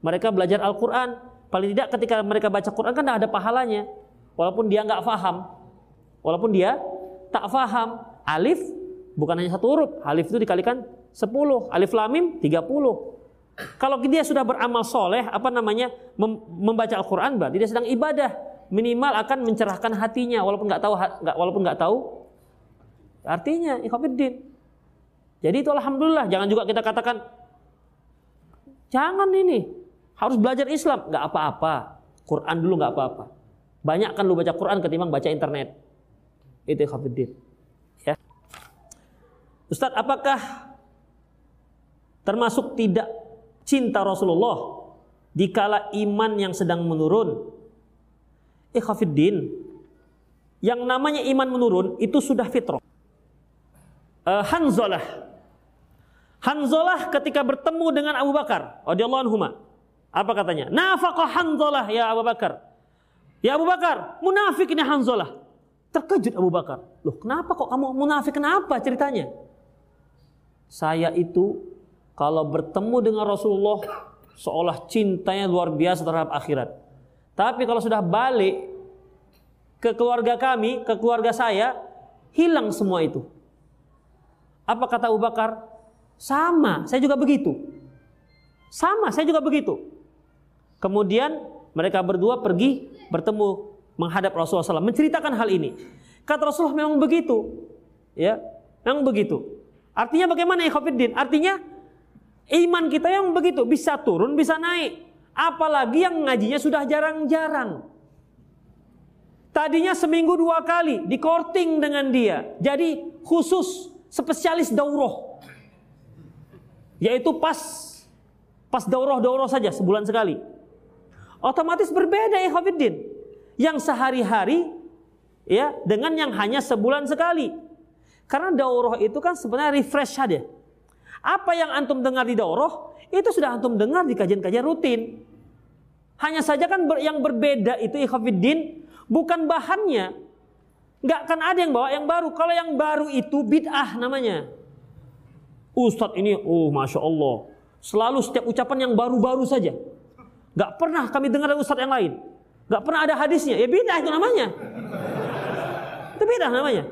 mereka belajar Al-Quran. Paling tidak ketika mereka baca Quran kan ada pahalanya, walaupun dia nggak faham. Walaupun dia tak faham. Alif bukan hanya satu huruf. Alif itu dikalikan 10. Alif lamim 30. Kalau dia sudah beramal soleh, apa namanya membaca Al-Quran berarti dia sedang ibadah. Minimal akan mencerahkan hatinya, walaupun nggak tahu, nggak walaupun nggak tahu. Artinya, ikhafidin. Jadi itu alhamdulillah. Jangan juga kita katakan, jangan ini harus belajar Islam, nggak apa-apa. Quran dulu nggak apa-apa. Banyak kan lu baca Quran ketimbang baca internet. Itu ikhafidin. Ya. Ustadz, apakah termasuk tidak cinta Rasulullah dikala iman yang sedang menurun. Ikhafiddin, yang namanya iman menurun itu sudah fitrah. Uh, Hanzalah. Hanzalah ketika bertemu dengan Abu Bakar radhiyallahu anhu. Apa katanya? Nafaqah Hanzalah ya Abu Bakar. Ya Abu Bakar, munafik ini Hanzalah. Terkejut Abu Bakar. Loh, kenapa kok kamu munafik? Kenapa ceritanya? Saya itu kalau bertemu dengan Rasulullah seolah cintanya luar biasa terhadap akhirat. Tapi kalau sudah balik ke keluarga kami, ke keluarga saya, hilang semua itu. Apa kata Abu Bakar? Sama, saya juga begitu. Sama, saya juga begitu. Kemudian mereka berdua pergi bertemu menghadap Rasulullah SAW, menceritakan hal ini. Kata Rasulullah memang begitu, ya, memang begitu. Artinya bagaimana ya Artinya Iman kita yang begitu bisa turun, bisa naik. Apalagi yang ngajinya sudah jarang-jarang. Tadinya seminggu dua kali di korting dengan dia. Jadi khusus spesialis daurah. Yaitu pas pas daurah-daurah saja sebulan sekali. Otomatis berbeda ya Hafidin. Yang sehari-hari ya dengan yang hanya sebulan sekali. Karena daurah itu kan sebenarnya refresh saja. Apa yang antum dengar di daurah, itu sudah antum dengar di kajian-kajian rutin. Hanya saja kan yang berbeda itu ikhafiddin bukan bahannya. Nggak akan ada yang bawa yang baru. Kalau yang baru itu bid'ah namanya. Ustadz ini, oh Masya Allah. Selalu setiap ucapan yang baru-baru saja. Nggak pernah kami dengar dari ustadz yang lain. Nggak pernah ada hadisnya. Ya bid'ah itu namanya. Itu bid'ah namanya.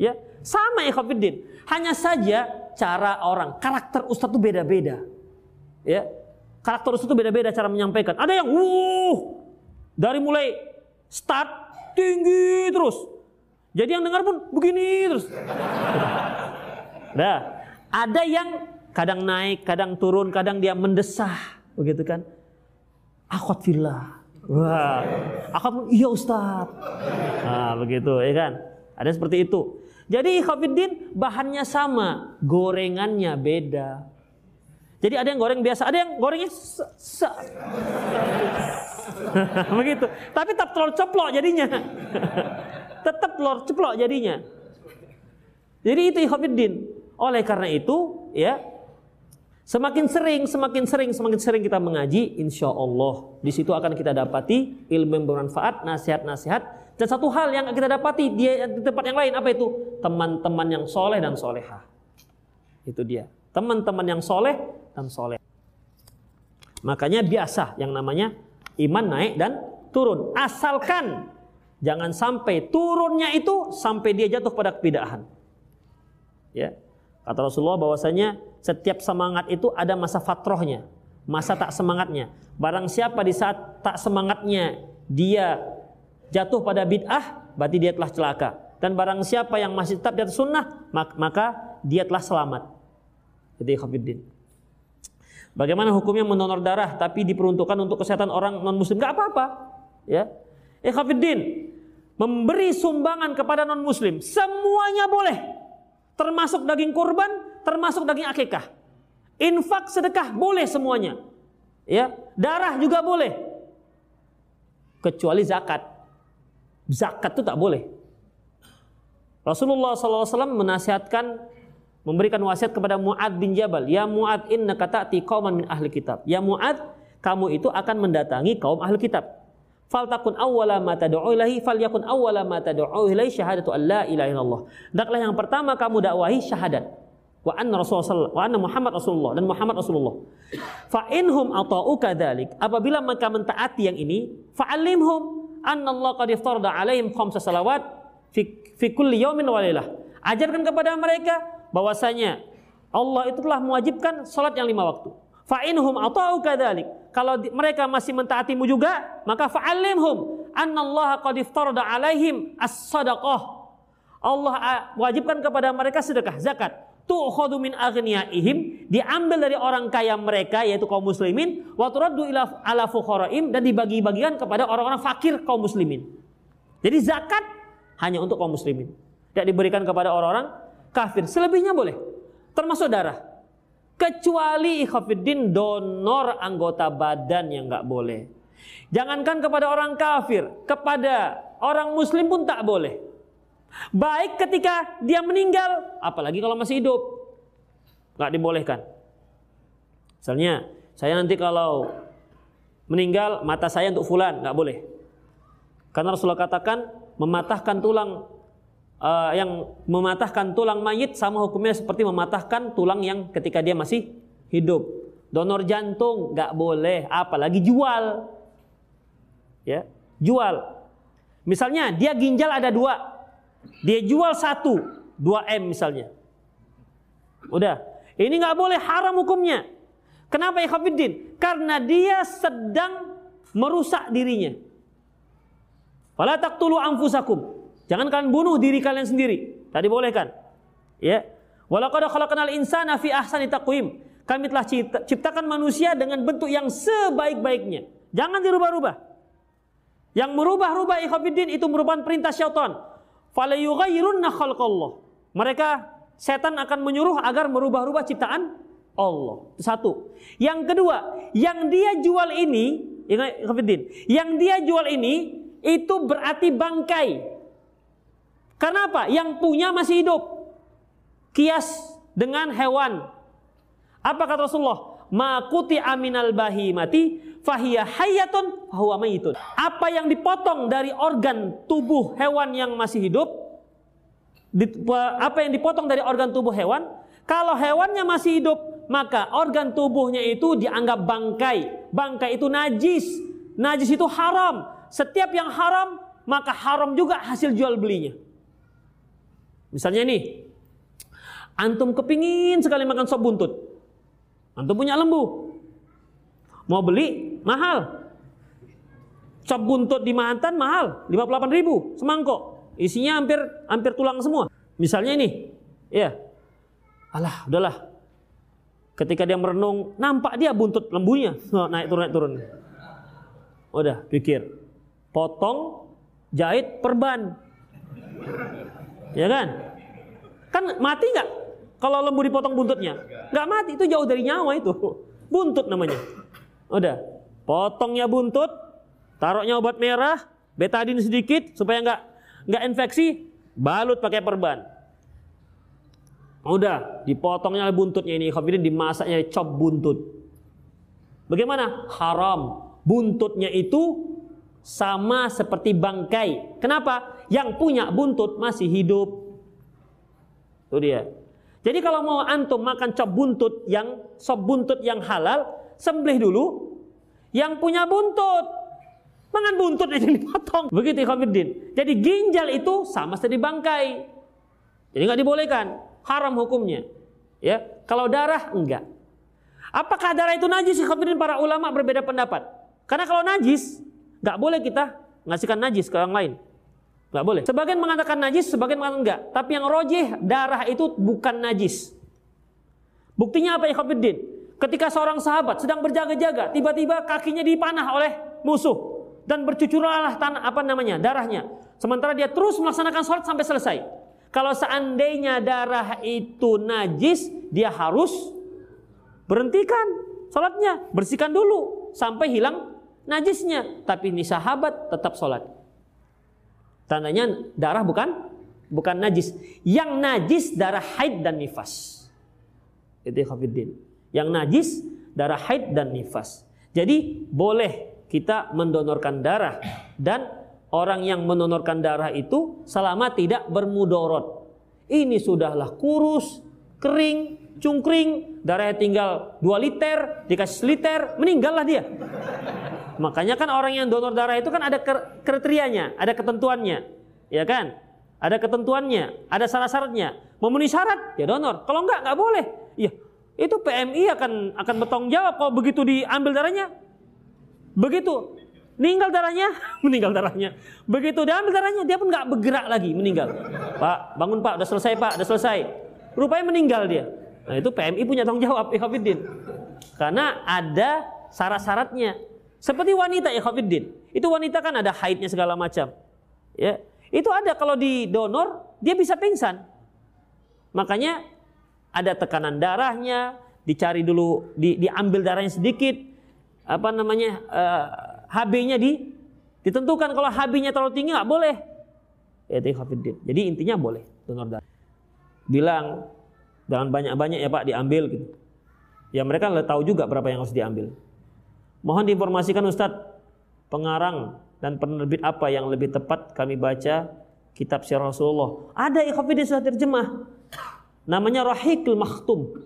Ya, sama ikhafiddin. Hanya saja cara orang, karakter ustadz itu beda-beda. Ya. Karakter ustadz itu beda-beda cara menyampaikan. Ada yang wuh dari mulai start tinggi terus. Jadi yang dengar pun begini terus. Nah, ada yang kadang naik, kadang turun, kadang dia mendesah, begitu kan? Akhwat fillah. Wah, akhwat iya Ustaz. Nah, begitu ya kan? Ada seperti itu. Jadi Khafiddin bahannya sama, gorengannya beda. Jadi ada yang goreng biasa, ada yang gorengnya <laughs> begitu. Tapi tetap telur ceplok jadinya. <laughs> tetap telur ceplok jadinya. Jadi itu Khafiddin. Oleh karena itu, ya Semakin sering, semakin sering, semakin sering kita mengaji, insya Allah di situ akan kita dapati ilmu yang bermanfaat, nasihat-nasihat dan satu hal yang kita dapati di, tempat yang lain apa itu? Teman-teman yang soleh dan soleha. Itu dia. Teman-teman yang soleh dan soleh. Makanya biasa yang namanya iman naik dan turun. Asalkan jangan sampai turunnya itu sampai dia jatuh pada kebidahan. Ya. Kata Rasulullah bahwasanya setiap semangat itu ada masa fatrohnya, masa tak semangatnya. Barang siapa di saat tak semangatnya dia jatuh pada bid'ah, berarti dia telah celaka. Dan barang siapa yang masih tetap di atas sunnah, maka dia telah selamat. Jadi khafiddin. Bagaimana hukumnya mendonor darah tapi diperuntukkan untuk kesehatan orang non muslim? Gak apa-apa. Ya. Ikhafiddin memberi sumbangan kepada non muslim semuanya boleh. Termasuk daging kurban, termasuk daging akikah. Infak sedekah boleh semuanya. Ya, darah juga boleh. Kecuali zakat zakat itu tak boleh. Rasulullah SAW menasihatkan memberikan wasiat kepada Muad bin Jabal, "Ya Muad, inna ta'ti qauman min ahli kitab." Ya Muad, kamu itu akan mendatangi kaum ahli kitab. Faltakun awwala ma tad'u ilahi falyakun awwala ma tad'u ilahi syahadatu an la ilaha illallah. Hendaklah yang pertama kamu dakwahi syahadat wa anna Rasulullah wa anna Muhammad Rasulullah dan Muhammad Rasulullah. Fa inhum ata'uka dzalik, apabila mereka mentaati yang ini, fa'alimhum Allah qad iftarda alaihim khamsa salawat fi, fi kulli yaumin wa lailah. Ajarkan kepada mereka bahwasanya Allah itu telah mewajibkan salat yang lima waktu. Fa'inhum atau kadzalik. Kalau mereka masih mentaatimu juga, maka fa'alimhum annallaha qad iftarada alaihim as-sadaqah. Allah wajibkan kepada mereka sedekah zakat. Tu'khadhu min aghniyaihim, diambil dari orang kaya mereka yaitu kaum muslimin, wa turaddu ila ala fuqaraim dan dibagi-bagikan kepada orang-orang fakir kaum muslimin. Jadi zakat hanya untuk kaum muslimin. Tidak diberikan kepada orang-orang kafir. Selebihnya boleh. Termasuk darah. Kecuali ikhafiddin donor anggota badan yang nggak boleh. Jangankan kepada orang kafir, kepada orang muslim pun tak boleh. Baik ketika dia meninggal, apalagi kalau masih hidup. Nggak dibolehkan. Misalnya, saya nanti kalau meninggal, mata saya untuk fulan, nggak boleh. Karena Rasulullah katakan, mematahkan tulang uh, yang mematahkan tulang mayit sama hukumnya seperti mematahkan tulang yang ketika dia masih hidup. Donor jantung nggak boleh, apalagi jual. Ya, jual. Misalnya dia ginjal ada dua, dia jual satu, dua m misalnya. Udah, ini nggak boleh haram hukumnya. Kenapa Khafiddin? Karena dia sedang merusak dirinya. Fala taqtulu anfusakum. Jangan kalian bunuh diri kalian sendiri. Tadi boleh kan? Ya. Walaqad khalaqnal insana fi ahsani taqwim. Kami telah ciptakan manusia dengan bentuk yang sebaik-baiknya. Jangan dirubah-rubah. Yang merubah-rubah ikhwatiddin itu merupakan perintah syaitan. Khalqallah. Mereka setan akan menyuruh agar merubah-rubah ciptaan Allah. Satu. Yang kedua, yang dia jual ini, yang dia jual ini itu berarti bangkai. Karena apa? Yang punya masih hidup. Kias dengan hewan. Apa kata Rasulullah? Makuti aminal bahimati fahiyah hayatun fahuwa mayitun. Apa yang dipotong dari organ tubuh hewan yang masih hidup, apa yang dipotong dari organ tubuh hewan, kalau hewannya masih hidup, maka organ tubuhnya itu dianggap bangkai. Bangkai itu najis. Najis itu haram. Setiap yang haram, maka haram juga hasil jual belinya. Misalnya nih, antum kepingin sekali makan sop buntut. Antum punya lembu. Mau beli, mahal. Sop buntut di Mantan mahal, 58 ribu semangkok. Isinya hampir hampir tulang semua. Misalnya ini, ya. Alah, udahlah. Ketika dia merenung, nampak dia buntut lembunya. naik turun, naik turun. Udah, pikir. Potong, jahit, perban. Ya kan? Kan mati nggak? Kalau lembu dipotong buntutnya? Nggak mati, itu jauh dari nyawa itu. Buntut namanya. Udah, potongnya buntut, taruhnya obat merah, betadin sedikit supaya nggak nggak infeksi, balut pakai perban. Udah, dipotongnya buntutnya ini, khafidin dimasaknya cop buntut. Bagaimana? Haram. Buntutnya itu sama seperti bangkai. Kenapa? Yang punya buntut masih hidup. Itu dia. Jadi kalau mau antum makan cop buntut yang sop buntut yang halal, sembelih dulu yang punya buntut. Mangan buntut aja <laughs> dipotong. Begitu Ikhwanuddin. Jadi ginjal itu sama seperti bangkai. Jadi nggak dibolehkan. Haram hukumnya. Ya, kalau darah enggak. Apakah darah itu najis? Ikhwanuddin para ulama berbeda pendapat. Karena kalau najis Nggak boleh kita ngasihkan najis ke orang lain. Nggak boleh. Sebagian mengatakan najis, sebagian mengatakan enggak. Tapi yang rojih, darah itu bukan najis. Buktinya apa Khabiddin? Ketika seorang sahabat sedang berjaga-jaga, tiba-tiba kakinya dipanah oleh musuh dan bercucurlah tanah apa namanya darahnya. Sementara dia terus melaksanakan sholat sampai selesai. Kalau seandainya darah itu najis, dia harus berhentikan sholatnya, bersihkan dulu sampai hilang najisnya, tapi ini sahabat tetap sholat. Tandanya darah bukan bukan najis. Yang najis darah haid dan nifas. Itu khafiddin. Yang najis darah haid dan nifas. Jadi boleh kita mendonorkan darah dan orang yang mendonorkan darah itu selama tidak bermudorot. Ini sudahlah kurus, kering, cungkring, darahnya tinggal 2 liter, dikasih liter, meninggallah dia. Makanya kan orang yang donor darah itu kan ada kriterianya, ada ketentuannya, ya kan? Ada ketentuannya, ada syarat-syaratnya. Memenuhi syarat, ya donor. Kalau enggak, enggak boleh. Iya, itu PMI akan akan bertanggung jawab kalau begitu diambil darahnya. Begitu meninggal darahnya, <laughs> meninggal darahnya. Begitu diambil darahnya, dia pun nggak bergerak lagi, meninggal. Pak, bangun Pak, udah selesai Pak, udah selesai. Rupanya meninggal dia. Nah itu PMI punya tanggung jawab, <laughs> Ikhwafiddin. Karena ada syarat-syaratnya. Seperti wanita, Ikhwafiddin. Itu wanita kan ada haidnya segala macam. Ya, itu ada kalau di donor dia bisa pingsan. Makanya ada tekanan darahnya, dicari dulu, di, diambil darahnya sedikit, apa namanya uh, eh, HB-nya di ditentukan kalau HB-nya terlalu tinggi nggak boleh. Ya, Jadi intinya boleh donor darah. Bilang jangan banyak-banyak ya Pak diambil gitu. Ya mereka tahu juga berapa yang harus diambil. Mohon diinformasikan Ustadz pengarang dan penerbit apa yang lebih tepat kami baca kitab Syiar Rasulullah. Ada ikhafidin sudah terjemah namanya Rahikul Makhtum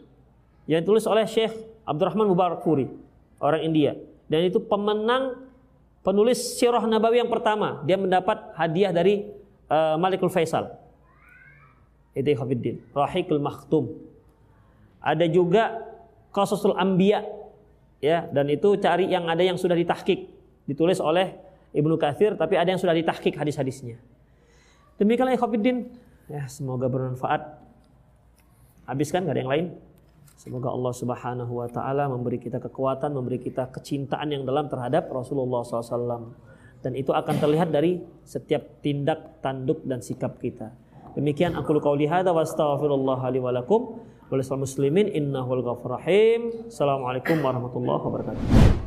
yang ditulis oleh Syekh Abdurrahman Mubarak Furi orang India. Dan itu pemenang penulis Sirah Nabawi yang pertama. Dia mendapat hadiah dari uh, Malikul Faisal. Itu Hafiddin Rahikul Makhtum. Ada juga Qasusul Anbiya ya. Dan itu cari yang ada yang sudah ditahkik ditulis oleh Ibnu Katsir tapi ada yang sudah ditahkik hadis-hadisnya. Demikianlah Hafiddin ya semoga bermanfaat Habiskan nggak ada yang lain? Semoga Allah Subhanahu wa taala memberi kita kekuatan, memberi kita kecintaan yang dalam terhadap Rasulullah SAW. Dan itu akan terlihat dari setiap tindak, tanduk dan sikap kita. Demikian aku qauli hadza wa astaghfirullah li wa lakum wa muslimin innahu al rahim. Assalamualaikum warahmatullahi wabarakatuh.